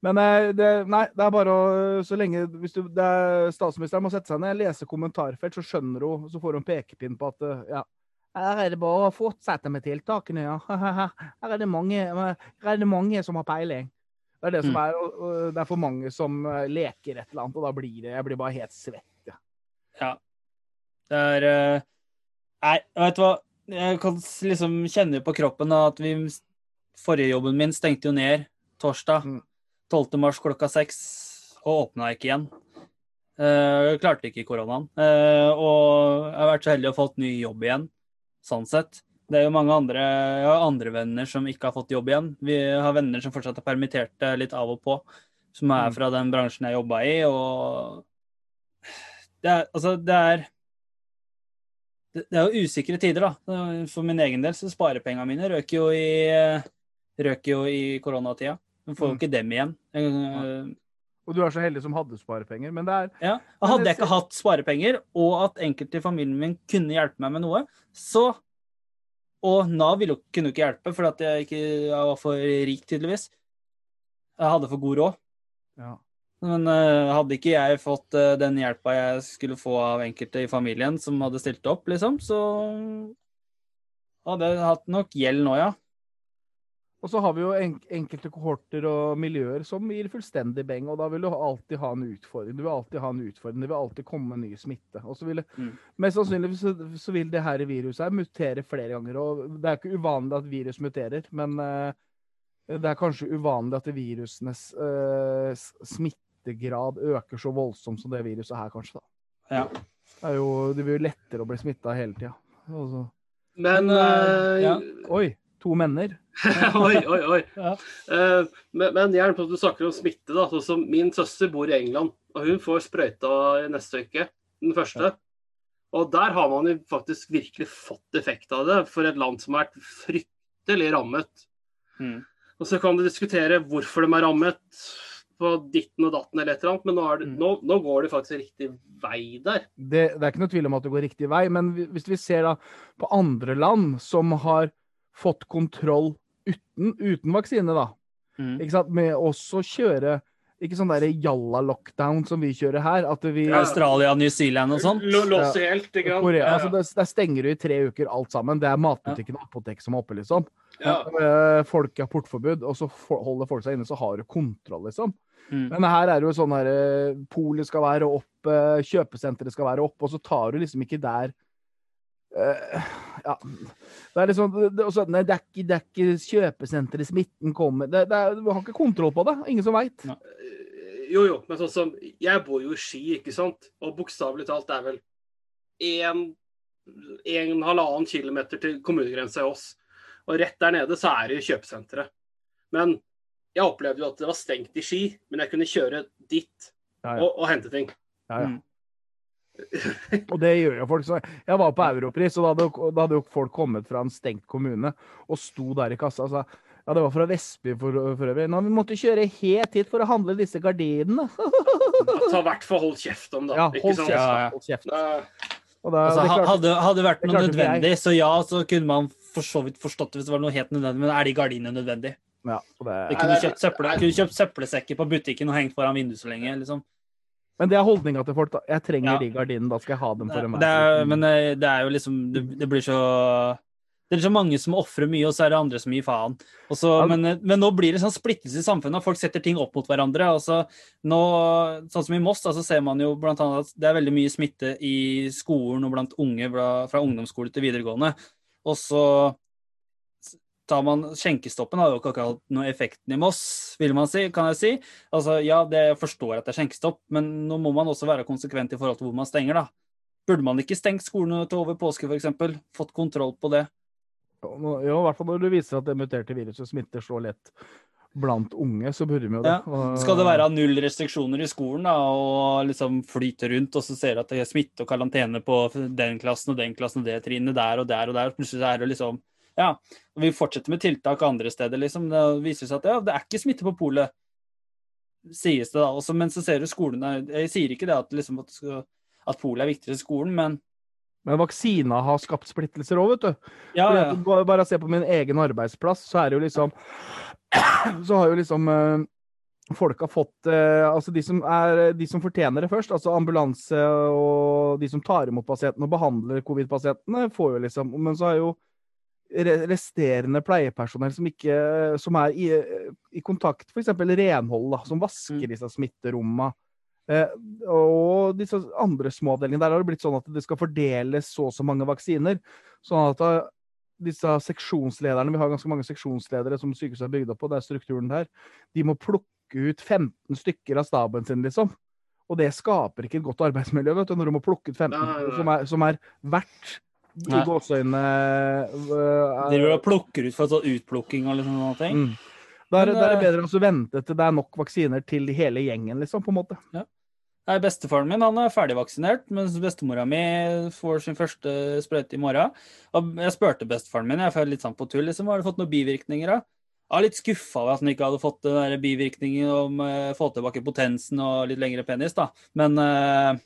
Men eh, det, nei, det er bare å Så lenge hvis du, det er, Statsministeren må sette seg ned, lese kommentarfelt, så skjønner hun Så får hun pekepinn på at eh, ja, her er det bare å fortsette med tiltakene, ja. Her er det mange, her er det mange som har peiling. Det er det som Mm. er, og, og det er for mange som eh, leker et eller annet, og da blir det Jeg blir bare helt svett. Ja. Ja. Det er Nei, vet du hva. Jeg kan liksom kjenne på kroppen da at vi Forrige jobben min stengte jo ned torsdag. Mm. 12. mars klokka seks, og åpna ikke igjen. Uh, klarte ikke koronaen. Uh, og jeg har vært så heldig å fått ny jobb igjen, sånn sett. Det er jo mange andre, jeg har andre venner som ikke har fått jobb igjen. Vi har venner som fortsatt er permitterte litt av og på, som er Mm. fra den bransjen jeg jobba i. og det er, altså, det er det, er jo usikre tider, da. For min egen del så sparepengene mine røker jo i røker jo i koronatida. Jeg får jo Mm. ikke dem igjen. Jeg, Og du er så heldig som hadde sparepenger. Men det er ja. Hadde jeg ikke hatt sparepenger, og at enkelte i familien min kunne hjelpe meg med noe, så Og Nav ville jo, kunne jo ikke hjelpe, for at jeg ikke jeg var for rik, tydeligvis. Jeg hadde for god råd. ja. Men uh, hadde ikke jeg fått uh, den hjelpa jeg skulle få av enkelte i familien som hadde stilt opp, liksom, så hadde jeg hatt nok gjeld nå, ja. Og så har vi jo en, enkelte kohorter og miljøer som gir fullstendig beng, og da vil du alltid ha en utfordring. Du vil alltid ha en utfordring. Det vil alltid komme ny smitte. Og så vil det, Mm. Mest sannsynlig så, så vil det her viruset her mutere flere ganger. og Det er ikke uvanlig at virus muterer, men uh, det er kanskje uvanlig at virusenes uh, smittegrad øker så voldsomt som det viruset her, kanskje. da. Ja. Det, er jo, det blir jo lettere å bli smitta hele tida. Altså. Men Men, uh, ja. Oi! To menner. Oi, oi, oi. Ja. Uh, men, men gjerne på at du snakker om smitte. da, sånn som Min søster bor i England, og hun får sprøyta i neste uke. Den første. Og der har man jo faktisk virkelig fått effekt av det, for et land som har vært fryktelig rammet. Mm. Og så kan du diskutere hvorfor de er rammet. på ditten og datten eller et eller annet, men nå, det, Mm. nå, nå går det faktisk riktig vei der. Det, det er ikke noe tvil om at det går riktig vei, men hvis vi ser da på andre land som har fått kontroll uten, uten vaksine, da, Mm. ikke sant, med også kjøre ikke sånn der jalla-lockdown som vi kjører her, at vi Australia, New Zealand og sånt. Lå- Låse helt, ikke sant? Korea, Ja, altså det, Der stenger du i tre uker alt sammen. Det er matbutikken og apotek som er oppe, liksom. ja. Eh, Folk har portforbud, og så holder folk seg inne, så har du kontroll, liksom. Mm. Men her er det jo sånn her eh, Polet skal være opp, kjøpesenteret skal være opp, og så tar du liksom ikke der eh, Ja. Det er liksom det, også, Nei, det er ikke, det er ikke kjøpesenteret smitten kommer det, det er, Du har ikke kontroll på det. Ingen som veit. Jo, jo, men sånn som Jeg bor jo i Ski, ikke sant? Og bokstavelig talt det er vel en, en halvannen kilometer til kommunegrensa i oss. Og rett der nede så er det kjøpesenteret. Men jeg opplevde jo at det var stengt i Ski, men jeg kunne kjøre dit Ja, ja. og, og hente ting. Ja, ja. Og det gjør jo folk. Så jeg var på Europris, og da hadde, da hadde jo folk kommet fra en stengt kommune og sto der i kassa og sa ja, det var fra Vestby for, for øvrig. Nå, vi måtte kjøre helt hit for å handle disse gardinene. Ta hvert fall hold kjeft om det. Ja, ikke hold kjeft. Ja, ja. Hold kjeft. Da- Og da, Altså, det hadde, hadde det vært noe nødvendig, så ja, så kunne man for så vidt forstått det hvis det var noe helt nødvendig, men er de gardinene nødvendig? ja, det, Jeg kunne kjøpt, søppel, kjøpt søppelsekker på butikken og hengt foran vinduet så lenge. liksom. Men det er holdninga til folk. da. Jeg trenger Ja. de gardinene, da skal jeg ha dem for meg. det er, men det, det er jo liksom Det, det blir så det er så mange som ofrer mye, og så er det andre som gir faen. Også, Ja. men, men nå blir det sånn splittelse i samfunnet, og folk setter ting opp mot hverandre. Så nå, sånn som i Moss, da, så ser man jo blant annet at det er veldig mye smitte i skolen og blant unge fra, fra ungdomsskole til videregående. Og så tar man Skjenkestoppen har jo ikke akkurat noen effekten i Moss, vil man si, kan jeg si. Altså, ja, det jeg forstår at det er skjenkestopp, men nå må man også være konsekvent i forhold til hvor man stenger, da. Burde man ikke stengt skolene til over påske, f.eks.? Fått kontroll på det? Jo, i hvert fall når du viser at det muterte viruset smitter så lett blant unge, så burde vi jo det. Ja. Skal det være null restriksjoner i skolen da, og liksom flyte rundt, og så ser du at det er smitte og karantene på den klassen og den klassen og det trinnet der og der og der, plutselig er det liksom Ja, og vi fortsetter med tiltak andre steder, liksom. Det viser seg at ja, det er ikke smitte på polet, sies det da. Også, men så ser du skolene Jeg sier ikke det at, liksom, at, at polet er viktigere i skolen, men Men vaksina har skapt splittelser òg, vet du. ja, ja. Bare, bare se på min egen arbeidsplass, så er det jo liksom Så har jo liksom eh, folk har fått eh, Altså de som, er, de som fortjener det først, altså ambulanse og de som tar imot pasientene og behandler covid-pasientene, får jo liksom Men så er jo resterende pleiepersonell som ikke som er i, i kontakt, f.eks. renhold, da, som vasker Mm. disse smitterommene. Eh, og disse andre små avdelingene, der har det blitt sånn at det skal fordeles så og så mange vaksiner. Sånn at da, disse seksjonslederne, vi har ganske mange seksjonsledere som sykehuset er bygd opp på, det er strukturen der, de må plukke ut 15 stykker av staben sin, liksom. Og det skaper ikke et godt arbeidsmiljø, vet du, når du må plukke ut 15 Nei, nei, nei. som er, som er verdt i gåseøynene uh, Driver og plukker ut for sånn utplukking og liksom sånne ting. Mm. Da er, det- det eh, bedre å vente til det er nok vaksiner til hele gjengen, liksom, på en måte. Nei, Bestefaren min han er ferdigvaksinert, mens bestemora mi får sin første sprøyte i morgen. Og jeg spurte bestefaren min jeg føler litt sånn på tull, liksom, har du fått noen bivirkninger. da? Jeg var litt skuffa over at han ikke hadde fått den der bivirkningen om uh, få tilbake potensen og litt lengre penis, da. Men uh,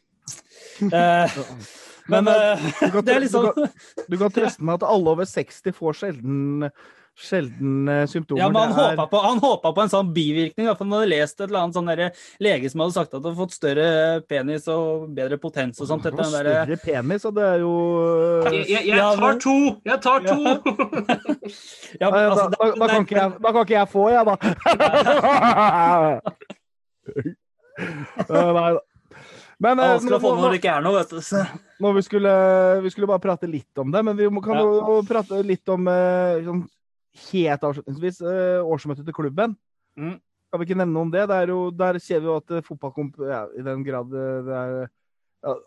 eh, Men Men, uh, Du kan, det er liksom du, kan, du kan trøste meg at alle over 60 får sjelden, sjelden eh, symptomer. Ja, men han er- håpa på, han håpa på en sånn bivirkning. for Han hadde lest et eller annet sånn der lege som hadde sagt at han hadde fått større penis og bedre potens og sånt. Det Etter den der, større penis, og det er jo Jeg, jeg, jeg Ja, tar to! Jeg tar to! ja, men, da, altså, da, da, kan ikke jeg, da kan ikke jeg få, jeg, da. Nei da. Men eh, Alle skal nå- få med når det ikke er noe, vet du. når vi skulle, vi skulle bare prate litt om det, men vi må, kan Ja. prate litt om eh, sånn, helt avslutningsvis eh, årsmøtet til klubben. Mm. Kan vi ikke nevne noe om det? det jo, der ser vi jo at eh, fotballkomp... Ja, I den grad eh, det er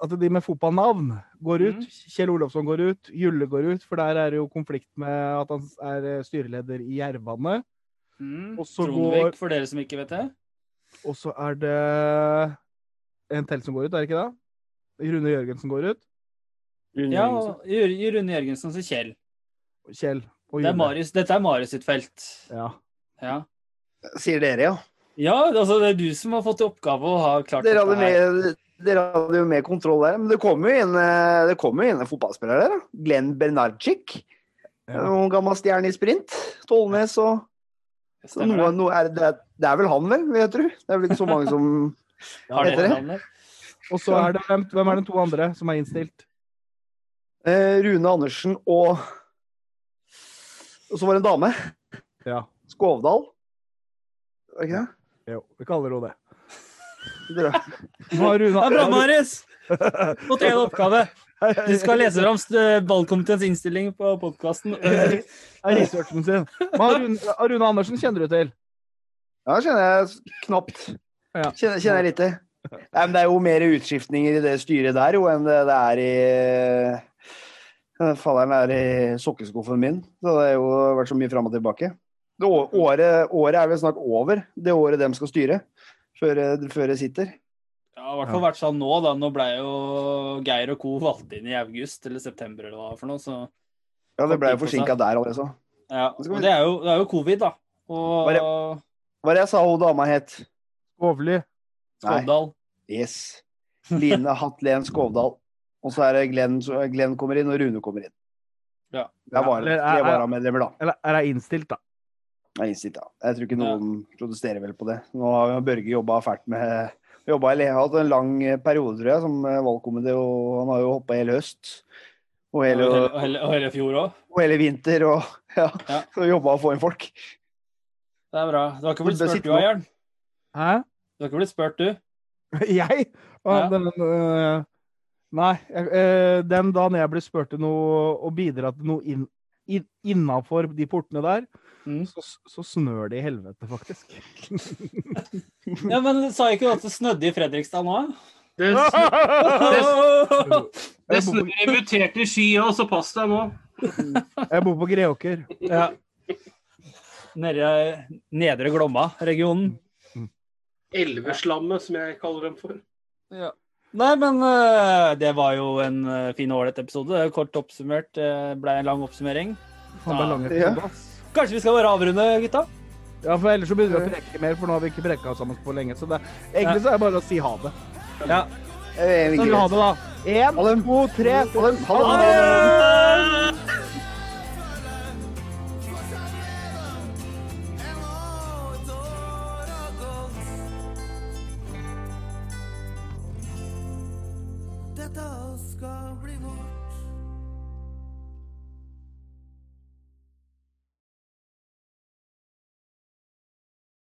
At de med fotballnavn går ut. Mm. Kjell Olofsson går ut. Julle går ut, for der er det jo konflikt med at han er eh, styreleder i Jervane. Mm. Trondvik, går- for dere som ikke vet det. Og så er det en til som går ut, er det ikke det? Rune Jørgensen går ut. Ja, Jørgensen. Rune Jørgensen og Kjell. Kjell og Det er Marius, dette er Marius sitt felt. Ja. Ja. Sier dere, ja. Ja, altså det er du som har fått i oppgave å ha klart Dere hadde, dette her. mer, dere hadde jo mer kontroll der. Men det kommer jo inn, eh, det kom jo inn en fotballspiller der. da. Glenn Bernardczyk. Ja. Noen gammel stjerne i sprint. Tollnes og så noe, noe er, det, er, det er vel han, vel, vil jeg tro. Det er vel ikke så mange som Har dere navnet? Og så er det hvem, hvem er de to andre som er innstilt? eh, Rune Andersen og Og så var det en dame. Ja. Skovdal. Er det ikke det? Jo, vi kaller henne det. Det er bra, Marius! Fått én oppgave. Du skal lese fram valgkomiteens innstilling på podkasten. researchen sin. Men Rune, Rune Andersen kjenner du til? Ja, kjenner jeg knapt. Ja. Kjenner, kjenner jeg litt til. Nei, men det er jo mer utskiftninger i det styret der jo enn det det er i eh, Falleren er i sokkeskuffen min. Så det har jo vært så mye fram og tilbake. Det året, året er vel snart over, det året de skal styre. Før, det- før det sitter. Ja, i hvert fall vært sånn nå, da. Nå ble jo Geir og co. valgt inn i august eller september eller hva for noe, så Ja, det ble jo forsinka der allerede. ja. Og det er jo, det er jo covid, da. Og Hva er det jeg sa hun dama het? Skovli. Skovdal. Yes. Line Hatlen Skovdal. Og så er det Glenn, Glenn kommer inn, og Rune kommer inn. Ja. Det er bare Eller tre er- er- varamedlemmer, da. Eller er hun innstilt, da? Jeg er innstilt, ja. Jeg tror ikke noen protesterer vel på det. Nå har Børge jobba fælt med jobba, i hatt en lang periode, tror jeg, som eh, valgkomité, og han har jo hoppa hele høst. Og Og hele, og hele, og hele fjor òg. og hele vinter, og ja, Ja. så jobba å få inn folk. Det er bra. Du har ikke blitt Det spurt du, nå. Jørn? Hæ? Du har ikke blitt spurt, du? Jeg? Ja. Den, øh, nei, øh, den dagen jeg ble spurt til noe og bidra til noe inn, inn, innafor de portene der, Mm. så, så snør det i helvete, faktisk. Ja, men sa ikke du at det snødde i Fredrikstad nå? Det, det Jeg i muterte sky òg, så pass deg nå. jeg bor på Greåker. Ja. Nede i Nedre Glomma-regionen. Elveslammet, som jeg kaller dem for. Ja. Nei, men øh, det var jo en øh, fin og ålreit episode. Kort oppsummert. Det ble en lang oppsummering. Er Ja. Kanskje vi skal bare avrunde, gutta? Ja, for ellers så begynner vi å preke mer, for nå har vi ikke preka sammen på lenge. Så det, egentlig så er det bare å si ha det. Ja. Eh, Så vi ha det, da. Én, to, tre. Ha det.